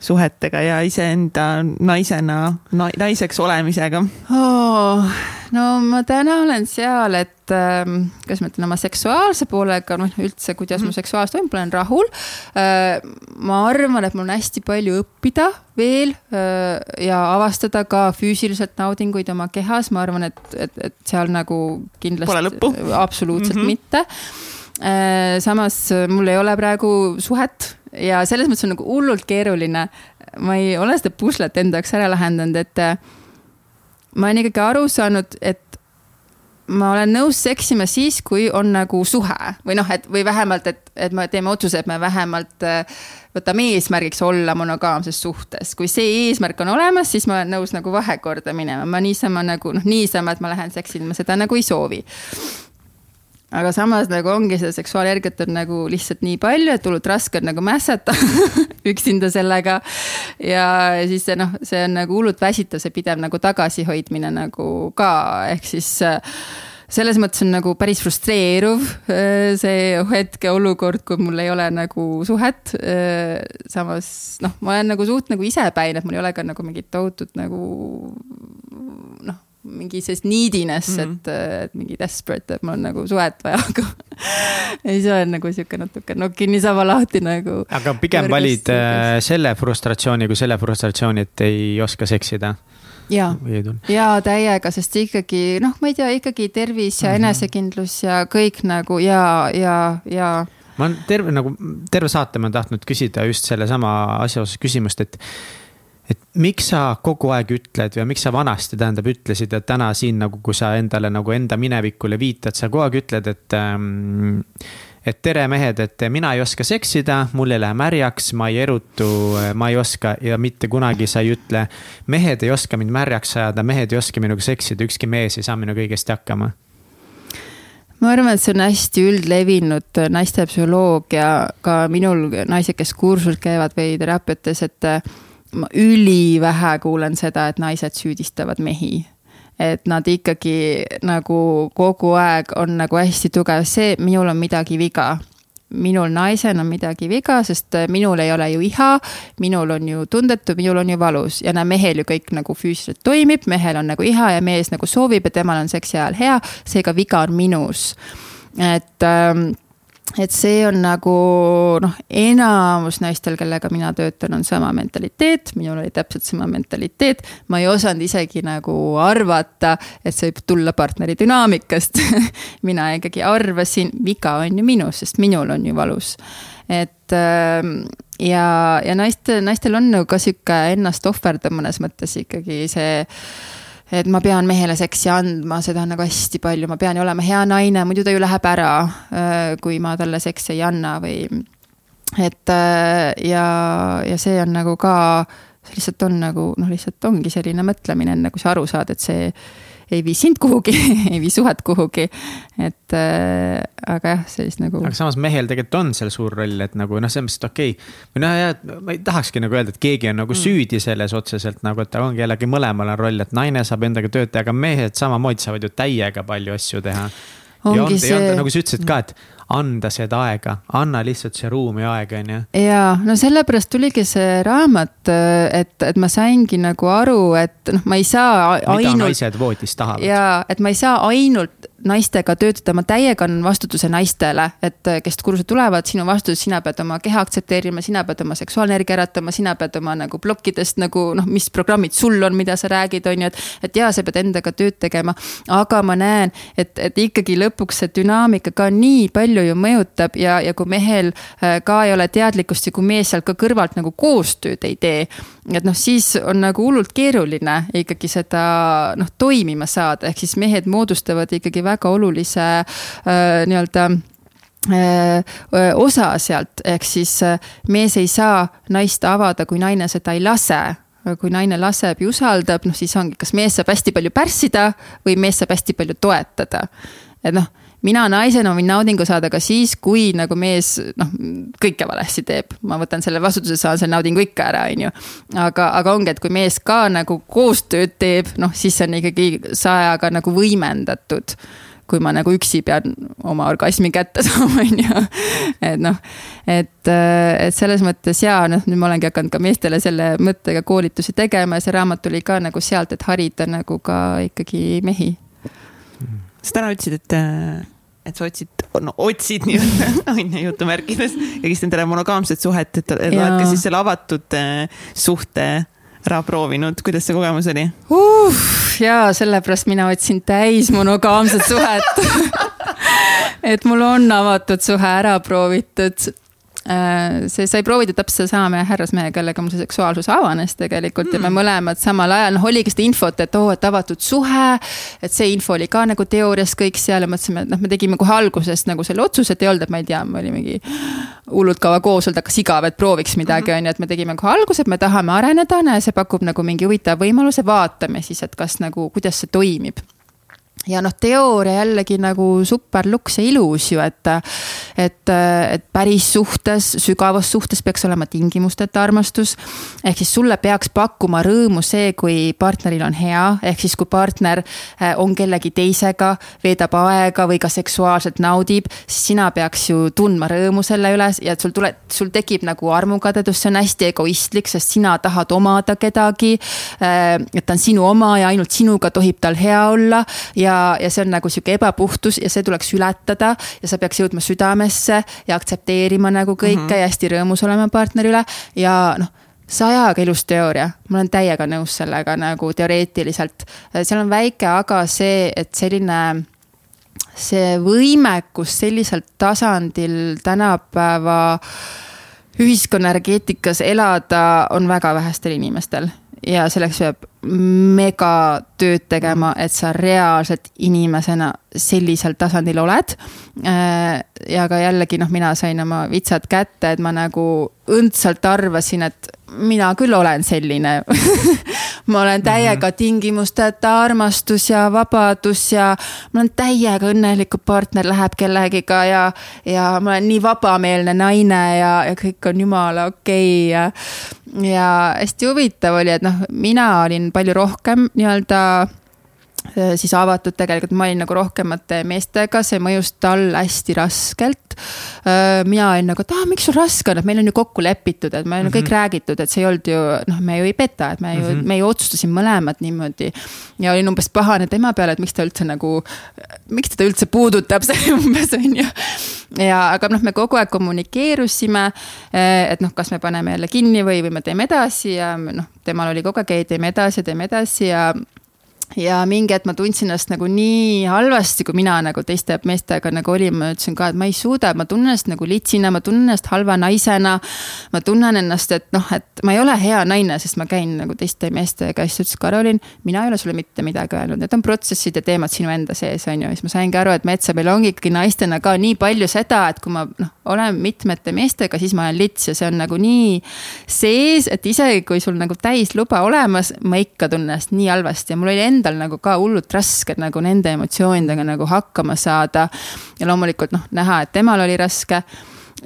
Speaker 2: Suhetega ja iseenda naisena na,, naiseks olemisega
Speaker 3: oh,? no ma täna olen seal, et äh, kuidas ma ütlen, oma seksuaalse poolega, noh üldse, kuidas mm -hmm. mu seksuaalsus toimub, olen rahul äh,. ma arvan, et mul on hästi palju õppida veel äh, ja avastada ka füüsiliselt naudinguid oma kehas, ma arvan, et, et, et seal nagu kindlasti.
Speaker 2: Pole lõppu.
Speaker 3: absoluutselt mm -hmm. mitte. Samas mul ei ole praegu suhet ja selles mõttes on nagu hullult keeruline. ma ei ole seda puslet enda jaoks ära lahendanud, et äh, ma olen ikkagi aru saanud, et ma olen nõus seksima siis, kui on nagu suhe või noh, et või vähemalt, et, et me teeme otsuse, et me vähemalt äh, võtame eesmärgiks olla monogaamses suhtes. kui see eesmärk on olemas, siis ma olen nõus nagu vahekorda minema, ma niisama nagu noh, niisama, et ma lähen seksin, ma seda nagu ei soovi aga samas nagu ongi seda seksuaalenergiat on nagu lihtsalt nii palju, et hullult raske on nagu mässata [laughs] üksinda sellega. ja siis see noh, see on nagu hullult väsitav, see pidev nagu tagasihoidmine nagu ka, ehk siis äh, selles mõttes on nagu päris frustreeruv äh, see hetkeolukord, kui mul ei ole nagu suhet. Äh, samas noh, ma olen nagu suht nagu isepäine, et mul ei ole ka nagu mingit tohutut nagu noh mingi sellist neediness mm, -hmm. et, et mingi desperate, et mul on nagu suhet vaja, aga [laughs] ei, see on nagu sihuke natuke nokk niisama lahti nagu.
Speaker 1: aga pigem valid äh, selle frustratsiooni kui selle frustratsiooni, et ei oska seksida
Speaker 3: ja, ja täiega, sest ikkagi noh, ma ei tea, ikkagi tervis ja mm -hmm. enesekindlus ja kõik nagu ja, ja, ja
Speaker 1: ma olen terve nagu, terve saate ma olen tahtnud küsida just sellesama asja osas küsimust, et et miks sa kogu aeg ütled või miks sa vanasti tähendab ütlesid, et täna siin nagu, kui sa endale nagu enda minevikule viitad, sa kogu aeg ütled, et ähm, et tere, mehed, et mina ei oska seksida, mul ei lähe märjaks, ma ei erutu, ma ei oska ja mitte kunagi sa ei ütle. mehed ei oska mind märjaks ajada, mehed ei oska minuga seksida, ükski mees ei saa minuga õigesti hakkama
Speaker 3: ma arvan, et see on hästi üldlevinud naiste psühholoogia, ka minul naised, kes kursusel käivad või teraapiates, et ma ülivähe kuulen seda, et naised süüdistavad mehi et nad ikkagi nagu kogu aeg on nagu hästi tugev, see, minul on midagi viga. minul naisena on midagi viga, sest minul ei ole ju iha, minul on ju tundetu, minul on ju valus ja näe, mehel ju kõik nagu füüsiliselt toimib, mehel on nagu iha ja mees nagu soovib ja temal on seksi ajal hea, seega viga on minus. et ähm, et see on nagu noh, enamus naistel, kellega mina töötan, on sama mentaliteet, minul oli täpselt sama mentaliteet. ma ei osanud isegi nagu arvata, et see võib tulla partneri dünaamikast [laughs] mina ikkagi arvasin, viga on ju minus, sest minul on ju valus. et ähm, ja, ja naiste, naistel on nagu ka sihuke ennast ohverdav mõnes mõttes ikkagi see et ma pean mehele seksi andma, seda on nagu hästi palju, ma pean ju olema hea naine, muidu ta ju läheb ära, äh, kui ma talle seksi ei anna või. et äh, ja, ja see on nagu ka, see lihtsalt on nagu noh, lihtsalt ongi selline mõtlemine, enne kui sa aru saad, et see ei vii sind kuhugi [laughs] ei vii suhet kuhugi. et äh, aga jah, sellist nagu.
Speaker 1: aga samas mehel tegelikult on seal suur roll, et nagu noh, selles mõttes, et okei okay.. või noh, jah, ma ei tahakski nagu öelda, et keegi on nagu mm. süüdi selles otseselt nagu, et ongi jällegi mõlemal on roll, et naine saab endaga tööd teha, aga mehed samamoodi saavad ju täiega palju asju teha. ja on, see... ja on, nagu sa ütlesid ka, et anda seda aega, anna lihtsalt see ruum ja aeg, on ju.
Speaker 3: ja no sellepärast tuligi see raamat, et, et ma saingi nagu aru, et noh, ma ei saa ainult.
Speaker 1: mida naised voodis tahavad.
Speaker 3: ja, et ma ei saa ainult naistega töötada, ma täiega annan vastutuse naistele, et kes kursuse tulevad, sinu vastutus, sina pead oma keha aktsepteerima, sina pead oma seksuaalenergia äratama, sina pead oma nagu plokkidest nagu noh, mis programmid sul on, mida sa räägid, on ju, et. et jaa, sa pead endaga tööd tegema, aga ma näen, et, et ikkagi lõpuks see dünaamika ka nii palju ju mõjutab ja, ja kui mehel äh, ka ei ole teadlikkust ja kui mees sealt ka kõrvalt nagu koostööd ei tee. et noh, siis on nagu hullult keeruline ikkagi seda noh, toimima saada, ehk siis mehed moodustavad ikkagi väga väga olulise äh, nii-öelda äh, osa sealt, ehk siis äh, mees ei saa naist avada, kui naine seda ei lase kui naine laseb ja usaldab, noh siis ongi, kas mees saab hästi palju pärssida või mees saab hästi palju toetada. et noh, mina naisena võin naudingu saada ka siis, kui nagu mees noh, kõike valesti teeb. ma võtan selle vastutuse, saan selle naudingu ikka ära, on ju. aga, aga ongi, et kui mees ka nagu koostööd teeb, noh siis see on ikkagi sajaga nagu võimendatud kui ma nagu üksi pean oma orgasmi kätte [laughs] saama, on ju. et noh, et, et selles mõttes jaa, noh, nüüd ma olengi hakanud ka meestele selle mõttega koolitusi tegema ja see raamat tuli ka nagu sealt, et harida nagu ka ikkagi mehi.
Speaker 2: Sa täna ütlesid, et, et sa otsid, no otsid nii-öelda, [laughs] on ju jutumärkides, jagist endale monogaamset suhet, et oled ka siis selle avatud eh, suhte ära proovinud, kuidas see kogemus oli?
Speaker 3: Uh,? jaa, sellepärast mina otsin täis monogaamset suhet. [laughs] Et mul on avatud suhe ära proovitud. Äh, see sai proovida täpselt sedasama meie härrasmehega, kellega mul see seksuaalsus avanes tegelikult mm. ja me mm. mõlemad samal ajal, noh oligi seda infot, et oo oh,, et avatud suhe. et see info oli ka nagu teoorias kõik seal ja mõtlesime, et noh, me tegime kohe algusest nagu selle otsuse, et ei olnud, et ma ei tea, me oli mingi hullult kaua koos olnud, hakkas igav, et prooviks midagi, mhm. on ju, et me tegime kohe alguse, et me tahame areneda, näe, see pakub nagu mingi huvitava võimaluse, vaatame siis, et kas nagu, kuidas see toimib ja noh, teooria jällegi nagu super luks ja ilus ju, et, et, et päris suhtes, sügavas suhtes peaks olema tingimusteta armastus. ehk siis sulle peaks pakkuma rõõmu see, kui partneril on hea, ehk siis kui partner eh, on kellegi teisega, veedab aega või ka seksuaalselt naudib, siis sina peaks ju tundma rõõmu selle üle ja sul tuleb, sul tekib nagu armukadedus, see on hästi egoistlik, sest sina tahad omada kedagi. Eh, et ta on sinu oma ja ainult sinuga tohib tal hea olla ja, ja see on nagu sihuke ebapuhtus ja see tuleks ületada ja sa peaks jõudma südamesse ja aktsepteerima nagu kõike mm -hmm. ja hästi rõõmus olema partneri üle ja noh sajaga ilus teooria, ma olen täiega nõus sellega nagu teoreetiliselt. seal on väike aga see, et selline see võimekus sellisel tasandil tänapäeva ühiskonna energeetikas elada on väga vähestel inimestel ja selleks peab mega tööd tegema, et sa reaalselt inimesena sellisel tasandil oled. Äh, ja ka jällegi noh, mina sain oma vitsad kätte, et ma nagu õndsalt arvasin, et mina küll olen selline [laughs] ma olen täiega mhm. tingimusteta armastus ja vabadus ja ma olen täiega õnnelik, kui partner läheb kellegiga ja, ja ma olen nii vabameelne naine ja, ja kõik on jumala okei okay ja ja hästi huvitav oli, et noh, mina olin palju rohkem nii-öelda siis avatud tegelikult, ma olin nagu rohkemate meestega, see mõjus tal hästi raskelt. Äh, mina olin nagu, et aa, miks sul raske on, et meil on ju kokku lepitud, et meil on mm -hmm. kõik mhm. räägitud, et see ei olnud ju noh, me ju ei peta, et me ju mm, -hmm. me ju otsustasime mõlemad niimoodi. ja olin umbes pahane tema peale, et miks ta üldse nagu, miks teda üldse puudutab [laughs] see umbes on ju. ja, aga noh, me kogu aeg kommunikeerusime, äh, et noh, kas me paneme jälle kinni või, või me teeme edasi ja noh, temal oli kogu aeg, ei teeme edasi, teeme edasi ja ja mingi hetk ma tundsin ennast nagu nii halvasti, kui mina nagu teiste meestega nagu olin, ma ütlesin ka, et ma ei suuda, ma tunnen ennast nagu litsina, ma tunnen ennast halva naisena. ma tunnen ennast, et noh, et ma ei ole hea naine, sest ma käin nagu teiste meestega. Ja siis ta ütles, Karolin, mina ei ole sulle mitte midagi öelnud, need on protsessid ja teemad sinu enda sees, on ju, siis ma saingi aru, et metsa peal ongi ikkagi naistena ka nii palju seda, et kui ma noh, olen mitmete meestega, siis ma olen lits ja see on nagu nii sees, et isegi kui sul nagu täisluba olemas, ma ikka tunnen ennast nii halvasti. Ja mul oli endal nagu ka hullult raske nagu nende emotsioonidega nagu hakkama saada. ja loomulikult noh, näha, et temal oli raske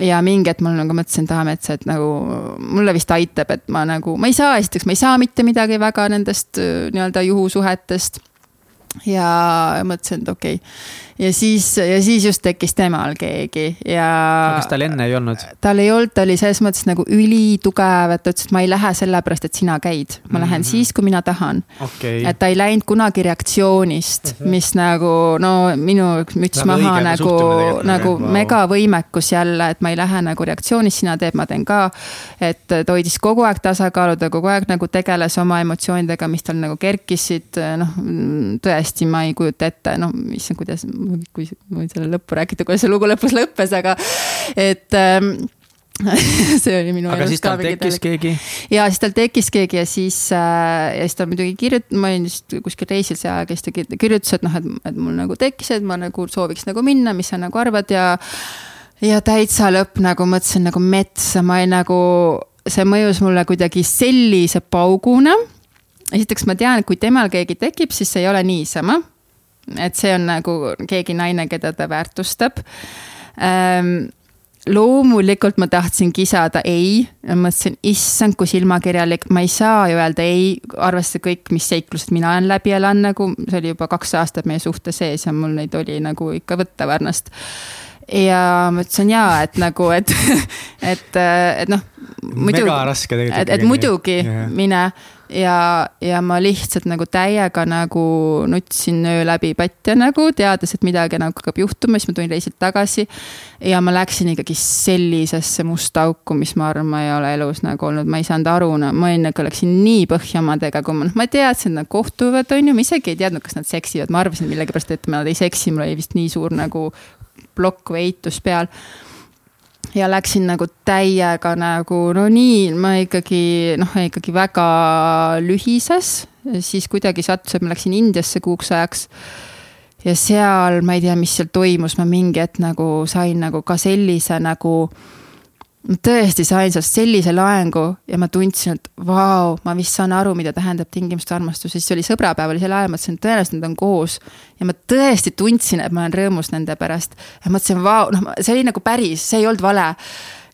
Speaker 3: ja mingi hetk mul nagu mõtlesin Taamets, et nagu mulle vist aitab, et ma nagu, ma ei saa, esiteks ma ei saa mitte midagi väga nendest nii-öelda juhusuhetest. ja mõtlesin, et okei okay ja siis, ja siis just tekkis temal keegi ja.
Speaker 1: kas tal enne ei olnud?
Speaker 3: tal ei olnud, ta oli selles mõttes nagu ülitugev, et ta ütles, et ma ei lähe sellepärast, et sina käid. ma lähen mm -hmm. siis, kui mina tahan
Speaker 1: okay..
Speaker 3: et ta ei läinud kunagi reaktsioonist mm, -hmm. mis nagu no minu müts Väga maha nagu, nagu wow. megavõimekus jälle, et ma ei lähe nagu reaktsioonist, sina teed, ma teen ka. et ta hoidis kogu aeg tasakaalu, ta kogu aeg nagu tegeles oma emotsioonidega, mis tal nagu kerkisid, noh tõesti, ma ei kujuta ette, no issand, kuidas kui ma võin selle lõppu rääkida, kuidas see lugu lõpus lõppes, aga et ähm, [laughs] see oli minu.
Speaker 1: aga siis tal tekkis keegi?
Speaker 3: ja siis tal tekkis keegi ja siis äh,, ja siis ta muidugi kirjut-, ma olin vist kuskil reisil see aeg ja siis ta kirjutas, et noh, et, et mul nagu tekkis, et ma nagu sooviks nagu minna, mis sa nagu arvad ja. ja täitsa lõpp nagu mõtlesin nagu metsa, ma ei nagu, see mõjus mulle kuidagi sellise pauguna. esiteks ma tean, et kui temal keegi tekib, siis see ei ole niisama et see on nagu keegi naine, keda ta väärtustab ähm, loomulikult ma tahtsin kisada ei, mõtlesin, issand, kui silmakirjalik, ma ei saa ju öelda ei, arvestades kõik, mis seiklused mina olen läbi elanud, nagu see oli juba kaks aastat meie suhte sees ja mul neid oli nagu ikka võtta varnast. ja ma ütlesin jaa, et nagu, et, [laughs] et, et noh.
Speaker 1: mega raske tegelikult.
Speaker 3: et, et muidugi yeah. mine ja, ja ma lihtsalt nagu täiega nagu nutsin öö läbi patja nagu, teades, et midagi nagu hakkab juhtuma, siis ma tulin reisilt tagasi. ja ma läksin ikkagi sellisesse musta auku, mis ma arvan, ma ei ole elus nagu olnud, ma ei saanud aru, no ma olin nagu, läksin nii põhja omadega, kui ma, noh, ma teadsin, et nad kohtuvad, on ju, ma isegi ei teadnud, kas nad seksivad, ma arvasin millegipärast, et nad ei seksi, mul oli vist nii suur nagu plokk või eitus peal ja läksin nagu täiega nagu no nii, ma ikkagi noh, ikkagi väga lühises, siis kuidagi sattus, et ma läksin Indiasse kuuks ajaks. ja seal ma ei tea, mis seal toimus, ma mingi hetk nagu sain nagu ka sellise nagu ma tõesti sain sealt sellise laengu ja ma tundsin, et vau, ma vist saan aru, mida tähendab tingimuste armastus, siis oli sõbrapäev oli sel ajal, mõtlesin, et tõenäoliselt nad on koos. ja ma tõesti tundsin, et ma olen rõõmus nende pärast. Ja mõtlesin, vau, noh, see oli nagu päris, see ei olnud vale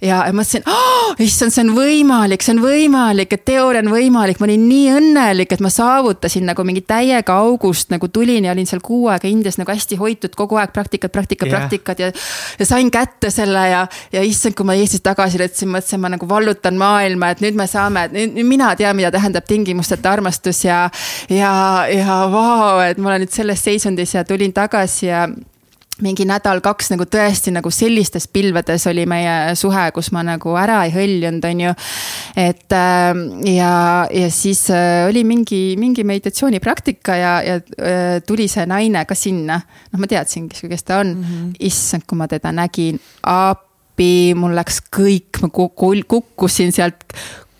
Speaker 3: ja, mõtlesin oh,, issand, see on võimalik, see on võimalik, et teooria on võimalik, ma olin nii õnnelik, et ma saavutasin nagu mingi täiega august nagu tulin ja olin seal kuu aega Indias nagu hästi hoitud kogu aeg praktikad, praktikad yeah., praktikad ja. ja sain kätte selle ja, ja issand, kui ma Eestis tagasi läksin, mõtlesin, ma nagu vallutan maailma, et nüüd me saame, et nüüd mina tean, mida tähendab tingimusteta armastus ja, ja, ja vau, et ma olen nüüd selles seisundis ja tulin tagasi ja mingi nädal-kaks nagu tõesti nagu sellistes pilvedes oli meie suhe, kus ma nagu ära ei hõljunud, on ju. et äh, ja, ja siis äh, oli mingi, mingi meditatsioonipraktika ja, ja äh, tuli see naine ka sinna. noh, ma teadsingi, kes ta on mm. -hmm. issand, kui ma teda nägin, appi, mul läks kõik, ma kukkusin sealt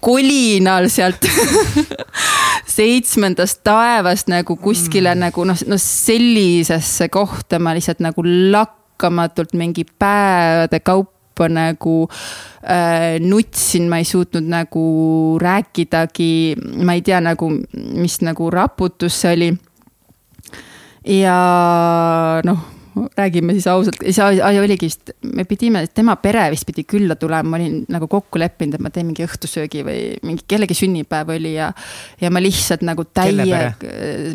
Speaker 3: kolinal sealt [laughs] seitsmendast taevast nagu kuskile mm. nagu noh, no sellisesse kohta ma lihtsalt nagu lakkamatult mingi päevade kaupa nagu äh, nutsin, ma ei suutnud nagu rääkidagi, ma ei tea nagu, mis nagu raputus see oli. ja noh räägime siis ausalt, saa, oligi vist, me pidime, tema pere vist pidi külla tulema, ma olin nagu kokku leppinud, et ma teen mingi õhtusöögi või mingi kellegi sünnipäev oli ja. ja ma lihtsalt nagu täie,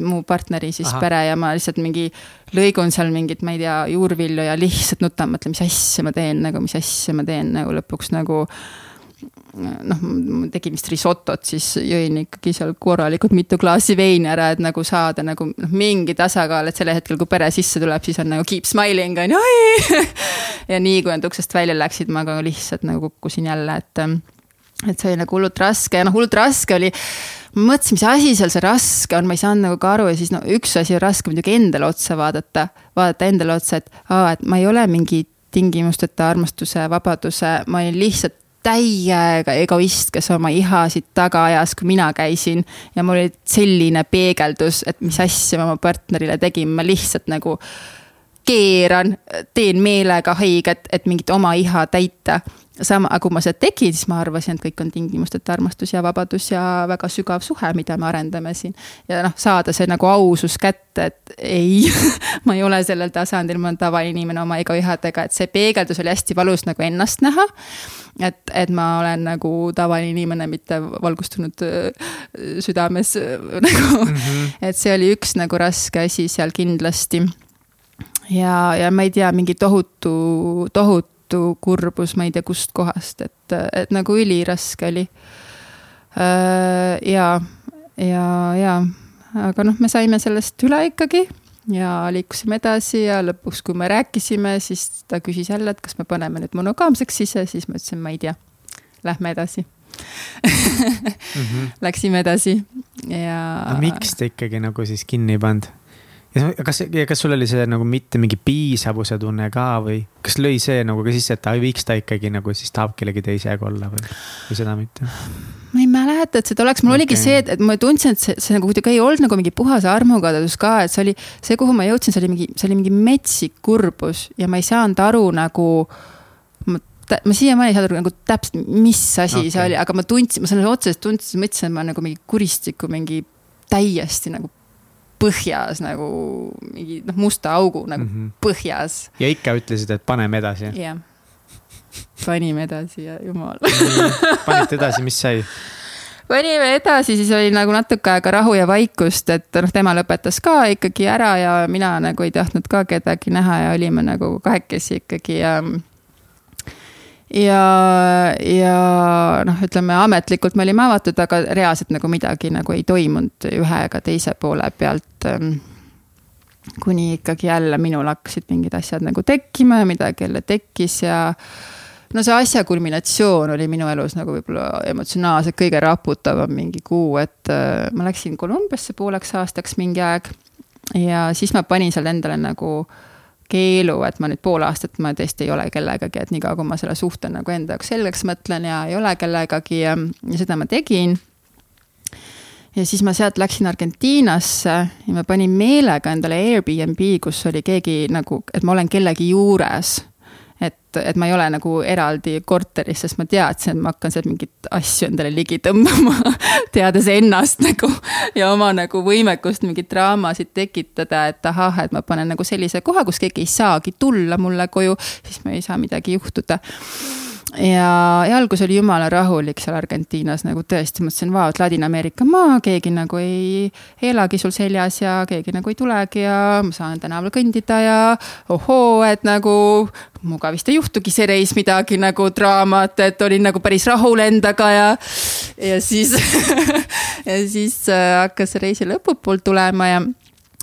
Speaker 3: mu partneri siis Aha. pere ja ma lihtsalt mingi lõigun seal mingit, ma ei tea, juurvilju ja lihtsalt nutan, mõtlen, mis asja ma teen nagu, mis asja ma teen nagu lõpuks nagu noh, tegin vist risotot, siis jõin ikkagi seal korralikult mitu klaasi veini ära, et nagu saada nagu noh, mingi tasakaal, et sellel hetkel, kui pere sisse tuleb, siis on nagu keep smiling on ju. [laughs] ja nii, kui nad uksest välja läksid, ma ka lihtsalt nagu kukkusin jälle, et, et see oli nagu hullult raske ja noh, hullult raske oli ma mõtlesin, mis asi seal see raske on, ma ei saanud nagu ka aru ja siis no üks asi on raske muidugi endale otsa vaadata, vaadata endale otsa, et aa, et ma ei ole mingi tingimusteta armastuse, vabaduse, ma olin lihtsalt täiega egoist, kes oma ihasid taga ajas, kui mina käisin. ja mul oli selline peegeldus, et mis asja ma oma partnerile tegin, ma lihtsalt nagu keeran, teen meelega haiget, et mingit oma iha täita sama, aga kui ma seda tegin, siis ma arvasin, et kõik on tingimusteta armastus ja vabadus ja väga sügav suhe, mida me arendame siin. ja noh, saada see nagu ausus kätte, et ei [laughs] ma ei ole sellel tasandil, ma olen tavainimene oma egoihadega, et see peegeldus oli hästi valus nagu ennast näha. et, et ma olen nagu tavaline inimene, mitte valgustunud äh, südames äh, [laughs] nagu mm, -hmm. et see oli üks nagu raske asi seal kindlasti ja, ja ma ei tea, mingi tohutu, tohutu tohutu kurbus, ma ei tea kustkohast, et, et nagu üliraske oli. Äh, ja, ja, ja, aga noh, me saime sellest üle ikkagi ja liikusime edasi ja lõpuks, kui me rääkisime, siis ta küsis jälle, et kas me paneme nüüd monogaamseks sisse, siis ma ütlesin, ma ei tea. Lähme edasi mm. -hmm. [laughs] Läksime edasi ja.
Speaker 1: no miks te ikkagi nagu siis kinni ei pannud? Kas, kas sul oli see nagu mitte mingi piisavuse tunne ka või kas lõi see nagu ka sisse, et ta võiks ta ikkagi nagu siis tahab kellegi teisega olla või, või seda mitte?
Speaker 3: ma ei mäleta, et seda oleks, mul okay. oligi see, et, et ma tundsin, et see, see nagu kuidagi ei olnud nagu mingi puhas armukadedus ka, et see oli see, kuhu ma jõudsin, see oli mingi, see oli mingi metsik kurbus ja ma ei saanud aru nagu ma ma siiamaani ei saa aru nagu täpselt, mis asi okay. see oli, aga ma tundsin, ma sõna otseses tundsin, mõtlesin, et ma nagu mingi kuristiku mingi täiesti nagu põhjas nagu mingi noh, musta augu nagu mm -hmm. põhjas.
Speaker 1: ja ikka ütlesid, et paneme edasi.
Speaker 3: jah yeah., panime edasi ja jumal
Speaker 1: panite edasi, mis sai?
Speaker 3: panime edasi, siis oli nagu natuke aega rahu ja vaikust, et noh, tema lõpetas ka ikkagi ära ja mina nagu ei tahtnud ka kedagi näha ja olime nagu kahekesi ikkagi ja ja, ja noh, ütleme ametlikult me olime avatud, aga reaalselt nagu midagi nagu ei toimunud ühe ega teise poole pealt. Ähm, kuni ikkagi jälle minul hakkasid mingid asjad nagu tekkima ja midagi jälle tekkis ja no see asja kulminatsioon oli minu elus nagu võib-olla emotsionaalselt kõige raputavam mingi kuu, et äh, ma läksin Kolumbiasse pooleks aastaks mingi aeg. ja siis ma panin seal endale nagu äh, keelu, et ma nüüd pool aastat ma tõesti ei ole kellegagi, et niikaua, kui ma selle suhte nagu enda jaoks selgeks mõtlen ja ei ole kellegagi ja, ja seda ma tegin. ja siis ma sealt läksin Argentiinasse ja ma panin meelega endale Airbnb, kus oli keegi nagu, et ma olen kellegi juures et, et ma ei ole nagu eraldi korteris, sest ma teadsin, et ma hakkan sealt mingeid asju endale ligi tõmbama [laughs] teades ennast nagu ja oma nagu võimekust mingeid draamasid tekitada, et ahah, et ma panen nagu sellise koha, kus keegi ei saagi tulla mulle koju, siis meil ei saa midagi juhtuda ja, ja algus oli jumala rahulik seal Argentiinas nagu tõesti, mõtlesin, vau, et Ladina-Ameerika maa, keegi nagu ei elagi sul seljas ja keegi nagu ei tulegi ja ma saan tänaval kõndida ja ohoo, et nagu minuga vist ei juhtugi see reis midagi nagu draamat, et olin nagu päris rahul endaga ja, ja siis [laughs] ja siis äh, hakkas reisi lõpupool tulema ja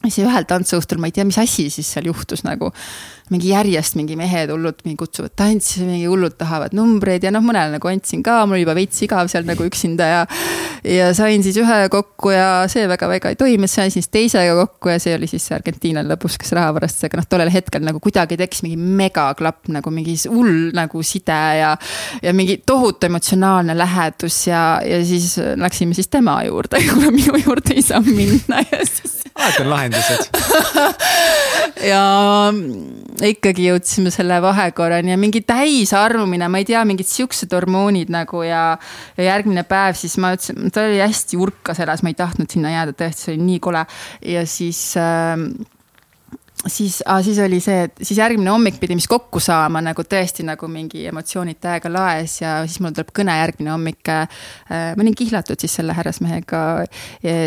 Speaker 3: siis ühel tantsuõhtul ma ei tea, mis asi siis seal juhtus nagu mingi järjest mingi mehed hullud mingi kutsuvad tantsima, mingi hullud tahavad numbreid ja noh, mõnele nagu andsin ka, mul oli juba veits igav seal nagu üksinda ja. ja sain siis ühe kokku ja see väga-väga ei toiminud, sain siis teisega kokku ja see oli siis Argentiinal lõpus, kes raha varastas, aga noh, tollel hetkel nagu kuidagi tekkis mingi megaklapp nagu mingi hull nagu side ja. ja mingi tohutu emotsionaalne lähedus ja, ja siis läksime siis tema juurde, [laughs] kuna minu juurde ei saa minna ja siis
Speaker 1: alati on lahendused [laughs]
Speaker 3: ja ikkagi jõudsime selle vahekorrani ja mingi täisarmumine, ma ei tea, mingid siuksed hormoonid nagu ja. ja järgmine päev siis ma ütlesin, ta oli hästi urkas elas, ma ei tahtnud sinna jääda, tõesti, see oli nii kole ja siis äh, siis, siis oli see, et siis järgmine hommik pidime siis kokku saama nagu tõesti nagu mingi emotsioonid täiega laes ja siis mul tuleb kõne järgmine hommik äh,. ma olin kihlatud siis selle härrasmehega,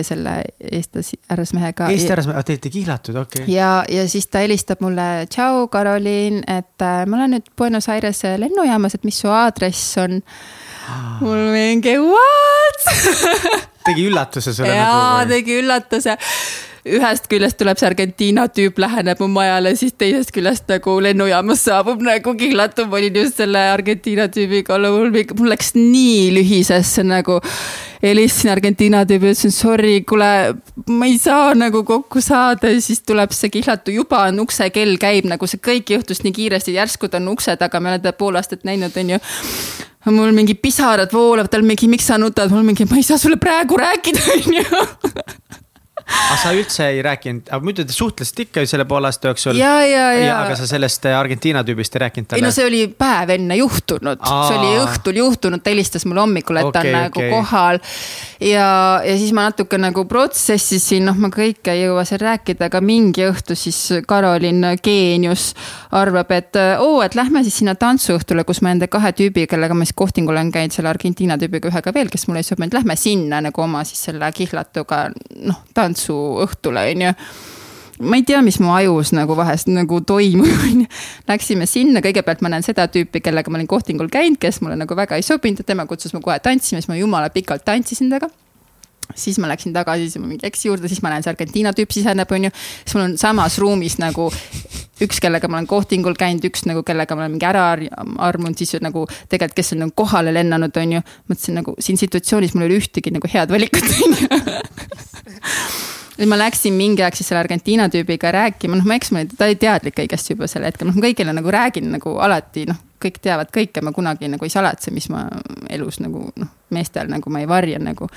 Speaker 3: selle eestlase härrasmehega.
Speaker 1: Eesti härrasmehe, te olite kihlatud, okei okay..
Speaker 3: ja, ja siis ta helistab mulle, tšau, Karoliin, et äh, ma olen nüüd Buenos Airese lennujaamas, et mis su aadress on ah.. mul mingi what
Speaker 1: tegi üllatuse sulle
Speaker 3: jaa, nagu? tegi üllatuse ühest küljest tuleb see Argentiina tüüp, läheneb mu majale, siis teisest küljest nagu lennujaamas saabub nagu kihlatum, olin just selle Argentiina tüübiga, mul läks nii lühisesse nagu. helistasin Argentiina tüübi, ütlesin sorry, kuule, ma ei saa nagu kokku saada. Ja siis tuleb see kihlatu, juba on uksekell käib, nagu see kõik juhtus nii kiiresti, järsku ta on ukse taga, me oleme teda pool aastat näinud, onju mul mingi pisarad voolavad, tal mingi, miks sa nutad, mul mingi, ma ei saa sulle praegu rääkida, onju [laughs]
Speaker 1: aga sa üldse ei rääkinud, aga muidu te suhtlesite ikka ju selle poole aasta jooksul.
Speaker 3: ja, ja, ja.
Speaker 1: aga sa sellest äh, Argentiina tüübist ei rääkinud talle?
Speaker 3: ei no see oli päev enne juhtunud, see oli õhtul juhtunud, ta helistas mulle hommikul, et okay, ta on nagu okay. kohal. ja, ja siis ma natuke nagu protsessisin, noh, ma kõike ei jõua seal rääkida, aga mingi õhtu siis Karolin Geenius arvab, et oo, et lähme siis sinna tantsuõhtule, kus ma nende kahe tüübiga, kellega ma siis kohtingul olen käinud, selle Argentiina tüübiga ühega veel, kes mulle ei sobinud, lähme sinna nagu oma siis selle kihlatuga, noh, tantsu tantsuõhtule, onju ma ei tea, mis mu ajus nagu vahest nagu toimub, [laughs] onju. Läksime sinna, kõigepealt ma näen seda tüüpi, kellega ma olin kohtingul käinud, kes mulle nagu väga ei sobinud ja tema kutsus mu kohe tantsima, siis ma jumala pikalt tantsisin temaga siis ma läksin tagasi siis mingi eksi juurde, siis ma näen, see Argentiina tüüp siseneb, onju. siis mul on samas ruumis nagu üks, kellega ma olen kohtingul käinud, üks nagu, kellega ma olen mingi ära armunud, siis nagu tegelikult, kes on nagu kohale lennanud, onju. mõtlesin nagu siin situatsioonis mul ei ole ühtegi nagu head valikut, onju. Nüüd ma läksin mingi aeg siis selle Argentiina tüübiga rääkima, noh, ma eks ma, ta oli teadlik kõigest juba sel hetkel, noh, ma kõigile nagu räägin nagu alati, noh, kõik teavad kõike, ma kunagi nagu ei salatse, mis ma elus nagu noh, meestel nagu ma ei varja nagu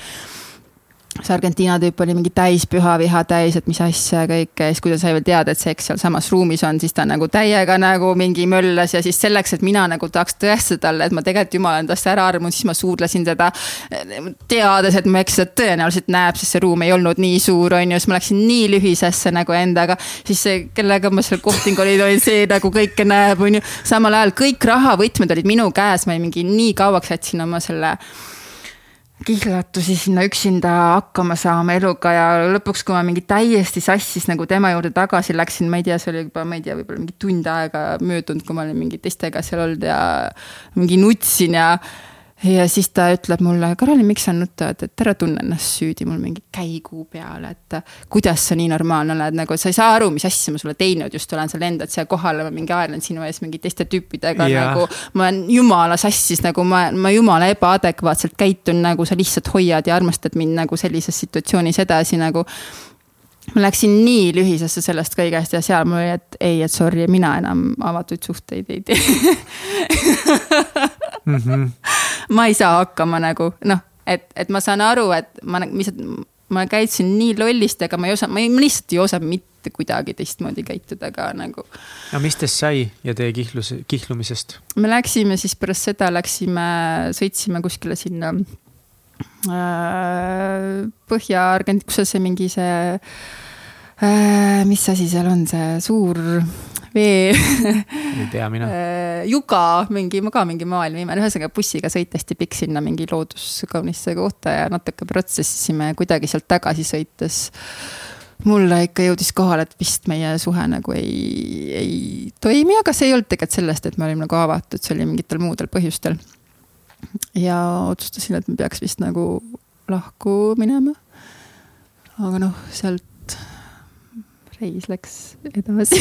Speaker 3: see Argentiina tüüp oli mingi täis pühaviha täis, et mis asja ja kõike ja siis, kui ta sai veel teada, et see eks sealsamas ruumis on, siis ta nagu täiega nagu mingi möllas ja siis selleks, et mina nagu tahaks tõestada talle, et ma tegelikult jumala endast ära armunud, siis ma suudlesin teda. teades, et mu eks seda tõenäoliselt näeb, sest see ruum ei olnud nii suur, on ju, siis ma läksin nii lühisesse nagu endaga. siis see, kellega ma seal kohtingul olin, oli see nagu kõike näeb, on ju. samal ajal kõik rahavõtmed olid minu käes, ma mingi nii kauaks jätsin oma selle kihlatusi sinna üksinda hakkama saama eluga ja lõpuks, kui ma mingi täiesti sassis nagu tema juurde tagasi läksin, ma ei tea, see oli juba, ma ei tea, võib-olla mingi tund aega möödunud, kui ma olin mingi teistega seal olnud ja mingi nutsin ja ja siis ta ütleb mulle, Karoli, miks sa nutad, et ära tunne ennast süüdi, mul mingi käigu peale, et kuidas sa nii normaalne oled, nagu sa ei saa aru, mis asja ma sulle teinud just olen, sa lendad siia kohale, ma mingi aelen sinu ees mingi teiste tüüpidega ja. nagu. ma olen jumala sassis nagu ma, ma jumala ebaadekvaatselt käitun, nagu sa lihtsalt hoiad ja armastad mind nagu sellises situatsioonis edasi nagu ma läksin nii lühisesse sellest kõigest ja seal mul oli, et ei, et sorry, mina enam avatud suhteid ei tee mm. -hmm. [laughs] ma ei saa hakkama nagu noh, et, et ma saan aru, et ma lihtsalt, ma käitusin nii lollisti, aga ma ei osanud, ma lihtsalt ei osanud mitte kuidagi teistmoodi käituda ka nagu.
Speaker 1: no mis teist sai ja teie kihlus, kihlumisest?
Speaker 3: me läksime siis pärast seda läksime, sõitsime kuskile sinna äh, Põhja-Argent-, kus see mingi see äh,, mis asi seal on, see suur vee
Speaker 1: ei tea mina [laughs]
Speaker 3: äh, Juga, mingi, ka mingi maailma ime, ühesõnaga bussiga sõit hästi pikk sinna mingi looduskaunisse kohta ja natuke protsessisime ja kuidagi sealt tagasi sõites mulle ikka jõudis kohale, et vist meie suhe nagu ei, ei toimi, aga see ei olnud tegelikult sellest, et me olime nagu avatud, see oli mingitel muudel põhjustel. ja otsustasin, et me peaks vist nagu lahku minema. aga noh, sealt reis läks edasi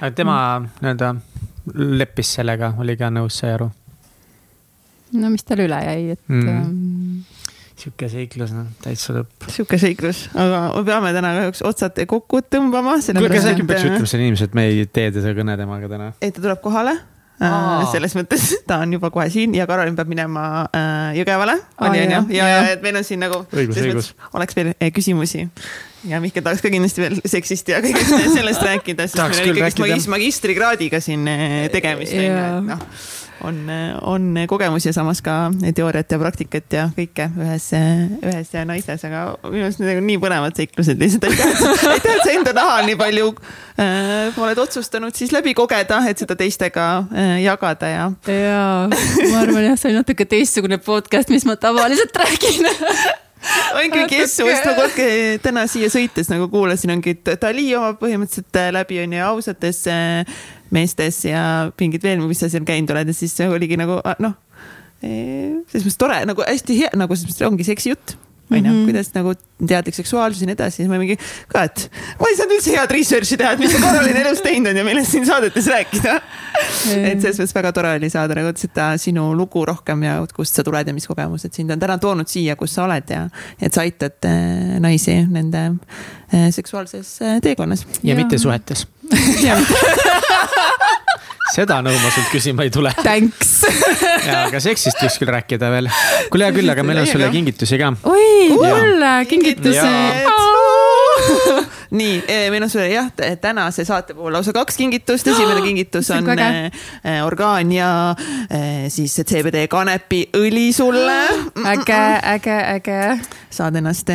Speaker 1: aga [laughs] tema nii-öelda leppis sellega, oli ka nõus, sai aru?
Speaker 3: no mis tal üle jäi, et
Speaker 1: Mm.
Speaker 3: mm.
Speaker 1: sihuke seiklus, noh, täitsa lõpp.
Speaker 2: sihuke seiklus, aga me peame täna kahjuks otsad kokku tõmbama.
Speaker 1: kuule, kas äkki peaks ütlema sellele inimesele, et me ei tee seda kõne temaga täna?
Speaker 2: et ta tuleb kohale
Speaker 1: Aa.
Speaker 2: selles mõttes [laughs] ta on juba kohe siin ja Karolin peab minema äh, Jõgevale, onju, ja,
Speaker 3: jah.
Speaker 2: ja et meil on siin nagu. Selles mõttes Oleks veel eh, küsimusi ja Mihkel tahaks ka kindlasti veel seksist ja kõigest sellest rääkida, sest meil on ikkagist
Speaker 1: rääkida.
Speaker 2: magis- magistrikraadiga siin eh, tegemist, on ju, et noh on, on kogemus ja samas ka teooriat ja praktikat ja kõike ühes, ühes naises, aga minu arust need on nii põnevad seiklused lihtsalt. aitäh, et sa enda naha nii palju äh, oled otsustanud siis läbi kogeda, et seda teistega äh, jagada ja.
Speaker 3: jaa, ma arvan jah, see on natuke teistsugune podcast, mis ma tavaliselt räägin [laughs]
Speaker 2: ongi keskust nagu olge täna siia sõites nagu kuulasin, ongi Dali oma põhimõtteliselt äh, läbi on ju ausates äh, meestes ja mingid veel, mis sa seal käinud oled ja siis oligi nagu ah, noh. selles mõttes tore nagu hästi hea, nagu selles mõttes ongi seksijutt onju mm. -hmm. kuidas nagu teadlik seksuaalsus ja nii edasi, siis ma mingi ka, et ma ei saanud üldse head research'i teha, et mis see Karolin elus teinud on ja millest siin saadetes rääkida. et selles mõttes väga tore oli saada nagu seda sinu lugu rohkem ja kust sa tuled ja mis kogemused sind on täna toonud siia, kus sa oled ja et sa aitad äh, naisi nende äh, seksuaalses äh, teekonnas. [laughs]
Speaker 1: ja mitte suhetes. [laughs] seda nõu ma sult küsima ei tule.
Speaker 3: Thanks. [laughs]
Speaker 1: ja, aga seksist võiks küll rääkida veel. kuule, hea küll, aga meil on sulle kingitusi ka.
Speaker 3: oi, kingitusi.
Speaker 1: Jaa. [laughs]
Speaker 2: nii, meil on sulle jah, tänase saate puhul lausa kaks kingitust, esimene kingitus
Speaker 3: on väga
Speaker 2: äh, orgaan ja siis CBD kanepiõli sulle.
Speaker 3: äge, äge, äge.
Speaker 2: saad ennast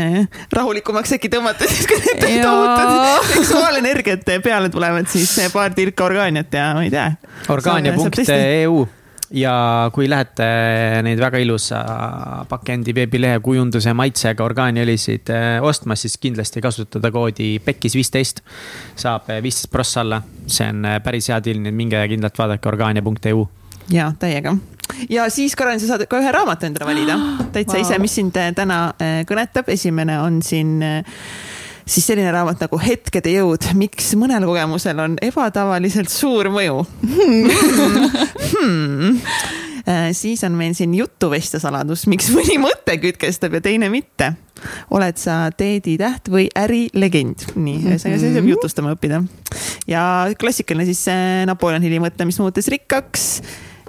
Speaker 2: rahulikumaks äkki tõmmata, siis kui need tohutud seksuaalenergiat peale tulevad, siis paar tilka orgaaniat ja ma ei tea.
Speaker 1: orgaania.eu ja kui lähete neid väga ilusa pakendi veebilehe kujunduse maitsega orgaaniõlisid eh, ostma, siis kindlasti kasutada koodi PEKIS viisteist. saab viisteist prossa alla, see on eh, päris hea deal, nii et minge kindlalt vaadake orgaania.eu.
Speaker 2: ja täiega ja siis, Karin, sa saad ka ühe raamatu endale valida, [gasps] täitsa
Speaker 3: Vau.
Speaker 2: ise, mis sind täna kõnetab, esimene on siin äh, siis selline raamat nagu Hetkede jõud, miks mõnel kogemusel on ebatavaliselt suur mõju hmm. Äh, siis on meil siin jutuvestja saladus, miks mõni mõte kütkestab ja teine mitte. oled sa teeditäht või ärilegend? nii, ühesõnaga see saab jutustama õppida. ja klassikaline siis äh, Napoleon Hilli mõte, mis muutus rikkaks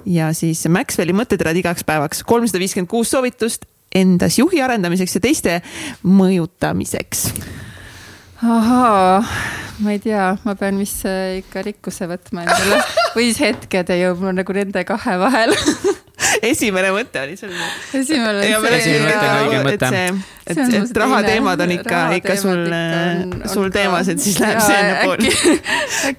Speaker 2: ja siis Maxwelli mõtteterad igaks päevaks, kolmsada viiskümmend kuus soovitust endas juhi arendamiseks ja teiste mõjutamiseks.
Speaker 3: Ahaa, ma ei tea, ma pean vist äh, ikka rikkuse võtma endale [laughs] või siis hetkede jõud, mul on nagu nende kahe vahel [laughs]
Speaker 2: esimene mõte oli sul.
Speaker 3: esimene
Speaker 1: mõte on õige mõte.
Speaker 2: et, et, et rahateemad on ikka, ikka sul, äh, sul teemas, et siis läheb see Napoleon,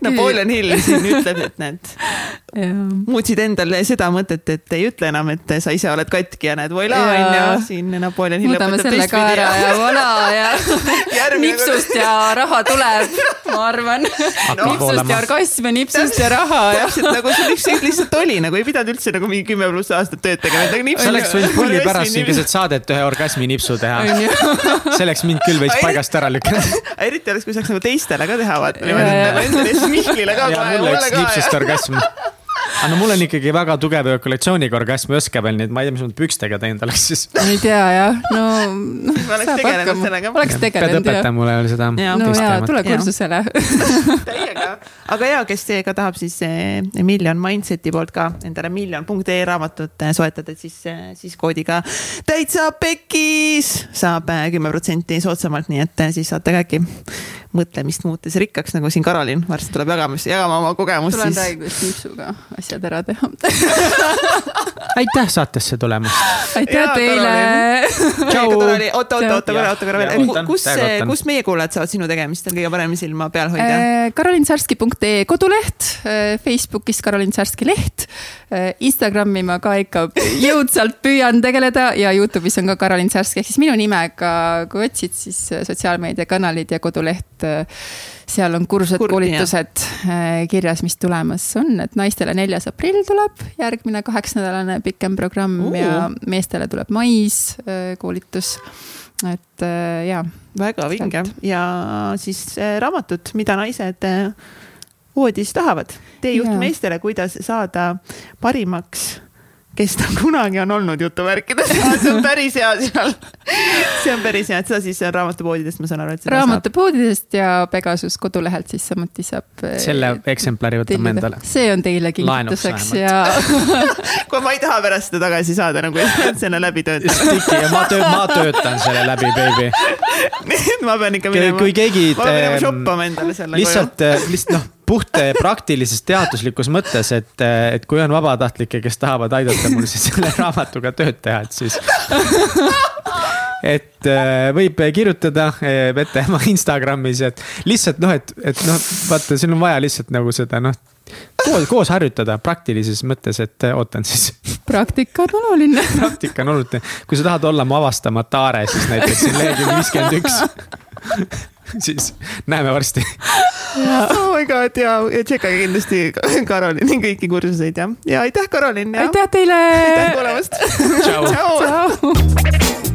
Speaker 2: Napoleon Hill siin ütleb, et näed. [laughs] muutsid endale seda mõtet, et ei ütle enam, et sa ise oled katki ja näed, voilà on ju, siin Napoleon Hill
Speaker 3: muudame
Speaker 2: õpetab
Speaker 3: selle ka
Speaker 2: teistpidi
Speaker 3: ära ja [laughs] voilà ja [laughs] nipsust ja raha tuleb, ma arvan. nipsust
Speaker 1: voolama.
Speaker 3: ja orgasm ja nipsust ja raha ja.
Speaker 2: täpselt nagu sul üks lihtsalt oli nagu ei pidanud üldse nagu mingi kümme pluss aastat tööd tegema, et nagu nips.
Speaker 1: sa oleks võinud pulli pärast siin keset saadet ühe orgasmi nipsu teha. [laughs] see oleks mind küll veits paigast ära lükanud.
Speaker 2: eriti oleks, kui saaks nagu teistele ka teha, vaata. Siis Mihklile ka
Speaker 1: ja mulle üks nipsust orgasm. Aga no mul on ikkagi väga tugev ejakulatsiooniga orgasm ei oska veel, nii et ma ei tea, mis ma pükstega teinud oleks siis.
Speaker 3: ma ei tea jah, no, [laughs] no
Speaker 2: oleks tegelenud sellega.
Speaker 3: oleks
Speaker 1: pead
Speaker 3: tegelenud jah.
Speaker 1: õpetama mulle veel seda.
Speaker 3: No jaa, tule kursusele [laughs]
Speaker 2: täiega, aga ja kes ka tahab siis eh, Million Mindseti poolt ka endale miljon.ee raamatut eh, soetada, et siis, siis koodiga täitsa pekkis saab eh, kümme protsenti soodsamalt, nii et eh, siis saate ka äkki mõtlemist muutes rikkaks, nagu siin Karolin varsti tuleb jagamas, jagama oma kogemust
Speaker 3: tulen
Speaker 2: siis.
Speaker 3: räägin, kuidas nipsuga asjad ära teha. [laughs]
Speaker 1: aitäh saatesse tulemast.
Speaker 3: aitäh teile.
Speaker 2: oota, oota, oota korra, oota korra veel, kus, kus meie kuulajad saavad sinu tegemistel kõige paremini silma peal hoida?
Speaker 3: Äh, karolinsarski.ee koduleht, Facebookis Karolin Sarski leht. Instagrami ma ka ikka jõudsalt püüan tegeleda ja Youtube'is on ka Karolin Sarski ehk siis minu nimega, kui otsid, siis sotsiaalmeediakanalid ja koduleht et äh, seal on kursused, koolitused äh, kirjas, mis tulemas on, et naistele neljas aprill tuleb järgmine kaheksanädalane pikem programm uh. ja meestele tuleb mais koolitus et jaa.
Speaker 2: väga vinge ja siis raamatud, mida naised voodis tahavad. tee juht meestele, kuidas saada parimaks kes ta kunagi on olnud jutuvärkides [laughs] see on päris hea seal. see on päris hea, et seda siis raamatupoodidest, ma saan aru, et.
Speaker 3: raamatupoodidest ja Pegasus kodulehelt siis samuti saab.
Speaker 1: Eh, selle eksemplari võtame endale.
Speaker 3: see on teile kingituseks ja [laughs]
Speaker 2: kui ma ei taha pärast seda tagasi saada nagu, et selle läbi töötada.
Speaker 1: ma töö, ma töötan selle läbi, baby. [laughs]
Speaker 2: ma pean ikka minema.
Speaker 1: kui keegi.
Speaker 2: ma pean minema shoppama endale selle.
Speaker 1: lihtsalt, eh, lihtsalt noh puht praktilises teaduslikus mõttes, et, et kui on vabatahtlikke, kes tahavad aidata mul siis selle raamatuga tööd teha, et siis. et äh, võib kirjutada ette oma Instagramis, et lihtsalt noh, et, et noh, vaata, siin on vaja lihtsalt nagu seda noh koos, koos harjutada praktilises mõttes, et ootan siis.
Speaker 3: praktika on oluline.
Speaker 1: praktika on oluline, kui sa tahad olla mu avastamata Aare, siis näiteks siin lehekülg viiskümmend üks [laughs] siis näeme varsti. [laughs]
Speaker 2: oh my god ja, [laughs] ja tšekkage kindlasti Karolini kõiki kursuseid ja, ja aitäh, Karolin.
Speaker 3: aitäh teile.
Speaker 2: aitäh tulemast.
Speaker 1: tšau.